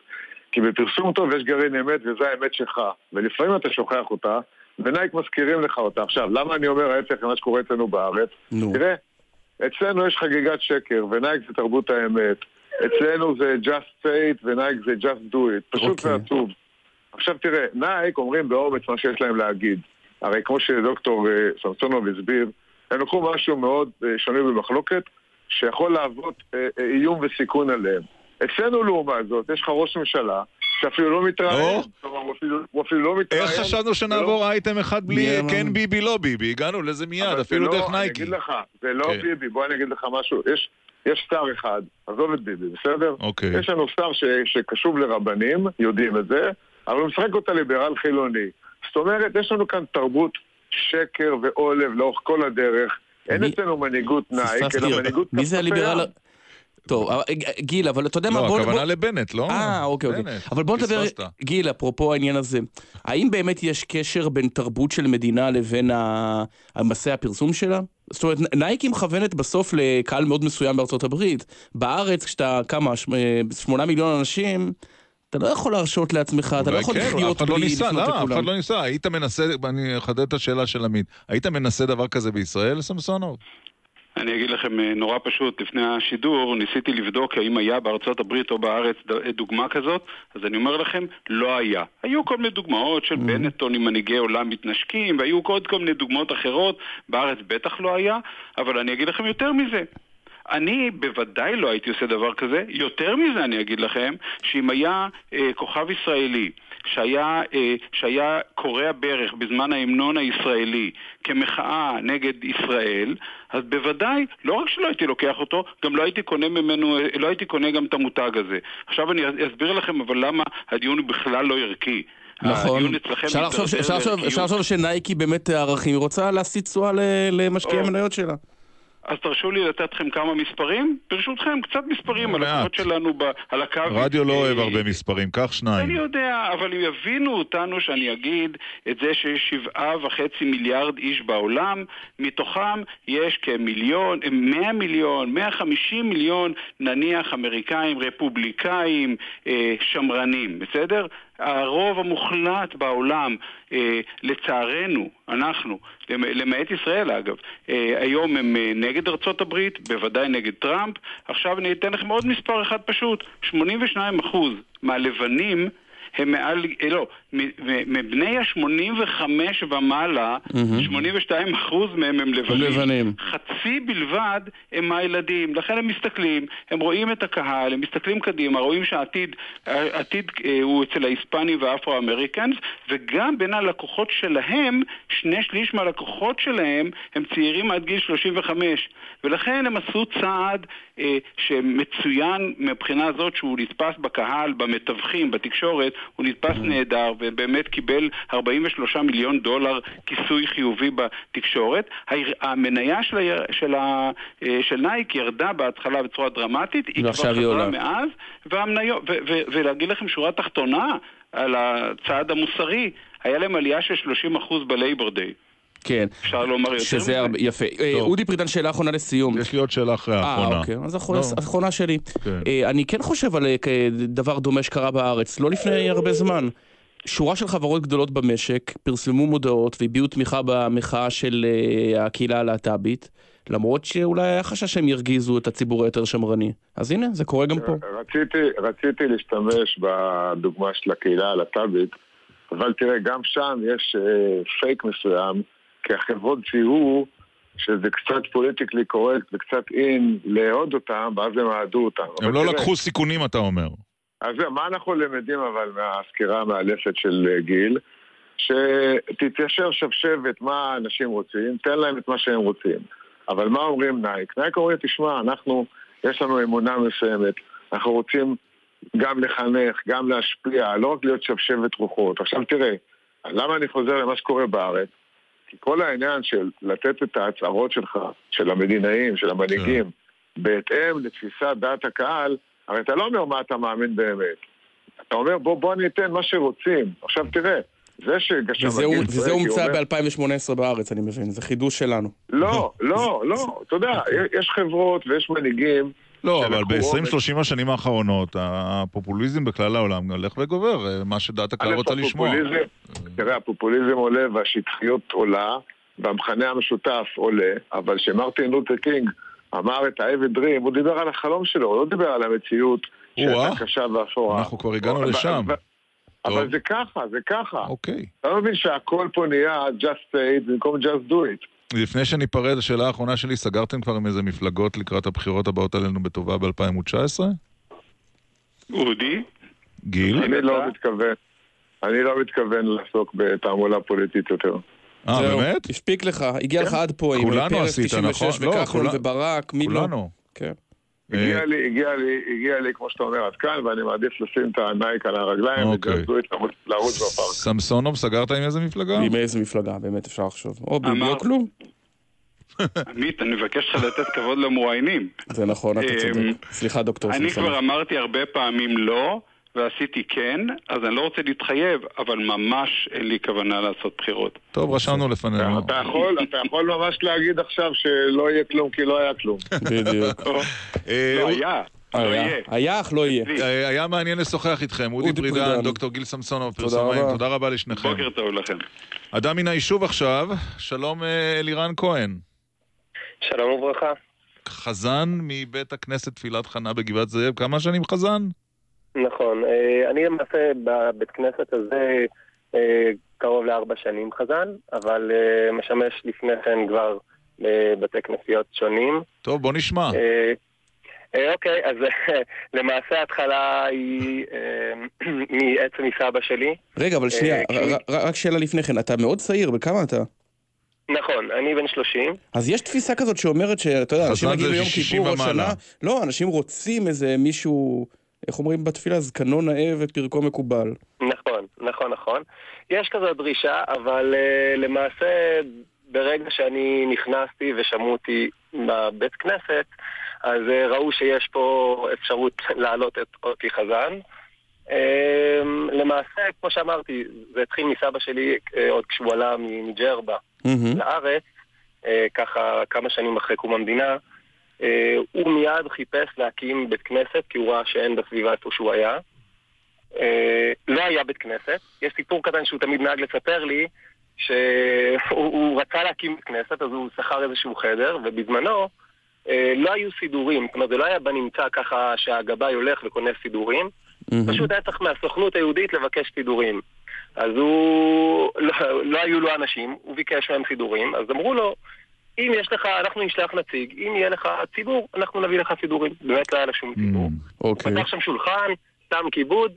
כי בפרסום טוב יש גרעין אמת וזה האמת שלך, ולפעמים אתה שוכח אותה, ונייק מזכירים לך אותה. עכשיו, למה אני אומר ההפך ממה שקורה אצלנו בארץ? נו. תראה, אצלנו יש חגיגת שקר, ונייק זה תרבות האמת. אצלנו זה just say it ונייק זה just do it. פשוט אוקיי. זה עצוב. עכשיו תראה, נייק אומרים באומץ מה שיש להם להגיד. הרי כמו שדוקטור אה, סמסונוב הסביר, הם לקחו משהו מאוד אה, שנוי במחלוקת, שיכול להוות אה, איום וסיכון עליהם. אצלנו לעומת זאת, יש לך ראש ממשלה שאפילו לא מתראיין. כלומר, הוא אפילו- לא מתראיין. איך חשבנו שנעבור אייטם אחד בלי? כן ביבי לא ביבי? הגענו לזה מיד, אפילו לא- דרך נייקי. אני אגיד לך, זה לא כן. ביבי, בוא אני אגיד לך משהו. יש, יש שר אחד, עזוב את ביבי, בסדר? אוקיי. יש לנו שר ש, שקשוב לרבנים, יודעים את זה, אבל הוא משחק אותה ליברל חילוני. זאת אומרת, יש לנו כאן תרבות שקר ועולב לאורך כל הדרך. אין אצלנו מנהיגות נייק, פספסתי, אלא מנהיגות מי זה הליברל? טוב, אבל, אה, גיל, אבל אתה יודע מה, לא, בוא... הכוונה בוא- לבנט, לא? אה, אוקיי, אוקיי. אבל בוא נדבר. גיל, אפרופו העניין הזה, האם באמת יש קשר בין תרבות של מדינה לבין ה- המסע הפרסום שלה? זאת אומרת, נייקי מכוונת בסוף לקהל מאוד מסוים בארצות הברית. בארץ, כשאתה, כמה, אה, שמונה מיליון אנשים, אתה לא יכול להרשות לעצמך, אתה לא יכול כן, לחיות אף אחד לא בלי ניסה, לפנות למה? אף אחד לכולם. לא ניסה. היית מנסה, אני אחדד את השאלה של עמית, היית מנסה דבר כזה בישראל, סמסונוב? אני אגיד לכם אה, נורא פשוט, לפני השידור ניסיתי לבדוק האם היה בארצות הברית או בארץ ד- דוגמה כזאת, אז אני אומר לכם, לא היה. היו כל מיני דוגמאות של בנטון עם מנהיגי עולם מתנשקים, והיו עוד כל מיני דוגמאות אחרות, בארץ בטח לא היה, אבל אני אגיד לכם יותר מזה. אני בוודאי לא הייתי עושה דבר כזה. יותר מזה אני אגיד לכם, שאם היה אה, כוכב ישראלי שהיה, אה, שהיה קורע ברך בזמן ההמנון הישראלי כמחאה נגד ישראל, אז בוודאי, לא רק שלא הייתי לוקח אותו, גם לא הייתי קונה ממנו, לא הייתי קונה גם את המותג הזה. עכשיו אני אסביר לכם אבל למה הדיון הוא בכלל לא ערכי. נכון. אפשר לחשוב שנייקי באמת ערכים, היא רוצה להסיט תשואה למשקיעי. המניות שלה. אז תרשו לי לתת לכם כמה מספרים. ברשותכם, קצת מספרים על מעט. הקוחות שלנו ב- על הקו. רדיו לא אה, אוהב הרבה מספרים, קח שניים. אני יודע, אבל אם יבינו אותנו שאני אגיד את זה שיש שבעה וחצי מיליארד איש בעולם, מתוכם יש כמיליון, מאה מיליון, מאה חמישים מיליון, נניח אמריקאים, רפובליקאים, אה, שמרנים, בסדר? הרוב המוחלט בעולם, אה, לצערנו, אנחנו, למ- למעט ישראל אגב, אה, היום הם אה, נגד ארצות הברית, בוודאי נגד טראמפ. עכשיו אני אתן לכם עוד מספר אחד פשוט, 82% מהלבנים הם מעל, לא, מבני ה-85 ומעלה, 82% מהם הם לבנים. לבנים. חצי בלבד הם הילדים. לכן הם מסתכלים, הם רואים את הקהל, הם מסתכלים קדימה, רואים שהעתיד העתיד, אה, הוא אצל ההיספנים והאפרו-אמריקאנס, וגם בין הלקוחות שלהם, שני שליש מהלקוחות שלהם הם צעירים עד גיל 35, ולכן הם עשו צעד אה, שמצוין מבחינה זאת שהוא נתפס בקהל, במתווכים, בתקשורת, הוא נתפס נהדר, ובאמת קיבל 43 מיליון דולר כיסוי חיובי בתקשורת. המניה של, ה... של, ה... אה, של נייק ירדה בהתחלה בצורה דרמטית, היא כבר חזרה מאז, והמניות, ו... ו... ולהגיד לכם שורה תחתונה על הצעד המוסרי, היה להם עלייה של 30% ב Labor Day. כן. אפשר לומר יותר שזה? הרבה, יפה. אה, אודי פרידן, שאלה אחרונה לסיום. יש לי עוד שאלה אחרי האחרונה. אה, אוקיי, אז אחרונה- לא. אחרונה שלי. כן. אה, אני כן חושב על אה, דבר דומה שקרה בארץ, לא לפני הרבה זמן. שורה של חברות גדולות במשק פרסמו מודעות והביעו תמיכה במחאה של אה, הקהילה הלהט"בית, למרות שאולי היה חשש שהם ירגיזו את הציבור היותר שמרני. אז הנה, זה קורה גם פה. רציתי, רציתי להשתמש בדוגמה של הקהילה הלהט"בית, אבל תראה, גם שם יש אה, פייק מסוים, כי החברות זיהו שזה קצת politically correct וקצת אין לאהוד אותם, ואז הם אהדו אותם. הם לא תראה, לקחו סיכונים, אתה אומר. אז זהו, מה אנחנו למדים אבל מהסקירה המאלפת של אה, גיל? שתתיישר שבשבת מה האנשים רוצים, תן להם את מה שהם רוצים. אבל מה אומרים נייק? נייק אומרים, תשמע, אנחנו, יש לנו אמונה מסוימת, אנחנו רוצים גם לחנך, גם להשפיע, לא רק להיות שבשבת רוחות. עכשיו תראה, למה אני חוזר למה שקורה בארץ? כי כל העניין של לתת את ההצהרות שלך, של המדינאים, של המנהיגים, בהתאם לתפיסת דעת הקהל, הרי אתה לא אומר מה אתה מאמין באמת. אתה אומר בוא, בוא אני אתן מה שרוצים. עכשיו תראה, זה שגשם וזה הומצא אומר- ב-2018 בארץ, אני מבין, זה חידוש שלנו. לא, לא, לא, אתה יודע, יש חברות ויש מנהיגים לא, אבל שלקחו ב-20-30 השנים האחרונות, הפופוליזם בכלל העולם הולך וגובר, אה, מה שדעת הקהל רוצה לשמוע. הפופוליזם- תראה, הפופוליזם עולה והשטחיות עולה, והמכנה המשותף עולה, אבל כשמרטין לותר קינג אמר את ה-Avid Dream, הוא דיבר על החלום שלו, הוא לא דיבר על המציאות. שהייתה קשה ואפורה. אנחנו כבר הגענו אבל- לשם. אבל- אבל. זה ככה, זה ככה. אוקיי. אתה לא מבין שהכל פה נהיה just say it במקום just do it. לפני שניפרד, השאלה האחרונה שלי, סגרתם כבר עם איזה מפלגות לקראת הבחירות הבאות עלינו בטובה ב-2019? אודי? גיל? אני לא מתכוון, אני לא מתכוון לעסוק בתעמולה פוליטית יותר. אה, באמת? הספיק לך, הגיע לך עד פה עם פרס עשית, 96 נכון? לא, וכחלון כולה- וברק, מי לא? כולנו. כן. הגיע לי, הגיע לי, הגיע לי, כמו שאתה אומר, עד כאן, ואני מעדיף לשים את הנייק על הרגליים, אוקיי. וג'סדו את לרוץ בפארק. סמסונוב, סגרת עם איזה מפלגה? עם איזה מפלגה, באמת אפשר לחשוב. או בלי אמר- או כלום. עמית, אני מבקש לך לתת כבוד למרואיינים. זה נכון, אתה אמ, צודק. סליחה, דוקטור אני סמסונוב. כבר אמרתי הרבה פעמים לא, ועשיתי כן, אז אני לא רוצה להתחייב, אבל ממש אין לי כוונה לעשות בחירות. טוב, רשמנו לפנינו. אתה יכול, אתה יכול ממש להגיד עכשיו שלא יהיה כלום כי לא היה כלום. בדיוק. אה, לא היה, לא היה, אך לא יהיה. אה, היה מעניין לשוחח איתכם, אודי פרידן. דוקטור גיל סמסונוב, תודה פרסומאים, רבה. תודה רבה לשניכם. בוקר טוב לכם. אדם מן היישוב עכשיו, שלום אה, אלירן כהן. שלום וברכה. חזן מבית הכנסת תפילת חנה בגבעת זאב, כמה שנים חזן? נכון. אה, אני למעשה בבית כנסת הזה אה, קרוב לארבע שנים חזן, אבל אה, משמש לפני כן כבר בבתי כנסיות שונים. טוב, בוא נשמע. אוקיי, אז למעשה ההתחלה היא מעצם מסבא שלי. רגע, אבל שנייה, רק שאלה לפני כן, אתה מאוד צעיר, בכמה אתה? נכון, אני בן 30. אז יש תפיסה כזאת שאומרת שאתה יודע, אנשים מגיעים ליום 60 כיפור או. שנה, לא, אנשים רוצים איזה מישהו, איך אומרים בתפילה, זקנו נאה ופרקו מקובל. נכון, נכון, נכון. יש כזו דרישה, אבל uh, למעשה ברגע שאני נכנסתי ושמעו אותי בבית כנסת, אז uh, ראו שיש פה אפשרות להעלות את אותי חזן. Uh, למעשה, כמו שאמרתי, זה התחיל מסבא שלי uh, עוד כשהוא עלה מג'רבה לארץ, uh, ככה כמה שנים אחרי קום המדינה. Uh, הוא מיד חיפש להקים בית כנסת, כי הוא ראה שאין בסביבה איפה שהוא היה. אה, לא היה בית כנסת. יש סיפור קטן שהוא תמיד נהג לספר לי, שהוא הוא רצה להקים בית כנסת, אז הוא שכר איזשהו חדר, ובזמנו אה, לא היו סידורים. זאת אומרת, זה לא היה בנמצא ככה שהגבאי הולך וקונה סידורים, פשוט היה צריך מהסוכנות היהודית לבקש סידורים. אז הוא, לא, לא היו לו אנשים, הוא ביקש מהם סידורים, אז אמרו לו, אם יש לך, אנחנו נשלח נציג, אם יהיה לך ציבור, אנחנו נביא לך סידורים. באמת לא היה לה שום ציבור. אוקיי. הוא פתח שם שולחן, שם כיבוד,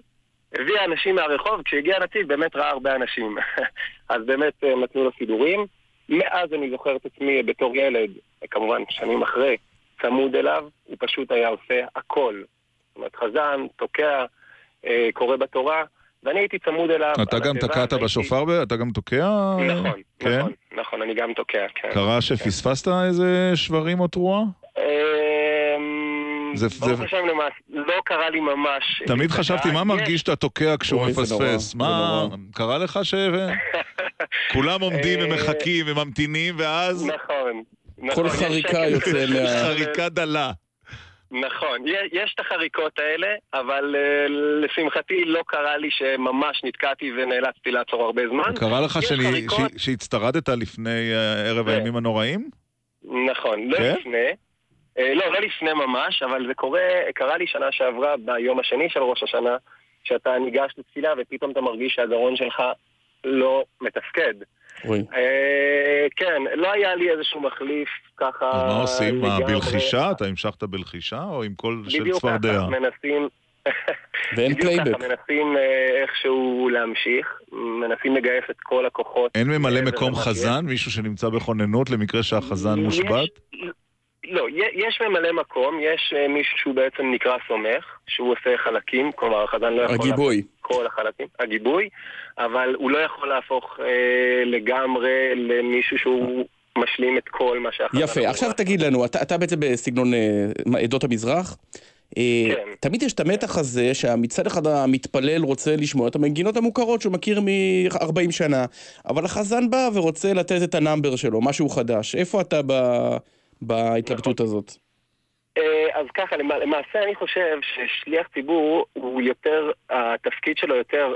הביא אנשים מהרחוב, כשהגיע הנציג באמת ראה הרבה אנשים. אז באמת אה, נתנו לו סידורים. מאז אני זוכר את עצמי בתור ילד, כמובן שנים אחרי, צמוד אליו, הוא פשוט היה עושה הכל. זאת אומרת, חזן, תוקע, אה, קורא בתורה, ואני הייתי צמוד אליו. אתה גם תקעת הייתי- בשופר? אתה גם תוקע? נכון, כן? נכון, נכון, אני גם תוקע, כן. קרה שפספסת איזה שברים או תרועה? אמ, זה- ברוך זה- השם למעשה, לא קרה לי ממש. תמיד תקעה. חשבתי, מה יש- מרגיש שאתה תוקע כשהוא מפספס? מה. קרה לך ש... כולם עומדים אה, ומחכים וממתינים, ואז נכון. כל נכון, יש חריקה. יוצא מה... חריקה דלה. נכון, יש, יש את החריקות האלה, אבל uh, לשמחתי לא קרה לי שממש נתקעתי ונאלצתי לעצור הרבה זמן. קרה לך חריקות- ש- שהצטרדת לפני אה, ערב כן. הימים הנוראים? נכון, לא כן? לפני. אה, לא, לא לפני ממש, אבל זה קורה, קרה לי שנה שעברה ביום השני של ראש השנה, שאתה ניגש לתפילה ופתאום אתה מרגיש שהגרון שלך לא מתפקד. אה, כן, לא היה לי איזשהו מחליף ככה... אז מה עושים? מה. בלחישה? אתה המשכת בלחישה או עם קול של בדיוק צפרדע? ככה, מנסים... ואין בדיוק פלייבק. ככה, מנסים אה, איכשהו להמשיך, מנסים לגייס את כל הכוחות. אין ממלא מעבר מקום חזן? מישהו שנמצא בכוננות למקרה שהחזן מושבת? יש- לא, יש ממלא מקום, יש אה, מישהו שהוא בעצם נקרא סומך, שהוא עושה חלקים, כלומר החזן לא יכול הגיבוי. כל החלקים, הגיבוי, אבל הוא לא יכול להפוך אה, לגמרי למישהו שהוא משלים את כל מה שהחזן יפה, עכשיו. תגיד לנו, אתה, אתה בעצם בסגנון אה, עדות המזרח. אה, כן. תמיד יש את המתח הזה שהמצד אחד המתפלל רוצה לשמוע את המנגינות המוכרות שהוא מכיר מ-40 שנה, אבל החזן בא ורוצה לתת את ה number שלו, משהו חדש. איפה אתה ב... בהתלבטות הזאת? אה, אז ככה, למע- למעשה אני חושב ששליח ציבור הוא יותר, התפקיד שלו יותר,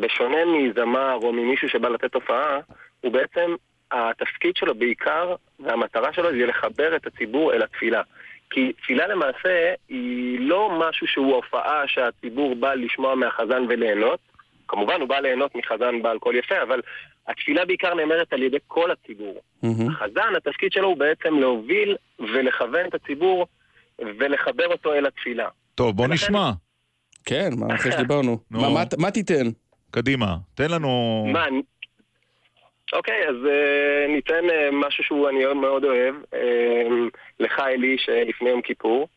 בשונה מזמר או ממישהו שבא לתת הופעה, הוא בעצם, התפקיד שלו בעיקר, והמטרה שלו זה לחבר את הציבור אל התפילה. כי תפילה למעשה היא לא משהו שהוא הופעה שהציבור בא לשמוע מהחזן וליהנות. כמובן הוא בא ליהנות מחזן בעל קול יפה, אבל התפילה בעיקר נאמרת על ידי כל הציבור. החזן, התפקיד שלו הוא בעצם להוביל ולכוון את הציבור ולחבר אותו אל התפילה. טוב, בוא נשמע. כן, מה אחרי שדיברנו? נו. מה- מה- מה תיתן? קדימה, תן לנו... מה, אוקיי, אז אה, ניתן אה, משהו שהוא אני מאוד אוהב, אה, לך אלי שלפני יום כיפור.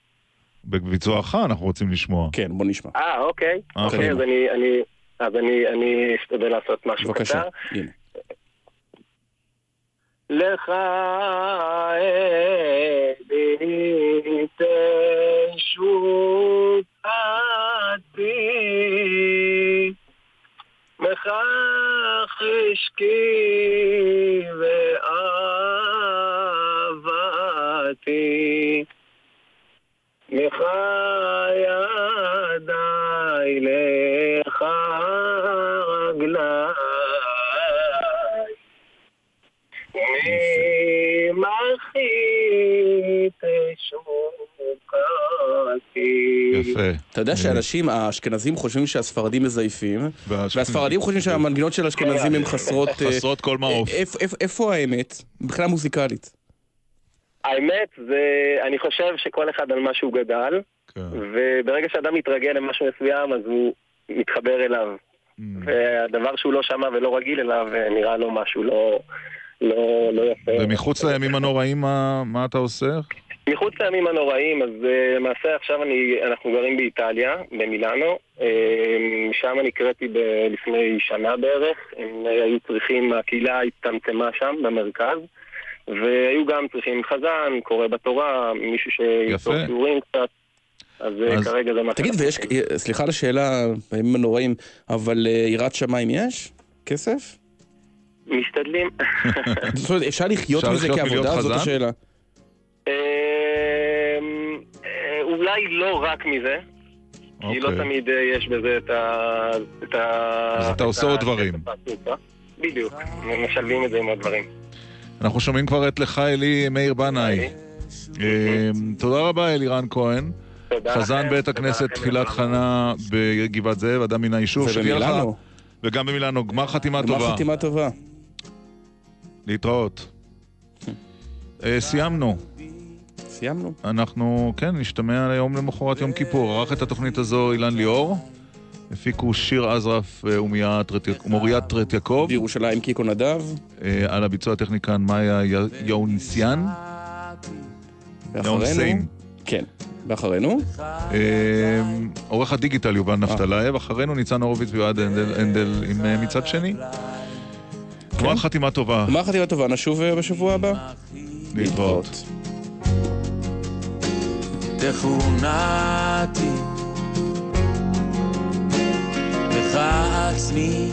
בביצועך אנחנו רוצים לשמוע. כן, בוא נשמע. אה, אוקיי. אה, אוקיי, קדימה. אז אני, אני, אז אני, אני אשתדל לעשות משהו בבקשה, קצר. הנה. לך אלי תשוקתי, מכך אשקי ואהבתי, מחיי לך רגלי. אתה יודע שאנשים, האשכנזים חושבים שהספרדים מזייפים, והספרדים חושבים שהמנגינות של האשכנזים הן חסרות... אה, חסרות כל מעוף. אה, איפ- איפה האמת? מבחינה מוזיקלית. האמת זה, אני חושב שכל אחד על מה שהוא גדל, וברגע שאדם מתרגל למשהו מסוים אז הוא מתחבר אליו. והדבר שהוא לא שמע ולא רגיל אליו אה, נראה לו משהו לא, לא, לא יפה. ומחוץ לימים הנוראים, מה מה אתה עושה? מחוץ לימים הנוראים, אז uh, למעשה עכשיו אני, אנחנו גרים באיטליה, במילאנו. Uh, שם נקראתי ב- לפני שנה בערך. הם uh, היו צריכים, הקהילה הצטמצמה שם, במרכז. והיו גם צריכים חזן, קורא בתורה, מישהו שיצור יפה. שיעורים קצת. אז, uh, אז- כרגע זה מה תגיד, ויש, אה, סליחה על השאלה, בימים הנוראים, אבל אה, יראת שמיים יש? כסף? משתדלים. זאת אומרת, אפשר לחיות מזה כעבודה? זאת? השאלה. אמ, אה, אולי לא רק מזה, כי לא אוקיי. תמיד אה, יש בזה את ה... את ה- אז אתה את עושה עוד דברים. בדיוק, משלבים את זה עם עוד דברים. אנחנו שומעים כבר את לך אלי מאיר בנאי. אה, תודה רבה אלירן כהן. חזן בית הכנסת תפילת חנה בגבעת זאב, אדם מן היישוב. ובמילאנו. וגם במילאנו. גמר חתימה גמר טובה. חתימה טובה. להתראות. אה, סיימנו. סיימנו. אנחנו, כן, נשתמע היום למחרת יום כיפור. ערך את התוכנית הזו אילן ליאור. הפיקו שיר עזרף אה, ומוריה יעקב. בירושלים קיקו נדב. אה, על הביצוע הטכני כאן מאיה יאונסיאן. ואחרינו... כן. ואחרינו? עורך הדיגיטל יובל נפתלייב, אחרינו ניצן הורוביץ ויועד הנדל עם מצד שני. גמר חתימה טובה. גמר חתימה טובה, נשוב בשבוע הבא. להתראות. תכונתי לך עצמי.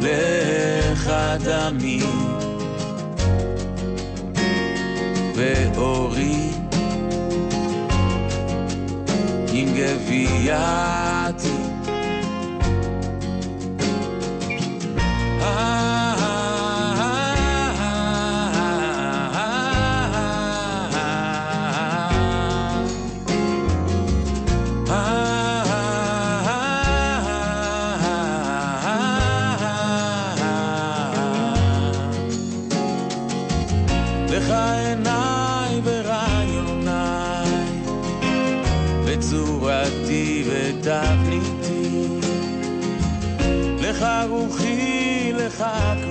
לך דמי. ואורי. עם גבייתי רוחי, לך כוחי.